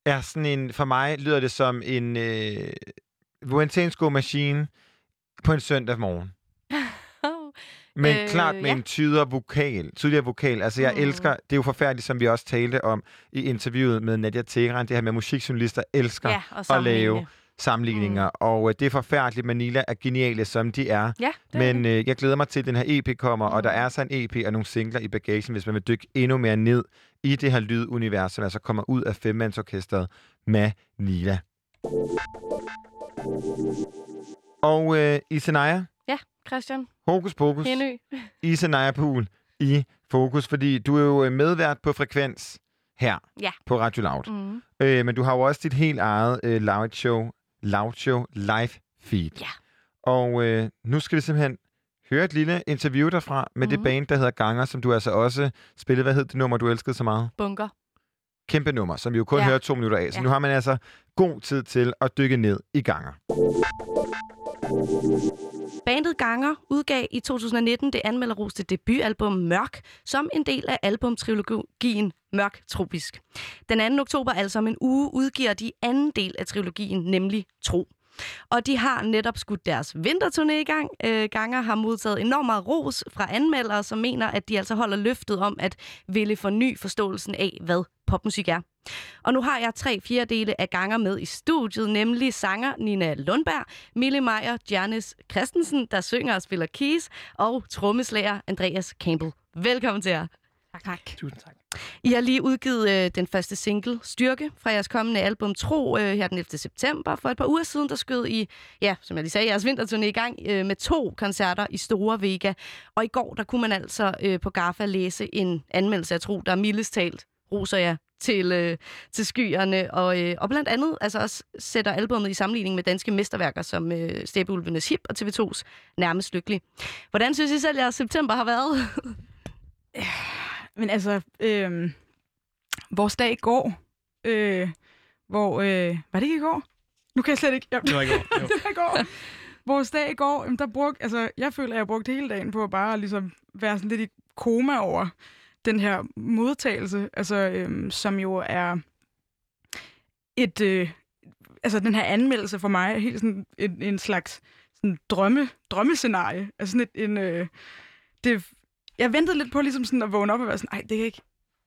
er sådan en, for mig lyder det som en øh, Vuentensko Machine på en søndag morgen. Men øh, klart med ja. en tyder vokal, tydeligere vokal. Altså, jeg Mm. elsker, det er jo forfærdeligt, som vi også talte om i interviewet med Nadia Teheran, det her med musikjournalister elsker Ja, at lave sammenligninger. Mm. Og øh, det er forfærdeligt, Manila er geniale, som de er. Ja, det er Men øh, jeg glæder mig til, at den her EP kommer, mm. og der er så en EP og nogle singler i bagagen, hvis man vil dykke endnu mere ned i det her lydunivers, som altså kommer ud af femmandsorkestret Manila. Og øh, Isenaya, Ja, Christian. hokus pokus, Henø. Isenaya Pool i fokus, fordi du er jo øh, medvært på Frekvens her Ja. på Radio Loud. Mhm. Øh, men du har jo også dit helt eget øh, Loud Show, Loud Show live feed. Ja. Og øh, nu skal vi simpelthen høre et lille interview derfra med mm-hmm. det Mhm. band, der hedder Ganger, som du altså også spillede. Hvad hed det nummer, du elskede så meget? Bunker. Kæmpe nummer, som vi jo kun ja. hører to minutter af. Så Ja. nu har man altså god tid til at dykke ned i Ganger. Bandet Ganger udgav i 2019 det anmelderroste debutalbum Mørk, som en del af albumtrilogien Mørk Tropisk. Den 2. oktober, altså om en uge, udgiver de anden del af trilogien, nemlig Tro. Og de har netop skudt deres vinterturné i gang. Øh, Ganger har modtaget enormt meget ros fra anmeldere, som mener, at de altså holder løftet om at ville forny forståelsen af, hvad popmusik er. Og nu har jeg tre fjerdedele af Ganger med i studiet, nemlig sanger Nina Lundberg, Mille Meyer, Janis Christensen, der synger og spiller keys, og trommeslager Andreas Campbell. Velkommen til jer. Tak. tak. Tusind tak. I har lige udgivet øh, den første single, Styrke, fra jeres kommende album Tro, øh, her den 11. september. For et par uger siden, der skød I, ja, som jeg lige sagde, jeres vinterturné i gang øh, med to koncerter i Store Vega. Og i går, der kunne man altså øh, på GAFA læse en anmeldelse af Tro, der mildest talt roser jer til, øh, til skyerne, og, øh, og blandt andet altså også sætter albumet i sammenligning med danske mesterværker som øh, Stæbeulvenes Hip og TV2's Nærmest Lykkelig. Hvordan synes I selv, at jeres september har været? Men altså, øh, vores dag i går, øh, hvor... Øh, var det ikke i går? Nu kan jeg slet ikke... Ja. Det var i går, det var i går. vores dag i går, jamen, der brugte, altså, jeg føler, at jeg har brugt hele dagen på at bare ligesom være sådan lidt i koma over den her modtagelse, altså, øhm, som jo er et, øh, altså den her anmeldelse for mig er helt sådan en, en slags sådan drømme, drømmescenarie. Altså sådan et, en, øh, det, jeg ventede lidt på ligesom sådan at vågne op og være sådan, nej, det kan ikke,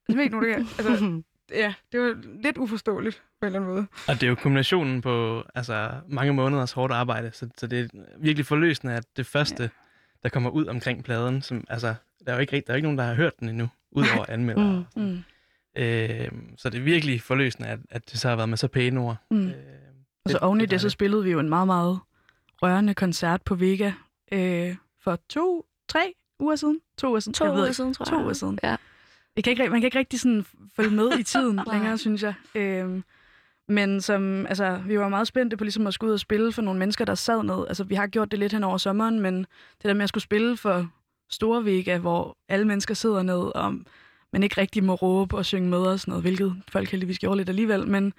det er ikke nogen, der kan. Altså, ja, det var lidt uforståeligt på en eller anden måde. Og det er jo kombinationen på altså, mange måneders hårdt arbejde, så, så det er virkelig forløsende, at det første, ja. der kommer ud omkring pladen, som, altså, der er jo ikke, der er jo ikke nogen, der har hørt den endnu, udover anmeldere. Mm, mm. Øh, så det er virkelig forløsende, at, at det så har været med så pæne ord. Mm. Og så oven i det, så spillede vi jo en meget, meget rørende koncert på Vega øh, for to, tre uger siden. To uger siden. To jeg ved uger ikke. siden, tror To jeg. uger siden. Ja. Jeg kan ikke, man kan ikke rigtig sådan følge med i tiden længere, synes jeg. Øhm, men som, altså, vi var meget spændte på ligesom at skulle ud og spille for nogle mennesker, der sad ned. Altså, vi har gjort det lidt hen over sommeren, men det der med at skulle spille for Store Vega, hvor alle mennesker sidder ned, og man ikke rigtig må råbe og synge med og sådan noget, hvilket folk heldigvis gjorde lidt alligevel. Men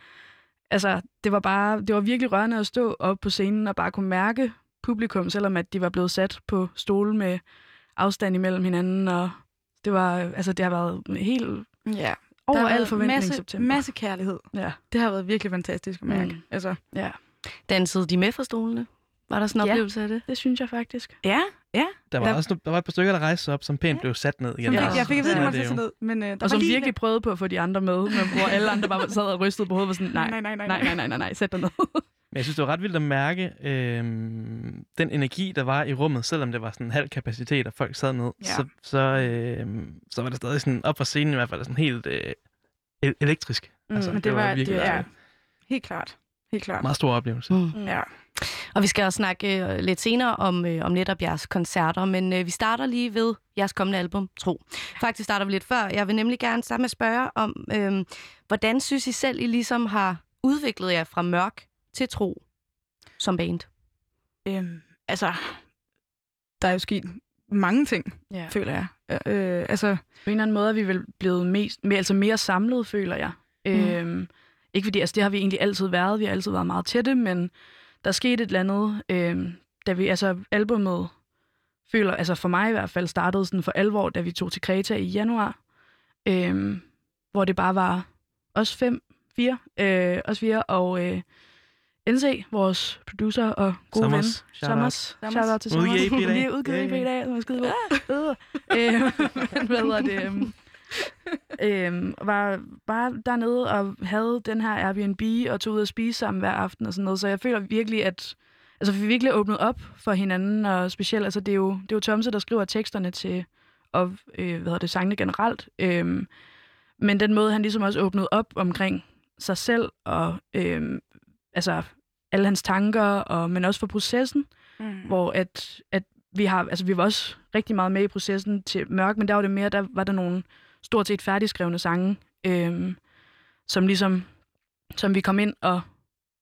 altså, det var bare, det var virkelig rørende at stå op på scenen og bare kunne mærke publikum, selvom at de var blevet sat på stole med afstand imellem hinanden, og det var, altså, det har været helt Ja. over al forventning masse, i september. Masse kærlighed. Ja. Det har været virkelig fantastisk at mærke. Mm. Altså, ja. Dansede de med fra stolene? Var der sådan en Ja. oplevelse af det? Det synes jeg faktisk. Ja, ja. Der var, også, der var et par stykker, der rejste op, som pænt blev sat ned igen. Fik, jeg fik at vide, at det måtte jo. ned, men øh, der Og var som lige virkelig prøvede på at få de andre med, men hvor alle andre bare sad og rystede på hovedet og var sådan, nej, Nej, nej, nej, nej, nej. nej, nej, nej, sæt dig ned. Men jeg synes, det var ret vildt at mærke øh, den energi, der var i rummet, selvom det var sådan halv kapacitet, og folk sad ned. Ja. Så, så, øh, så var det stadig sådan op på scenen i hvert fald sådan helt øh, el- elektrisk. Mm, men det var, det, ja, helt klart. Helt klart. meget stor oplevelse. Mm. Ja. Og vi skal også snakke øh, lidt senere om, øh, om netop jeres koncerter, men øh, vi starter lige ved jeres kommende album, Tro. Faktisk starter vi lidt før. Jeg vil nemlig gerne starte med at spørge om, øh, hvordan synes I selv, I ligesom har udviklet jer fra mørk til tro som band? Øhm, altså, der er jo sket mange ting, Ja. føler jeg. Øh, øh, altså, På en eller anden måde er vi vel blevet mest, mere, altså mere samlet, føler jeg. Mm. Øhm, ikke fordi, altså det har vi egentlig altid været. Vi har altid været meget tætte, men der skete et eller andet, øhm, da vi, altså albumet, føler, altså for mig i hvert fald, startede sådan for alvor, da vi tog til Kreta i januar, øhm, hvor det bare var os fem, fire, øh, os fire, og øh, NC, vores producer og gode ven. Sommers. Shout out. Til Udgivet Sommers. EP i dag. Lige udgivet EP i dag, som er skide god. Øh, men hvad hedder det? øhm, var bare dernede og havde den her Airbnb og tog ud og spise sammen hver aften og sådan noget. Så jeg føler virkelig, at altså, vi virkelig åbnet op for hinanden, og specielt, altså det er jo, det er jo Tomse, der skriver teksterne til, og øh, hvad hedder det, sangene generelt. Øhm, men den måde, han ligesom også åbnede op omkring sig selv, og øhm, altså alle hans tanker, og, men også for processen, mm. hvor at, at vi har, altså vi var også rigtig meget med i processen til mørk, men der var det mere, der var der nogle stort set færdigskrevne sange, øhm, som ligesom, som vi kom ind og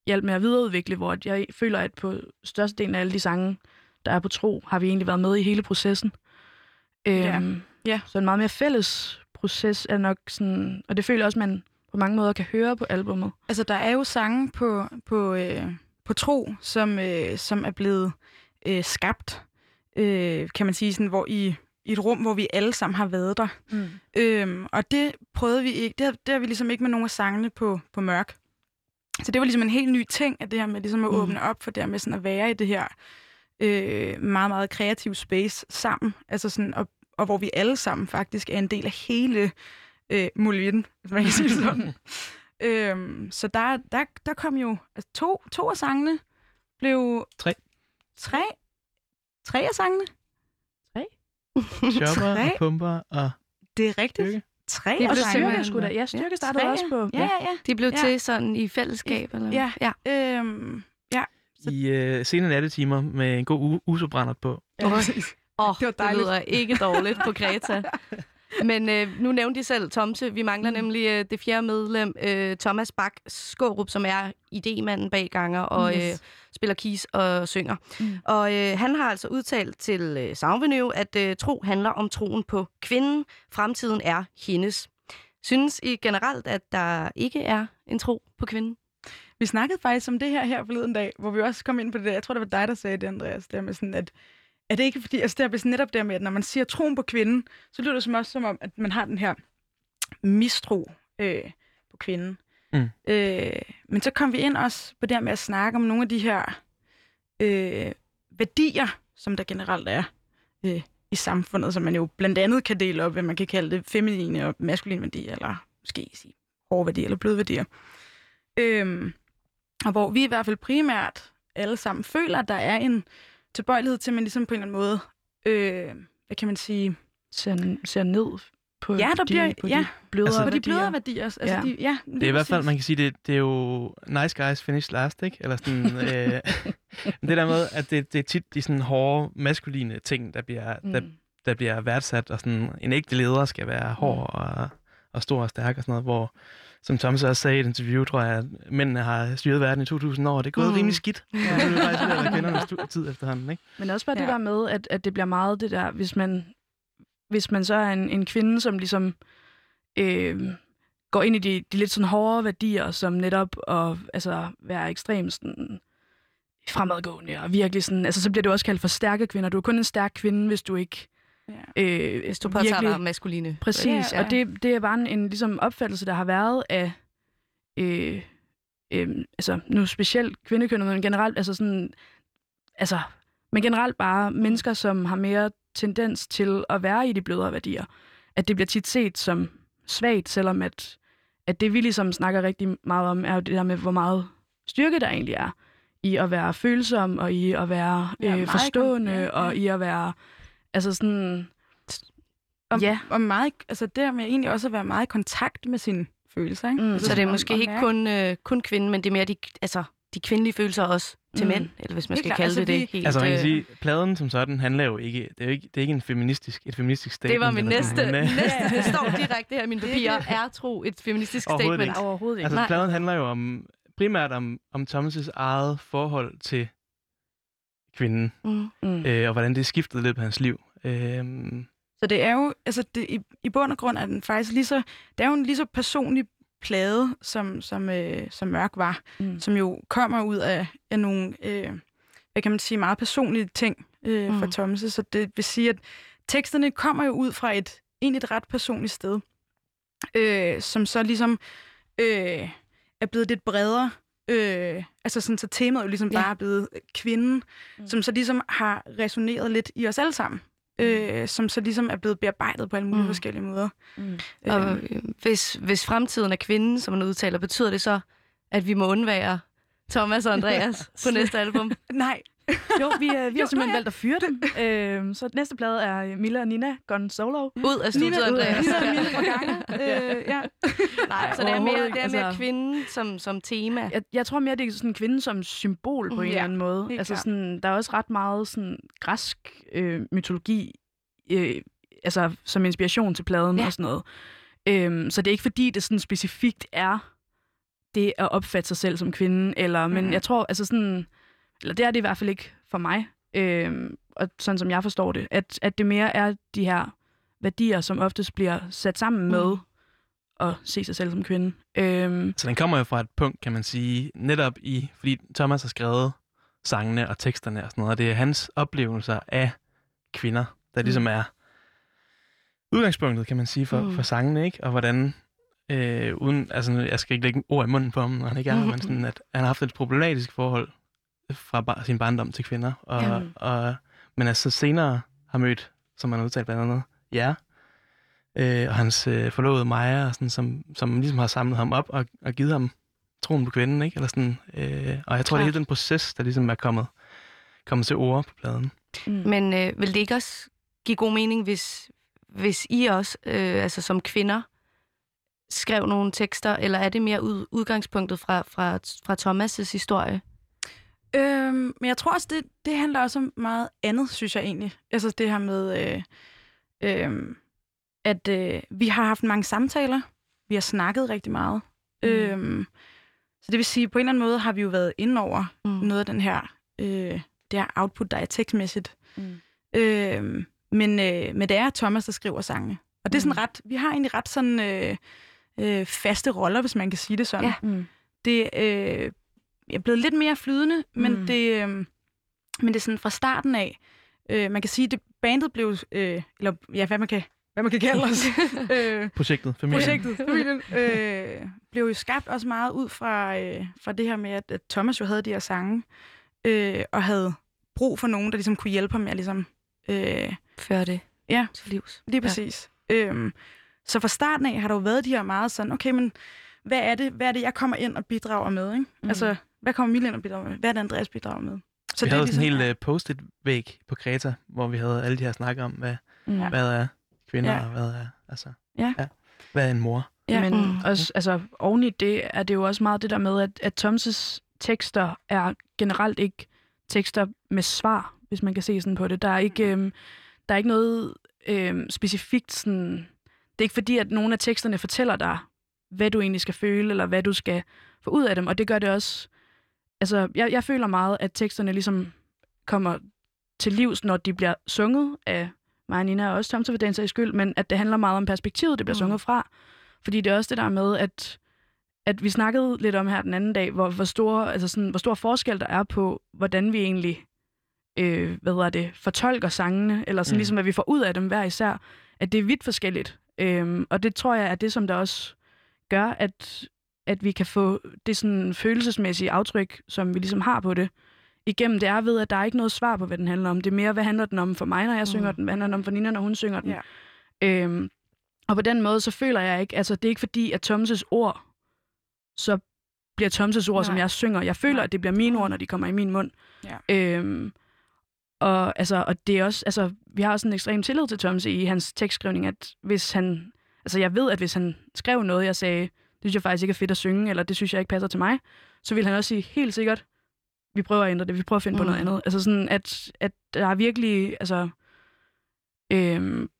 hjalp med at videreudvikle, hvor jeg føler, at på størstedelen af alle de sange, der er på tro, har vi egentlig været med i hele processen. Øhm, Ja. Ja. Så en meget mere fælles proces er nok sådan, og det føler jeg også, man på mange måder kan høre på albummet. Altså, der er jo sange på, på, øh, på tro, som, øh, som er blevet øh, skabt, øh, kan man sige, sådan, hvor i, i et rum, hvor vi alle sammen har været der. Mm. Øhm, og det prøvede vi ikke, det har, det har vi ligesom ikke med nogle af sangene på, på mørk. Så det var ligesom en helt ny ting, at det her med ligesom at Mm. åbne op for det her med sådan at være i det her øh, meget, meget kreative space sammen. Altså sådan, og, og hvor vi alle sammen faktisk er en del af hele øh, Molvitten, hvis man kan sige sådan. øhm, så der, der, der kom jo altså to, to af sangene blev... Tre. Tre? Tre af sangene? Chopper og pumper og Det er rigtigt. Styrke. Tre Det sangene. styrke, sgu da. Ja, styrke startede tre, også på. Ja, ja, ja. De blev Ja. til sådan i fællesskab? Eller? Ja. ja. Øhm, ja. i øh, sene nattetimer med en god u- usobrænder på. Åh, oh, Det var det, det lyder ikke dårligt på Greta. Men øh, nu nævnte de selv Tomse. Vi mangler mm. nemlig øh, det fjerde medlem, øh, Thomas Bak Skårup, som er idémanden bag ganger og Yes. øh, spiller keys og synger. Mm. Og øh, han har altså udtalt til øh, Soundvenue, at øh, tro handler om troen på kvinden. Fremtiden er hendes. Synes I generelt, at der ikke er en tro på kvinden? Vi snakkede faktisk om det her her forleden dag, hvor vi også kom ind på det der. Jeg tror, det var dig, der sagde det, Andreas. Der med sådan, at er det ikke fordi, altså det er netop der med, at når man siger troen på kvinden, så lyder det som også som om, at man har den her mistro øh, på kvinden. Mm. Øh, men så kom vi ind også på det med at snakke om nogle af de her øh, værdier, som der generelt er øh, i samfundet, som man jo blandt andet kan dele op, hvad man kan kalde det feminine og maskuline værdier, eller måske sige hårde værdier eller bløde værdier. Øhm, og hvor vi i hvert fald primært alle sammen føler, at der er en tilbøjelighed til, at man ligesom på en eller anden måde, øh, hvad kan man sige, ser, ser ned på ja, der de- bliver, på de ja, blødere altså, på de værdier. blødere værdier. Altså, Ja. de, ja, Det er i hvert fald, man kan sige, det, det er jo nice guys finish last, ikke? Eller sådan, øh, det der med, at det, det er tit de sådan hårde, maskuline ting, der bliver, mm. der, der bliver værdsat, og sådan en ægte leder skal være hård og, og stor og stærk og sådan noget, hvor, som Thomas også sagde i et interview, tror jeg, at mændene har styret verden i 2000 år, og det er gået Mm. rimelig skidt. Ja. Det er faktisk ved at kvindernes tid efterhånden, ikke? Men også bare ja. det der med, at, at det bliver meget det der, hvis man, hvis man så er en, en kvinde, som ligesom øh, går ind i de, de lidt sådan hårde værdier, som netop at altså, være ekstremt sådan, fremadgående og virkelig sådan, altså så bliver det også kaldt for stærke kvinder. Du er kun en stærk kvinde, hvis du ikke Ja. øh, Hvis du påtager dig maskuline. Præcis, Ja, ja, og det, det er bare en, en ligesom opfattelse, der har været af, øh, øh, altså nu specielt kvindekønnet, men generelt, altså sådan, altså, men generelt bare mennesker, som har mere tendens til at være i de blødere værdier. At det bliver tit set som svagt, selvom at, at det vi ligesom snakker rigtig meget om, er jo det der med, hvor meget styrke der egentlig er i at være følsom, og i at være Ja, øh, forstående, ja, ja. og i at være, altså sådan, Og, Ja. og meget, altså det der med egentlig også at være meget i kontakt med sine følelser. Ikke? Mm. Altså, Så det er måske ikke kun, øh, kun kvinden, men det er mere de, altså, de kvindelige følelser også til Mm. mænd, eller hvis man skal kalde Altså, det det. vi- Helt, Altså man kan øh, sige, pladen som sådan handler jo ikke, det er jo ikke, det er ikke en feministisk, et feministisk statement. Det var min næste, sådan, men, øh, næste det står direkte her i mine papirer. Er tro et feministisk Overhovedet statement? ikke. overhovedet ikke. Altså, Nej. pladen handler jo om, primært om, om Thomas' eget forhold til kvinden, Mm. Mm. øh, og hvordan det er skiftet i løbet af hans liv. Øhm, Så det er jo, altså det, i, i bund og grund er den faktisk lige så, det er jo en lige så personlig plade, som, som, øh, som Mørk var, Mm. som jo kommer ud af, af nogle, øh, hvad kan man sige, meget personlige ting øh, mm. for Mm. Thomas. Så det vil sige, at teksterne kommer jo ud fra et egentlig et ret personligt sted, øh, som så ligesom øh, er blevet lidt bredere. Øh, altså sådan, så temaet er jo ligesom Ja. bare er blevet kvinden, Mm. mm. som så ligesom har resoneret lidt i os alle sammen. Øh, som så ligesom er blevet bearbejdet på alle mulige Mm. mm. forskellige måder. Mm. Og Øh, øh, hvis, hvis fremtiden er kvinden, som man udtaler, betyder det så, at vi må undvære Thomas og Andreas på næste album? nej, Jo, vi, øh, vi Jo, har simpelthen valgt at fyre dem. øh, så næste plade er Milla og Nina Gone Solo. Ud af studiet, Nina, ud af- Andreas. Nina og Ja. Mille fra gange. øh, ja. Nej, så det er mere, det er mere Altså- kvinden som, som tema. Jeg, jeg tror mere, det er sådan kvinde som symbol på en Ja, eller anden måde. Altså sådan, der er også ret meget sådan græsk øh, mytologi, øh, altså som inspiration til pladen Ja. og sådan noget. Øhm, så det er ikke fordi, det sådan specifikt er det at opfatte sig selv som kvinde, eller, men Mhm. jeg tror, altså sådan, eller det er det i hvert fald ikke for mig, øhm, og sådan som jeg forstår det, at, at det mere er de her værdier, som oftest bliver sat sammen med Mm. at se sig selv som kvinde. Øhm, så den kommer jo fra et punkt, kan man sige, netop i, fordi Thomas har skrevet sangene og teksterne og sådan noget, og det er hans oplevelser af kvinder, der Mm. ligesom er udgangspunktet, kan man sige, for, Mm. for sangene, ikke? Og hvordan, øh, uden, altså jeg skal ikke lægge ord i munden på ham, når han ikke er her, men sådan, at han har haft et problematisk forhold fra bar, sin barndom til kvinder, og, Ja. ja. og, men altså senere har mødt, som man har udtalt blandt andet, jer, øh, og hans øh, forlovede Maja, og sådan, som, som ligesom har samlet ham op og, og givet ham troen på kvinden, ikke? Eller sådan, øh, og jeg tror, det er hele den proces, der ligesom er kommet, kommet til ord på pladen. mm. Men øh, vil det ikke også give god mening, hvis, hvis I også, øh, altså som kvinder, skrev nogle tekster, eller er det mere ud, udgangspunktet fra, fra, fra Thomas' historie? Øhm, men jeg tror også, det, det handler også om meget andet, synes jeg egentlig. Altså det her med, øh, øh, at øh, vi har haft mange samtaler. Vi har snakket rigtig meget. Mm. Øhm, så det vil sige, på en eller anden måde har vi jo været inde over Mm. noget af den her, øh, det her output, der er tekstmæssigt. Mm. Øhm, men, øh, men det er Thomas, der skriver sangene. Og det er sådan ret, vi har egentlig ret sådan øh, øh, faste roller, hvis man kan sige det sådan. Ja. Mm. Det, øh, er blevet lidt mere flydende, men, Mm. det, øh, men det er sådan fra starten af. Øh, man kan sige, at bandet blev, øh, eller ja, hvad man kan, hvad man kan kalde os. øh, Projektet, familien. Projektet, familien, øh, blev jo skabt også meget ud fra, øh, fra det her med, at, at Thomas jo havde de her sange, øh, og havde brug for nogen, der ligesom kunne hjælpe ham med at ligesom... Øh, Føre det ja, til livs. Lige præcis. Ja. Øhm, så fra starten af har der jo været de her meget sådan, okay, men hvad er det, hvad er det jeg kommer ind og bidrager med? Ikke? Mm. Altså, hvad kommer Mille ind og bidrager med? Hvad er det, Andreas bidrager med? Så vi havde sådan en ligesom- hel uh, post-it-væg på Kreta, hvor vi havde alle de her snakker om, hvad, Mm. mm. hvad er kvinder, Ja. ja. og hvad er, altså, Ja. ja. hvad er en mor? Ja. Mm. Men også, altså, oven i det er det jo også meget det der med, at, at Thomas' tekster er generelt ikke tekster med svar, hvis man kan se sådan på det. Der er ikke, øhm, der er ikke noget øhm, specifikt sådan... Det er ikke fordi, at nogle af teksterne fortæller dig, hvad du egentlig skal føle, eller hvad du skal få ud af dem, og det gør det også... Altså, jeg, jeg føler meget, at teksterne ligesom kommer til livs, når de bliver sunget af mig og Nina, og også Tom for den sags skyld, men at det handler meget om perspektivet, det bliver Mm. sunget fra. Fordi det er også det der med, at, at vi snakkede lidt om her den anden dag, hvor, hvor, store, altså sådan, hvor stor forskel der er på, hvordan vi egentlig øh, hvad hedder det, fortolker sangene, eller sådan Mm. ligesom, hvad vi får ud af dem hver især, at det er vidt forskelligt. Øhm, og det tror jeg er det, som der også gør, at, at vi kan få det sådan følelsesmæssige aftryk, som vi ligesom har på det, igennem. Det er ved, at der er ikke noget svar på, hvad den handler om. Det er mere, hvad handler den om for mig, når jeg synger den? Hvad handler den om for Nina, når hun synger den? Ja. Øhm, og på den måde, så føler jeg ikke, altså det er ikke fordi, at Thomas' ord, så bliver Thomas' ord, Nej. som jeg synger. Jeg føler, Nej. at det bliver mine ord, når de kommer i min mund. Ja. Øhm, og, altså, og det er også, altså, vi har også en ekstrem tillid til Thomas i hans tekstskrivning, at hvis han, altså jeg ved, at hvis han skrev noget, jeg sagde, det synes jeg faktisk ikke er fedt at synge, eller det synes jeg ikke passer til mig, så vil han også sige helt sikkert, vi prøver at ændre det, vi prøver at finde mm. på noget Mm. andet. Altså sådan, at, at der er virkelig, altså, øhm,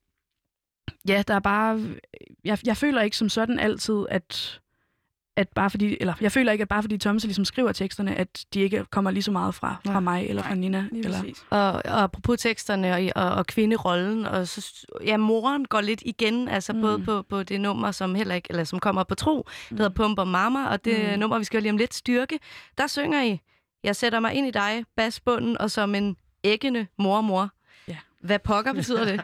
ja, der er bare, jeg, jeg føler ikke som sådan altid, at, at bare fordi, eller jeg føler ikke, at bare fordi Thomas ligesom skriver teksterne, at de ikke kommer lige så meget fra, fra mig eller fra Nina. Eller, Og, og apropos teksterne og, og, og kvinderollen, og så, ja, moren går lidt igen, altså mm. både på, på det nummer, som heller ikke, eller som kommer på tro, mm. der hedder Pumper Mama, og det Mm. mm. nummer, vi skal lige om lidt, Styrke, der synger I, jeg sætter mig ind i dig, basbunden, og som en æggende mormor. Ja. Hvad pokker betyder det?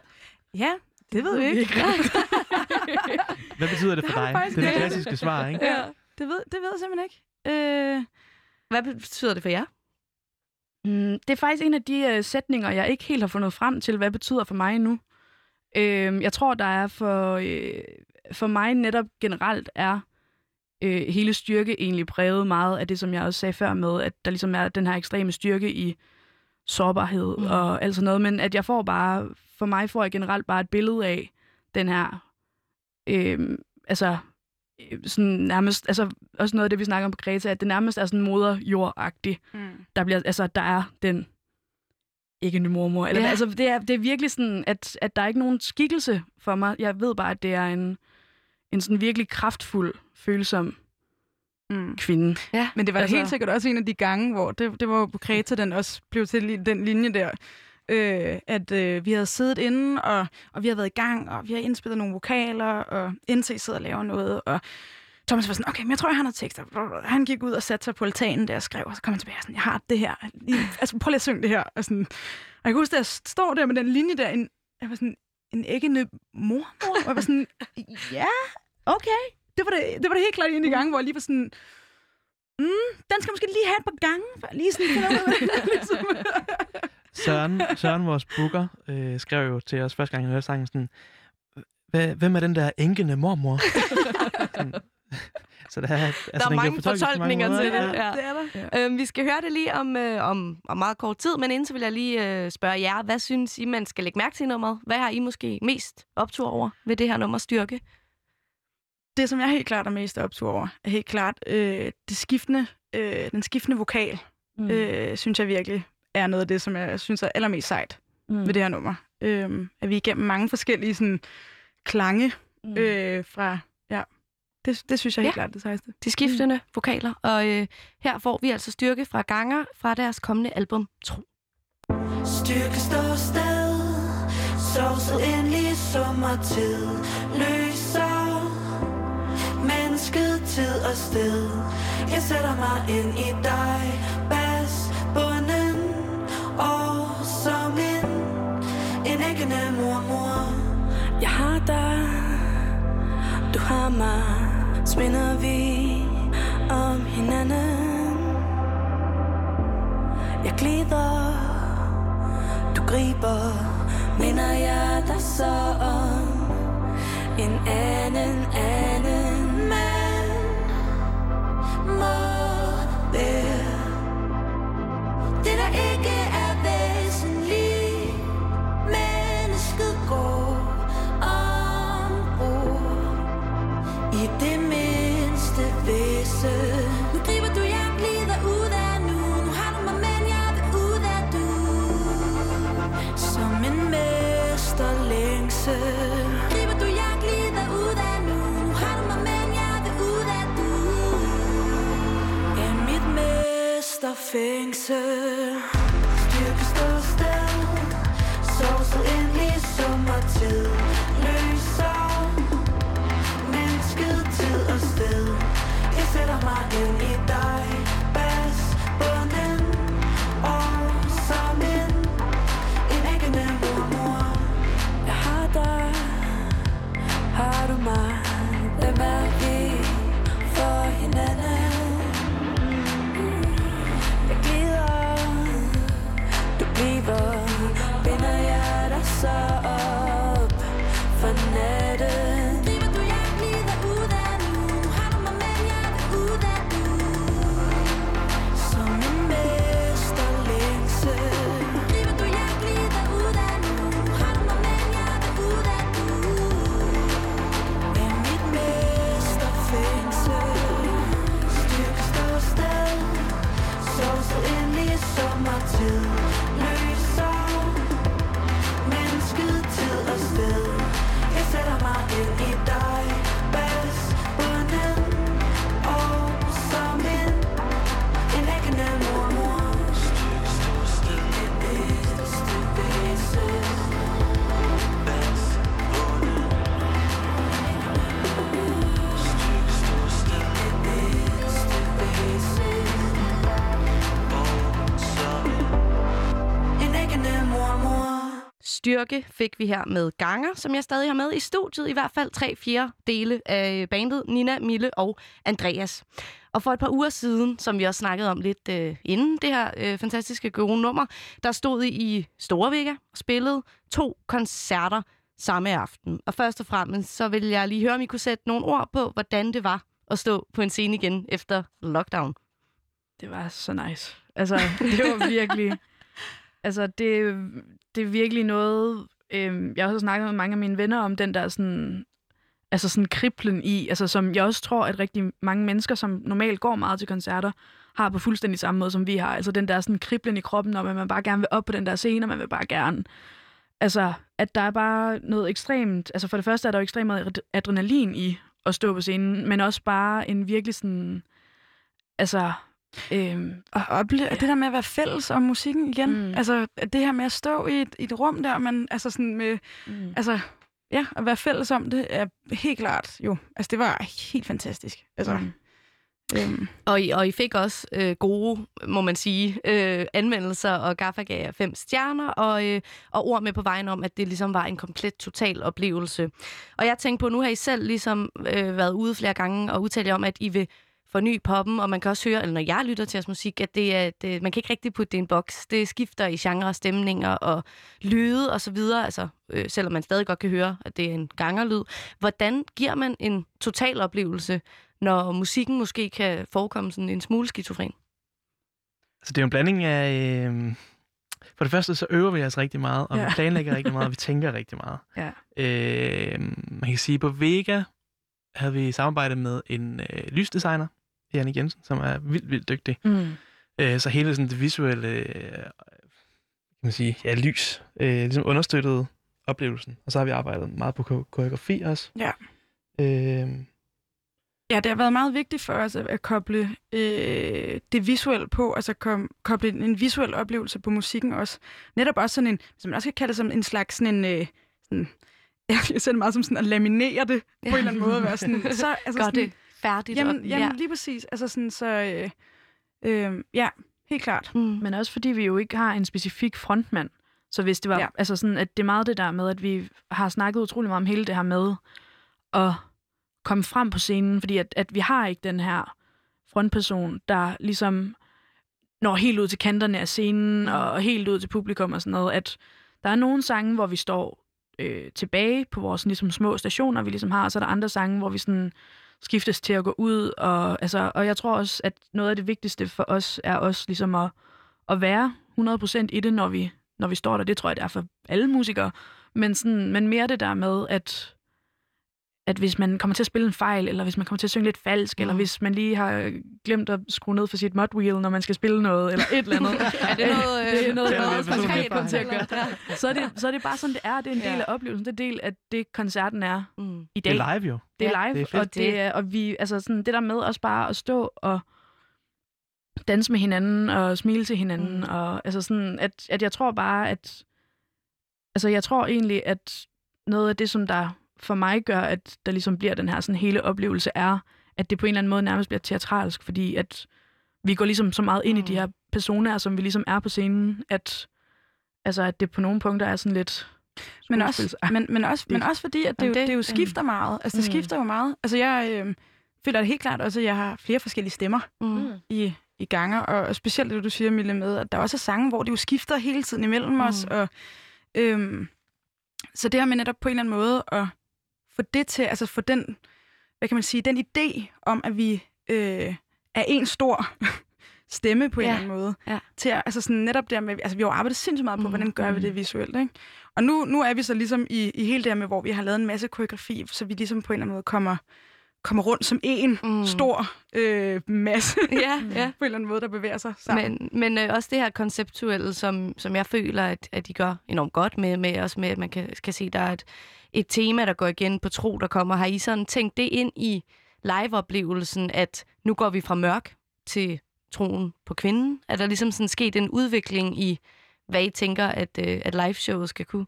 ja, det ved vi ikke. Hvad betyder det for dig? Det er det klassiske svar, ikke? Ja, det ved, det ved jeg simpelthen ikke. Øh, Hvad betyder det for jer? Mm, det er faktisk en af de øh, sætninger, jeg ikke helt har fundet frem til, hvad det betyder for mig nu. Øh, jeg tror, der er for, øh, for mig netop generelt er øh, hele styrke egentlig præget meget af det, som jeg også sagde før med, at der ligesom er den her ekstreme styrke i sårbarhed Mm. og alt sådan noget, men at jeg får bare, for mig får jeg generelt bare et billede af den her, øh, altså sådan nærmest, altså også noget af det, vi snakker om på Greta, at det nærmest er sådan moderjordagtigt. Mm. Der bliver, altså der er den ikke en mormor. Eller, Ja. altså, det, er, det er virkelig sådan, at, at der er ikke nogen skikkelse for mig. Jeg ved bare, at det er en, en sådan virkelig kraftfuld, følsom mm. kvinde. Ja. Men det var altså... Helt sikkert også en af de gange, hvor det, det var på Kreta, den også blev til den linje der. Øh, at øh, vi havde siddet inde, og, og vi har været i gang, og vi har indspillet nogle vokaler, og NC sidder og laver noget, og Thomas var sådan, okay, men jeg tror, jeg har noget tekster. Han gik ud og satte sig på altanen, der og skrev, og så kom han tilbage og sådan, jeg har det her. Altså, prøv lige at synge det her. Og, sådan, og jeg kan huske, at jeg står der med den linje der, en, jeg var sådan, en æggende mormor, og jeg var sådan, ja, okay. Det var det, det, var det helt klart en af de gange, hvor jeg lige var sådan, mm, den skal måske lige have et par gange, jeg lige sådan ligesom. Søren, Søren, vores booker, øh, skrev jo til os første gang, jeg hørte sangen sådan, "Hvad- hvem er den der enkende mormor? Så der er, altså, der er mange fortolkninger måder. til det. Ja. Ja. det er der. Øhm, vi skal høre det lige om, øh, om, om meget kort tid, men inden så vil jeg lige øh, spørge jer, hvad synes I, man skal lægge mærke til i nummeret? Hvad har I måske mest optur over ved det her nummer styrke? det, som jeg helt klart er mest optur over, er helt klart øh, det skiftende, øh, den skiftende vokal, mm. øh, synes jeg virkelig er noget af det, som jeg synes er allermest sejt mm. ved det her nummer. Øh, at vi igennem mange forskellige sådan, klange mm. øh, fra... Ja, det, det synes jeg helt Ja. klart det sejeste. De skiftende mm. vokaler, og øh, her får vi altså styrke fra Ganger fra deres kommende album Tro. Styrke står sted Sovset ind i sommertid Løser Mennesket tid og sted Jeg sætter mig ind i dig ryggene, æggende mormor Jeg har dig. Du har mig. Sminder vi om hinanden. Jeg glider. Du griber. Minder jeg dig så om En anden, anden mand? Må være Det der ikke følelse Nu griber du, jeg glider ud af nu. Nu har du mig, men jeg vil ud af du. Som en mester længsel Griber du, jeg glider ud af nu. Nu har sætter mig Styrke fik vi her med Ganger, som jeg stadig har med i studiet. I hvert fald tre fjerde dele af bandet, Nina, Mille og Andreas. Og for et par uger siden, som vi også snakkede om lidt øh, inden det her øh, fantastiske gode nummer, der stod I i Storvega og spillede to koncerter samme aften. Og først og fremmest, så vil jeg lige høre, om I kunne sætte nogle ord på, hvordan det var at stå på en scene igen efter lockdown. Det var så nice. Altså, det var virkelig... altså, det, det er virkelig noget... Øh, jeg har også snakket med mange af mine venner om den der sådan... Altså sådan kriblen i, altså som jeg også tror, at rigtig mange mennesker, som normalt går meget til koncerter, har på fuldstændig samme måde, som vi har. Altså den der sådan kriblen i kroppen, om at man bare gerne vil op på den der scene, og man vil bare gerne... Altså, at der er bare noget ekstremt... Altså for det første er der jo ekstremt meget adrenalin i at stå på scenen, men også bare en virkelig sådan... Altså, Øhm, og opleve ja. det der med at være fælles om musikken igen. Mm. Altså det her med at stå i et, i et rum der, men altså sådan med, mm. altså ja, at være fælles om det er helt klart jo. Altså det var helt fantastisk. Altså, mm. Øhm. Og, I, og I fik også øh, gode, må man sige, øh, anmeldelser, og Gaffa gav jer fem stjerner, og, øh, og ord med på vejen om, at det ligesom var en komplet total oplevelse. Og jeg tænkte på, nu har I selv ligesom øh, været ude flere gange og udtalt jer om, at I vil forny poppen, og man kan også høre, eller når jeg lytter til jeres musik, at det er, det, man kan ikke rigtig putte det i en boks. Det skifter i genre, stemninger og lyde og så videre, altså, øh, selvom man stadig godt kan høre, at det er en gangerlyd. Hvordan giver man en total oplevelse, når musikken måske kan forekomme sådan en smule skizofren? Altså, det er en blanding af... Øh... For det første, så øver vi os rigtig meget, og ja. vi planlægger rigtig meget, og vi tænker rigtig meget. Ja. Øh, man kan sige, på Vega havde vi samarbejdet med en øh, lysdesigner, Jannik Jensen, som er vildt, vildt dygtig. Mm. Øh, så hele sådan, det visuelle øh, kan man sige, ja, lys øh, ligesom understøttede oplevelsen. Og så har vi arbejdet meget på koreografi også. Ja. Øh, Ja, det har været meget vigtigt for os at, at koble øh, det visuelle på, altså kom, koble en visuel oplevelse på musikken også. Netop også sådan en, som man også kan kalde det som en slags sådan en, øh, sådan, jeg ser det meget som sådan at laminere det på en eller anden måde. Være sådan, så, altså Gør sådan, det færdigt. Jamen, og, jamen lige præcis. Altså sådan, så... Øh, øh, ja, helt klart. Mm. Men også fordi vi jo ikke har en specifik frontmand. Så hvis det var, Ja. ja. altså sådan, at det er meget det der med, at vi har snakket utrolig meget om hele det her med at komme frem på scenen, fordi at, at vi har ikke den her frontperson, der ligesom når helt ud til kanterne af scenen, og helt ud til publikum og sådan noget, at der er nogle sange, hvor vi står øh, tilbage på vores ligesom, små stationer, vi ligesom har, og så er der andre sange, hvor vi sådan skiftes til at gå ud, og, altså, og jeg tror også, at noget af det vigtigste for os er også ligesom at, at være 100% i det, når vi, når vi står der. Det tror jeg, det er for alle musikere. Men, sådan, men mere det der med, at, at hvis man kommer til at spille en fejl, eller hvis man kommer til at synge lidt falsk, mm. eller hvis man lige har glemt at skrue ned for sit mod wheel, når man skal spille noget, eller et eller andet. Er det noget, øh, det er noget, det er der noget også konkret, komme til at gøre. Så er, det, så er det bare sådan, det er. Det er en del Ja. af oplevelsen. Det er en del af det, koncerten er mm. i dag. Det er live jo. Det er Ja. live, Det er og, det er, og vi, altså sådan, det der med også bare at stå og danse med hinanden og smile til hinanden. Mm. Og, altså sådan, at, at jeg tror bare, at altså jeg tror egentlig, at noget af det, som der for mig gør, at der ligesom bliver den her sådan hele oplevelse, er, at det på en eller anden måde nærmest bliver teatralsk, fordi at vi går ligesom så meget ind mm. i de her personer, som vi ligesom er på scenen, at, altså, at det på nogle punkter er sådan lidt Men også, men, men, også, men også fordi, at det, jo, det- det jo mm. skifter meget. Altså, det Mm. skifter jo meget. Altså, jeg øh, føler det helt klart også, at jeg har flere forskellige stemmer Mm. i, i gange. Og, og specielt det, du siger, Mille, med, at der også er sange, hvor det jo skifter hele tiden imellem mm. os. Og, øhm, så det her med netop på en eller anden måde at få det til, altså få den, hvad kan man sige, den idé om, at vi øh, er en stor stemme på en Ja. eller anden måde. Ja. Til at, altså sådan netop der med, altså vi har jo arbejdet sindssygt meget på, Mm. hvordan gør vi det visuelt, ikke? Og nu, nu er vi så ligesom i, i hele det her med, hvor vi har lavet en masse koreografi, så vi ligesom på en eller anden måde kommer, kommer rundt som en mm. stor øh, masse, Ja, ja. på en eller anden måde, der bevæger sig sammen. Men, men øh, også det her konceptuelle, som, som jeg føler, at, at de gør enormt godt med, med også med, at man kan, kan se, der er et, et tema, der går igen på tro, der kommer. Har I sådan tænkt det ind i live-oplevelsen, at nu går vi fra mørk til troen på kvinden? Er der ligesom sådan sket en udvikling i, hvad I tænker, at, øh, at liveshowet skal kunne?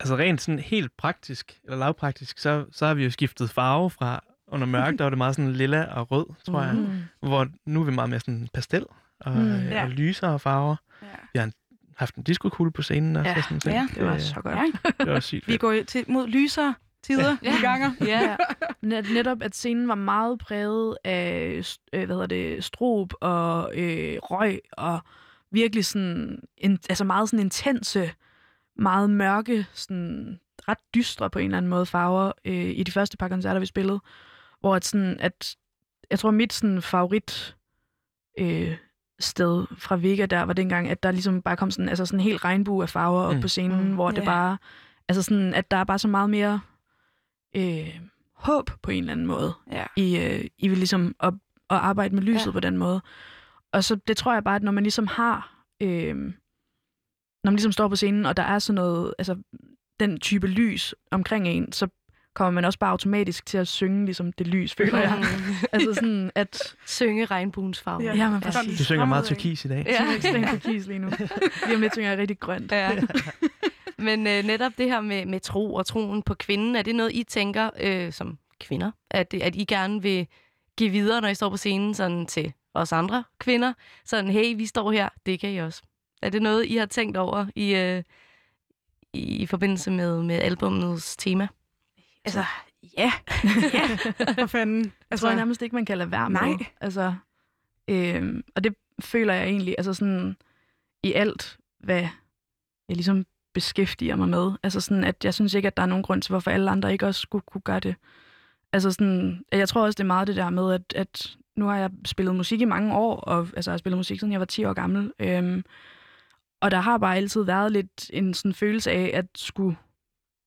Altså rent sådan helt praktisk, eller lavpraktisk, så, så har vi jo skiftet farve fra under mørk, der var det meget sådan lilla og rød, tror jeg. Mm. Hvor nu er vi meget mere sådan pastel og, Mm. mm, Ja. og lysere farver. Ja. Vi har en, haft en disco på scenen også. Ja. og sådan ting. Ja, det var så godt. Ja, det var sygt Vi går til, mod lysere tider ja. i ganger. Ja. Net, netop, at scenen var meget præget af øh, hvad hedder det, strob og øh, røg, og virkelig sådan, en, altså meget sådan intense, meget mørke, sådan ret dystre på en eller anden måde farver øh, i de første par koncerter, vi spillede. Hvor at sådan, at jeg tror, mit sådan favorit øh, sted fra Vega der var dengang, at der ligesom bare kom sådan, altså sådan en helt regnbue af farver op Mm. på scenen, Mm. hvor det Ja. bare, altså sådan, at der er bare så meget mere øh, håb på en eller anden måde. Ja. I, øh, I vil ligesom at, at arbejde med lyset ja. på den måde. Og så det tror jeg bare, at når man ligesom har, øh, når man ligesom står på scenen, og der er sådan noget, altså den type lys omkring en, så kommer man også bare automatisk til at synge ligesom det lys, føler jeg. altså sådan, at... Synge regnbuens farve. Ja, ja men præcis. Du synger meget turkis i dag. Jeg synger ekstremt turkis lige nu. Lige om lidt synger jeg rigtig grønt. Ja. Men øh, netop det her med, med tro og troen på kvinden, er det noget, I tænker øh, som kvinder, at, at I gerne vil give videre, når I står på scenen sådan til os andre kvinder? Sådan, hey, vi står her, det kan I også. Er det noget, I har tænkt over i, øh, i, i forbindelse med, med albumets tema? Altså, ja. ja. For fanden. Altså, jeg tror jeg nærmest ikke, man kan lade være med. Nej. Altså, øhm, og det føler jeg egentlig, altså sådan, i alt, hvad jeg ligesom beskæftiger mig med. Altså sådan, at jeg synes ikke, at der er nogen grund til, hvorfor alle andre ikke også skulle kunne gøre det. Altså sådan, jeg tror også, det er meget det der med, at, at nu har jeg spillet musik i mange år, og altså, jeg har spillet musik, siden jeg var 10 år gammel. Øhm, og der har bare altid været lidt en sådan følelse af, at skulle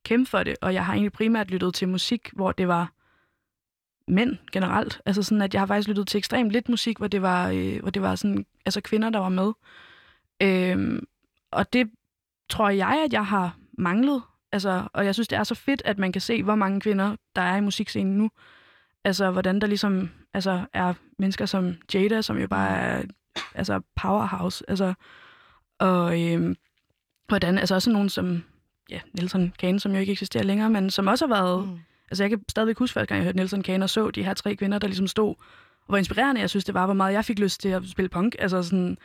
kæmpe for det, og jeg har egentlig primært lyttet til musik, hvor det var mænd generelt. Altså sådan, at jeg har faktisk lyttet til ekstremt lidt musik, hvor det var, øh, hvor det var sådan, altså kvinder, der var med. Øhm, og det tror jeg, at jeg har manglet. Altså, og jeg synes, det er så fedt, at man kan se, hvor mange kvinder, der er i musikscenen nu. Altså, hvordan der ligesom altså, er mennesker som Jada, som jo bare er altså, powerhouse. Altså, og øhm, hvordan, altså også nogen som ja, Nelson Kane, som jo ikke eksisterer længere, men som også har været mm. Altså, jeg kan stadigvæk huske, første gang jeg hørte Nelson Kane og så de her tre kvinder, der ligesom stod, og hvor inspirerende jeg synes, det var, hvor meget jeg fik lyst til at spille punk. Altså sådan,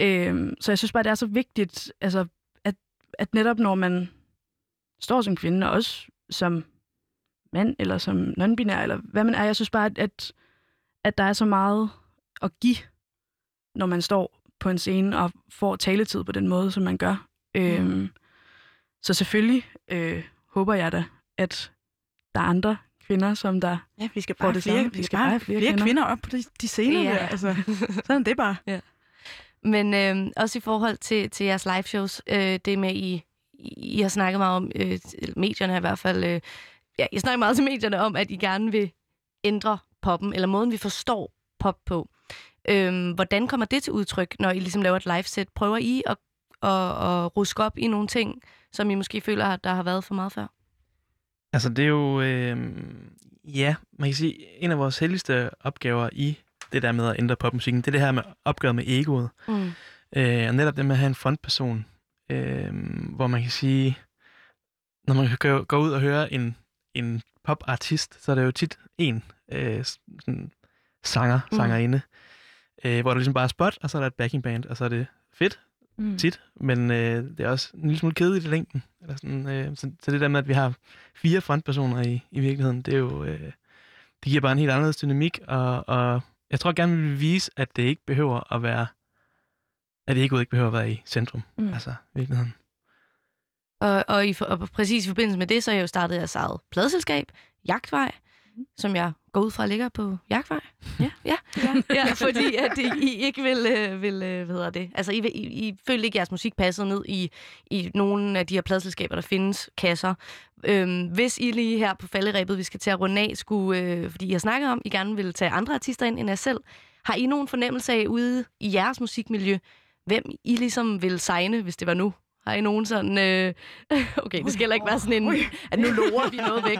øhm, så jeg synes bare, det er så vigtigt, altså, at, at netop når man står som kvinde, og også som mand, eller som non-binær, eller hvad man er, jeg synes bare, at, at, at der er så meget at give, når man står på en scene og får taletid på den måde, som man gør. Mm. Øhm, så selvfølgelig øh, håber jeg da, at der er andre kvinder, som der Ja, vi skal får bare det flere, samme. vi skal bare have flere, flere kvinder op på de, de scener Ja. der. Altså, sådan er det bare. Ja. Men øh, også i forhold til, til jeres live shows, øh, det med, I, I har snakket meget om, øh, medierne i hvert fald, øh, ja, I snakker meget til medierne om, at I gerne vil ændre poppen, eller måden, vi forstår pop på. Øh, hvordan kommer det til udtryk, når I ligesom laver et live-set? Prøver I at, at, at ruske op i nogle ting, som I måske føler, at der har været for meget før? Altså, det er jo... Øh, ja, man kan sige, en af vores heldigste opgaver i det der med at ændre popmusikken, det er det her med opgøret med egoet. Mm. Øh, og netop det med at have en frontperson, øh, hvor man kan sige, når man går, går ud og hører en, en popartist, så er det jo tit en øh, sådan sanger, Mm. sangerinde, øh, hvor der ligesom bare er spot, og så er der et backing band, og så er det fedt, Mm. mm. tit, men øh, det er også en lille smule kedeligt i længden. Eller sådan, øh, så, så det der med, at vi har fire frontpersoner i, i virkeligheden, det er jo, øh, det giver bare en helt anderledes dynamik, og, og jeg tror gerne, vi vil vise, at det ikke behøver at være, at det ikke ikke behøver at være i centrum, Mm. mm. altså i virkeligheden. Og, og, i, og præcis i forbindelse med det, så har jeg jo startet jeres eget pladselskab, Jagtvej, som jeg går ud fra ligger på Jagtvej. Ja, ja, ja, ja fordi at I, I ikke vil, øh, vil øh, hvad hedder det, altså I, vil- I, I følte ikke, at jeres musik passede ned i, i nogle af de her pladselskaber, der findes, kasser. Øhm, hvis I lige her på falderæbet, vi skal til at runde af, skulle, øh, fordi I har snakket om, I gerne vil tage andre artister ind end jer selv, har I nogen fornemmelse af ude i jeres musikmiljø, hvem I ligesom vil signe, hvis det var nu? Har I nogen sådan... Øh... Okay, det skal heller ikke være sådan en, at nu lover vi noget væk.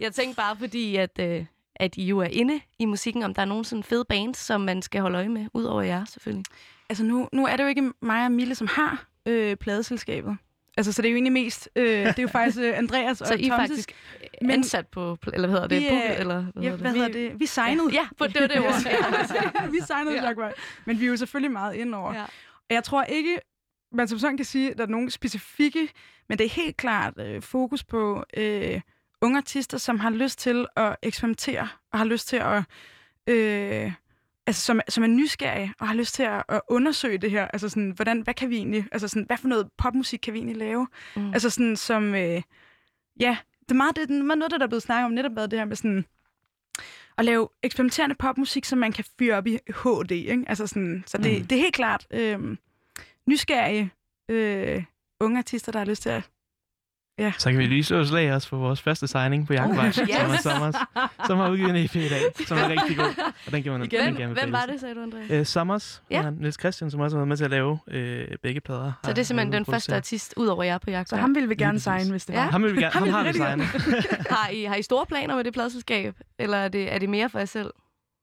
Jeg tænkte bare, fordi at, øh, at I jo er inde i musikken, om der er nogen sådan fede bands, som man skal holde øje med, ud over jer selvfølgelig. Altså nu, nu er det jo ikke mig og Mille, som har øh, pladeselskabet. Altså, så det er jo egentlig mest... Øh, det er jo faktisk øh, Andreas og Så I er Thomses- faktisk ansat på, eller hvad hedder det, Vi, booket, øh, eller hvad ja, hedder det? hvad hedder det? Vi signede. Ja, for det var det ord. vi signede Ja. ja. Jagtvej. Men vi er jo selvfølgelig meget ind over. Ja. Og jeg tror ikke, man som sådan kan sige, at der er nogle specifikke, men det er helt klart øh, fokus på øh, unge artister, som har lyst til at eksperimentere, og har lyst til at... Øh, altså, som, som er nysgerrige, og har lyst til at, at undersøge det her. Altså sådan, hvordan, hvad kan vi egentlig... Altså sådan, hvad for noget popmusik kan vi egentlig lave? Mm. Altså sådan, som... Øh, ja, det er meget, det er meget noget, der er blevet snakket om, netop det her med sådan at lave eksperimenterende popmusik, som man kan fyre op i HD. Ikke? Altså sådan, så det, Mm. det er helt klart øh, nysgerrige øh, unge artister, der har lyst til at... Ja. Så kan vi lige slå slag også for vores første signing på Jagtvej, Yes. som er Sommers, som har udgivet en EP i dag, som er rigtig god. Og den giver man Hvem, den gerne hvem var det, sagde du, Andreas? Øh, Sommers, Ja. Niels Christian, som også har været med til at lave øh, begge plader. Så det er simpelthen den første artist, ud over jer på jagt. Så ham ville vi gerne signe, hvis det var. Ja. Ham vil vi gerne, ham, vil har vi signet. har, I, har I store planer med det pladselskab, eller er det, er det mere for jer selv?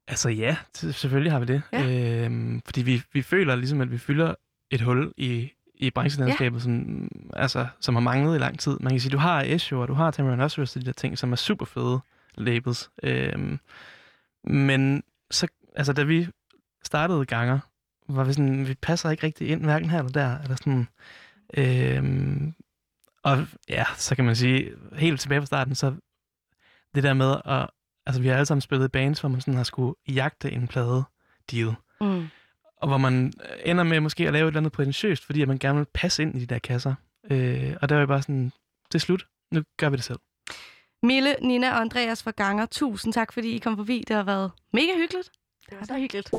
Altså ja, selvfølgelig har vi det. Ja. Øhm, fordi vi, vi føler ligesom, at vi fylder et hul i, i branchelandskabet, ja. som, altså, som har manglet i lang tid. Man kan sige, du har Esho, og du har Tamara Nosseros, de der ting, som er super fede labels. Øhm, men så, altså, da vi startede ganger, var vi sådan, vi passer ikke rigtig ind, hverken her eller der. Eller sådan, øhm, og ja, så kan man sige, helt tilbage fra starten, så det der med at altså vi har alle sammen spillet bands, hvor man sådan har skulle jagte en plade deal. Mm. Og hvor man ender med måske at lave et eller andet prætentiøst, fordi at man gerne vil passe ind i de der kasser. Øh, og der var jeg bare sådan, det er slut. Nu gør vi det selv. Mille, Nina og Andreas fra Ganger, tusind tak, fordi I kom forbi. Det har været mega hyggeligt. Det var så hyggeligt.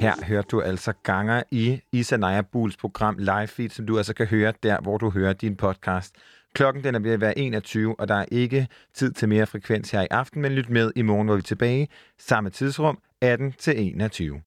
Her hørte du altså ganger i Isa Naja Buls program Live Feed, som du altså kan høre der, hvor du hører din podcast. Klokken den er ved at være 21, og der er ikke tid til mere frekvens her i aften, men lyt med i morgen, hvor vi er tilbage. Samme tidsrum, 18 til 21.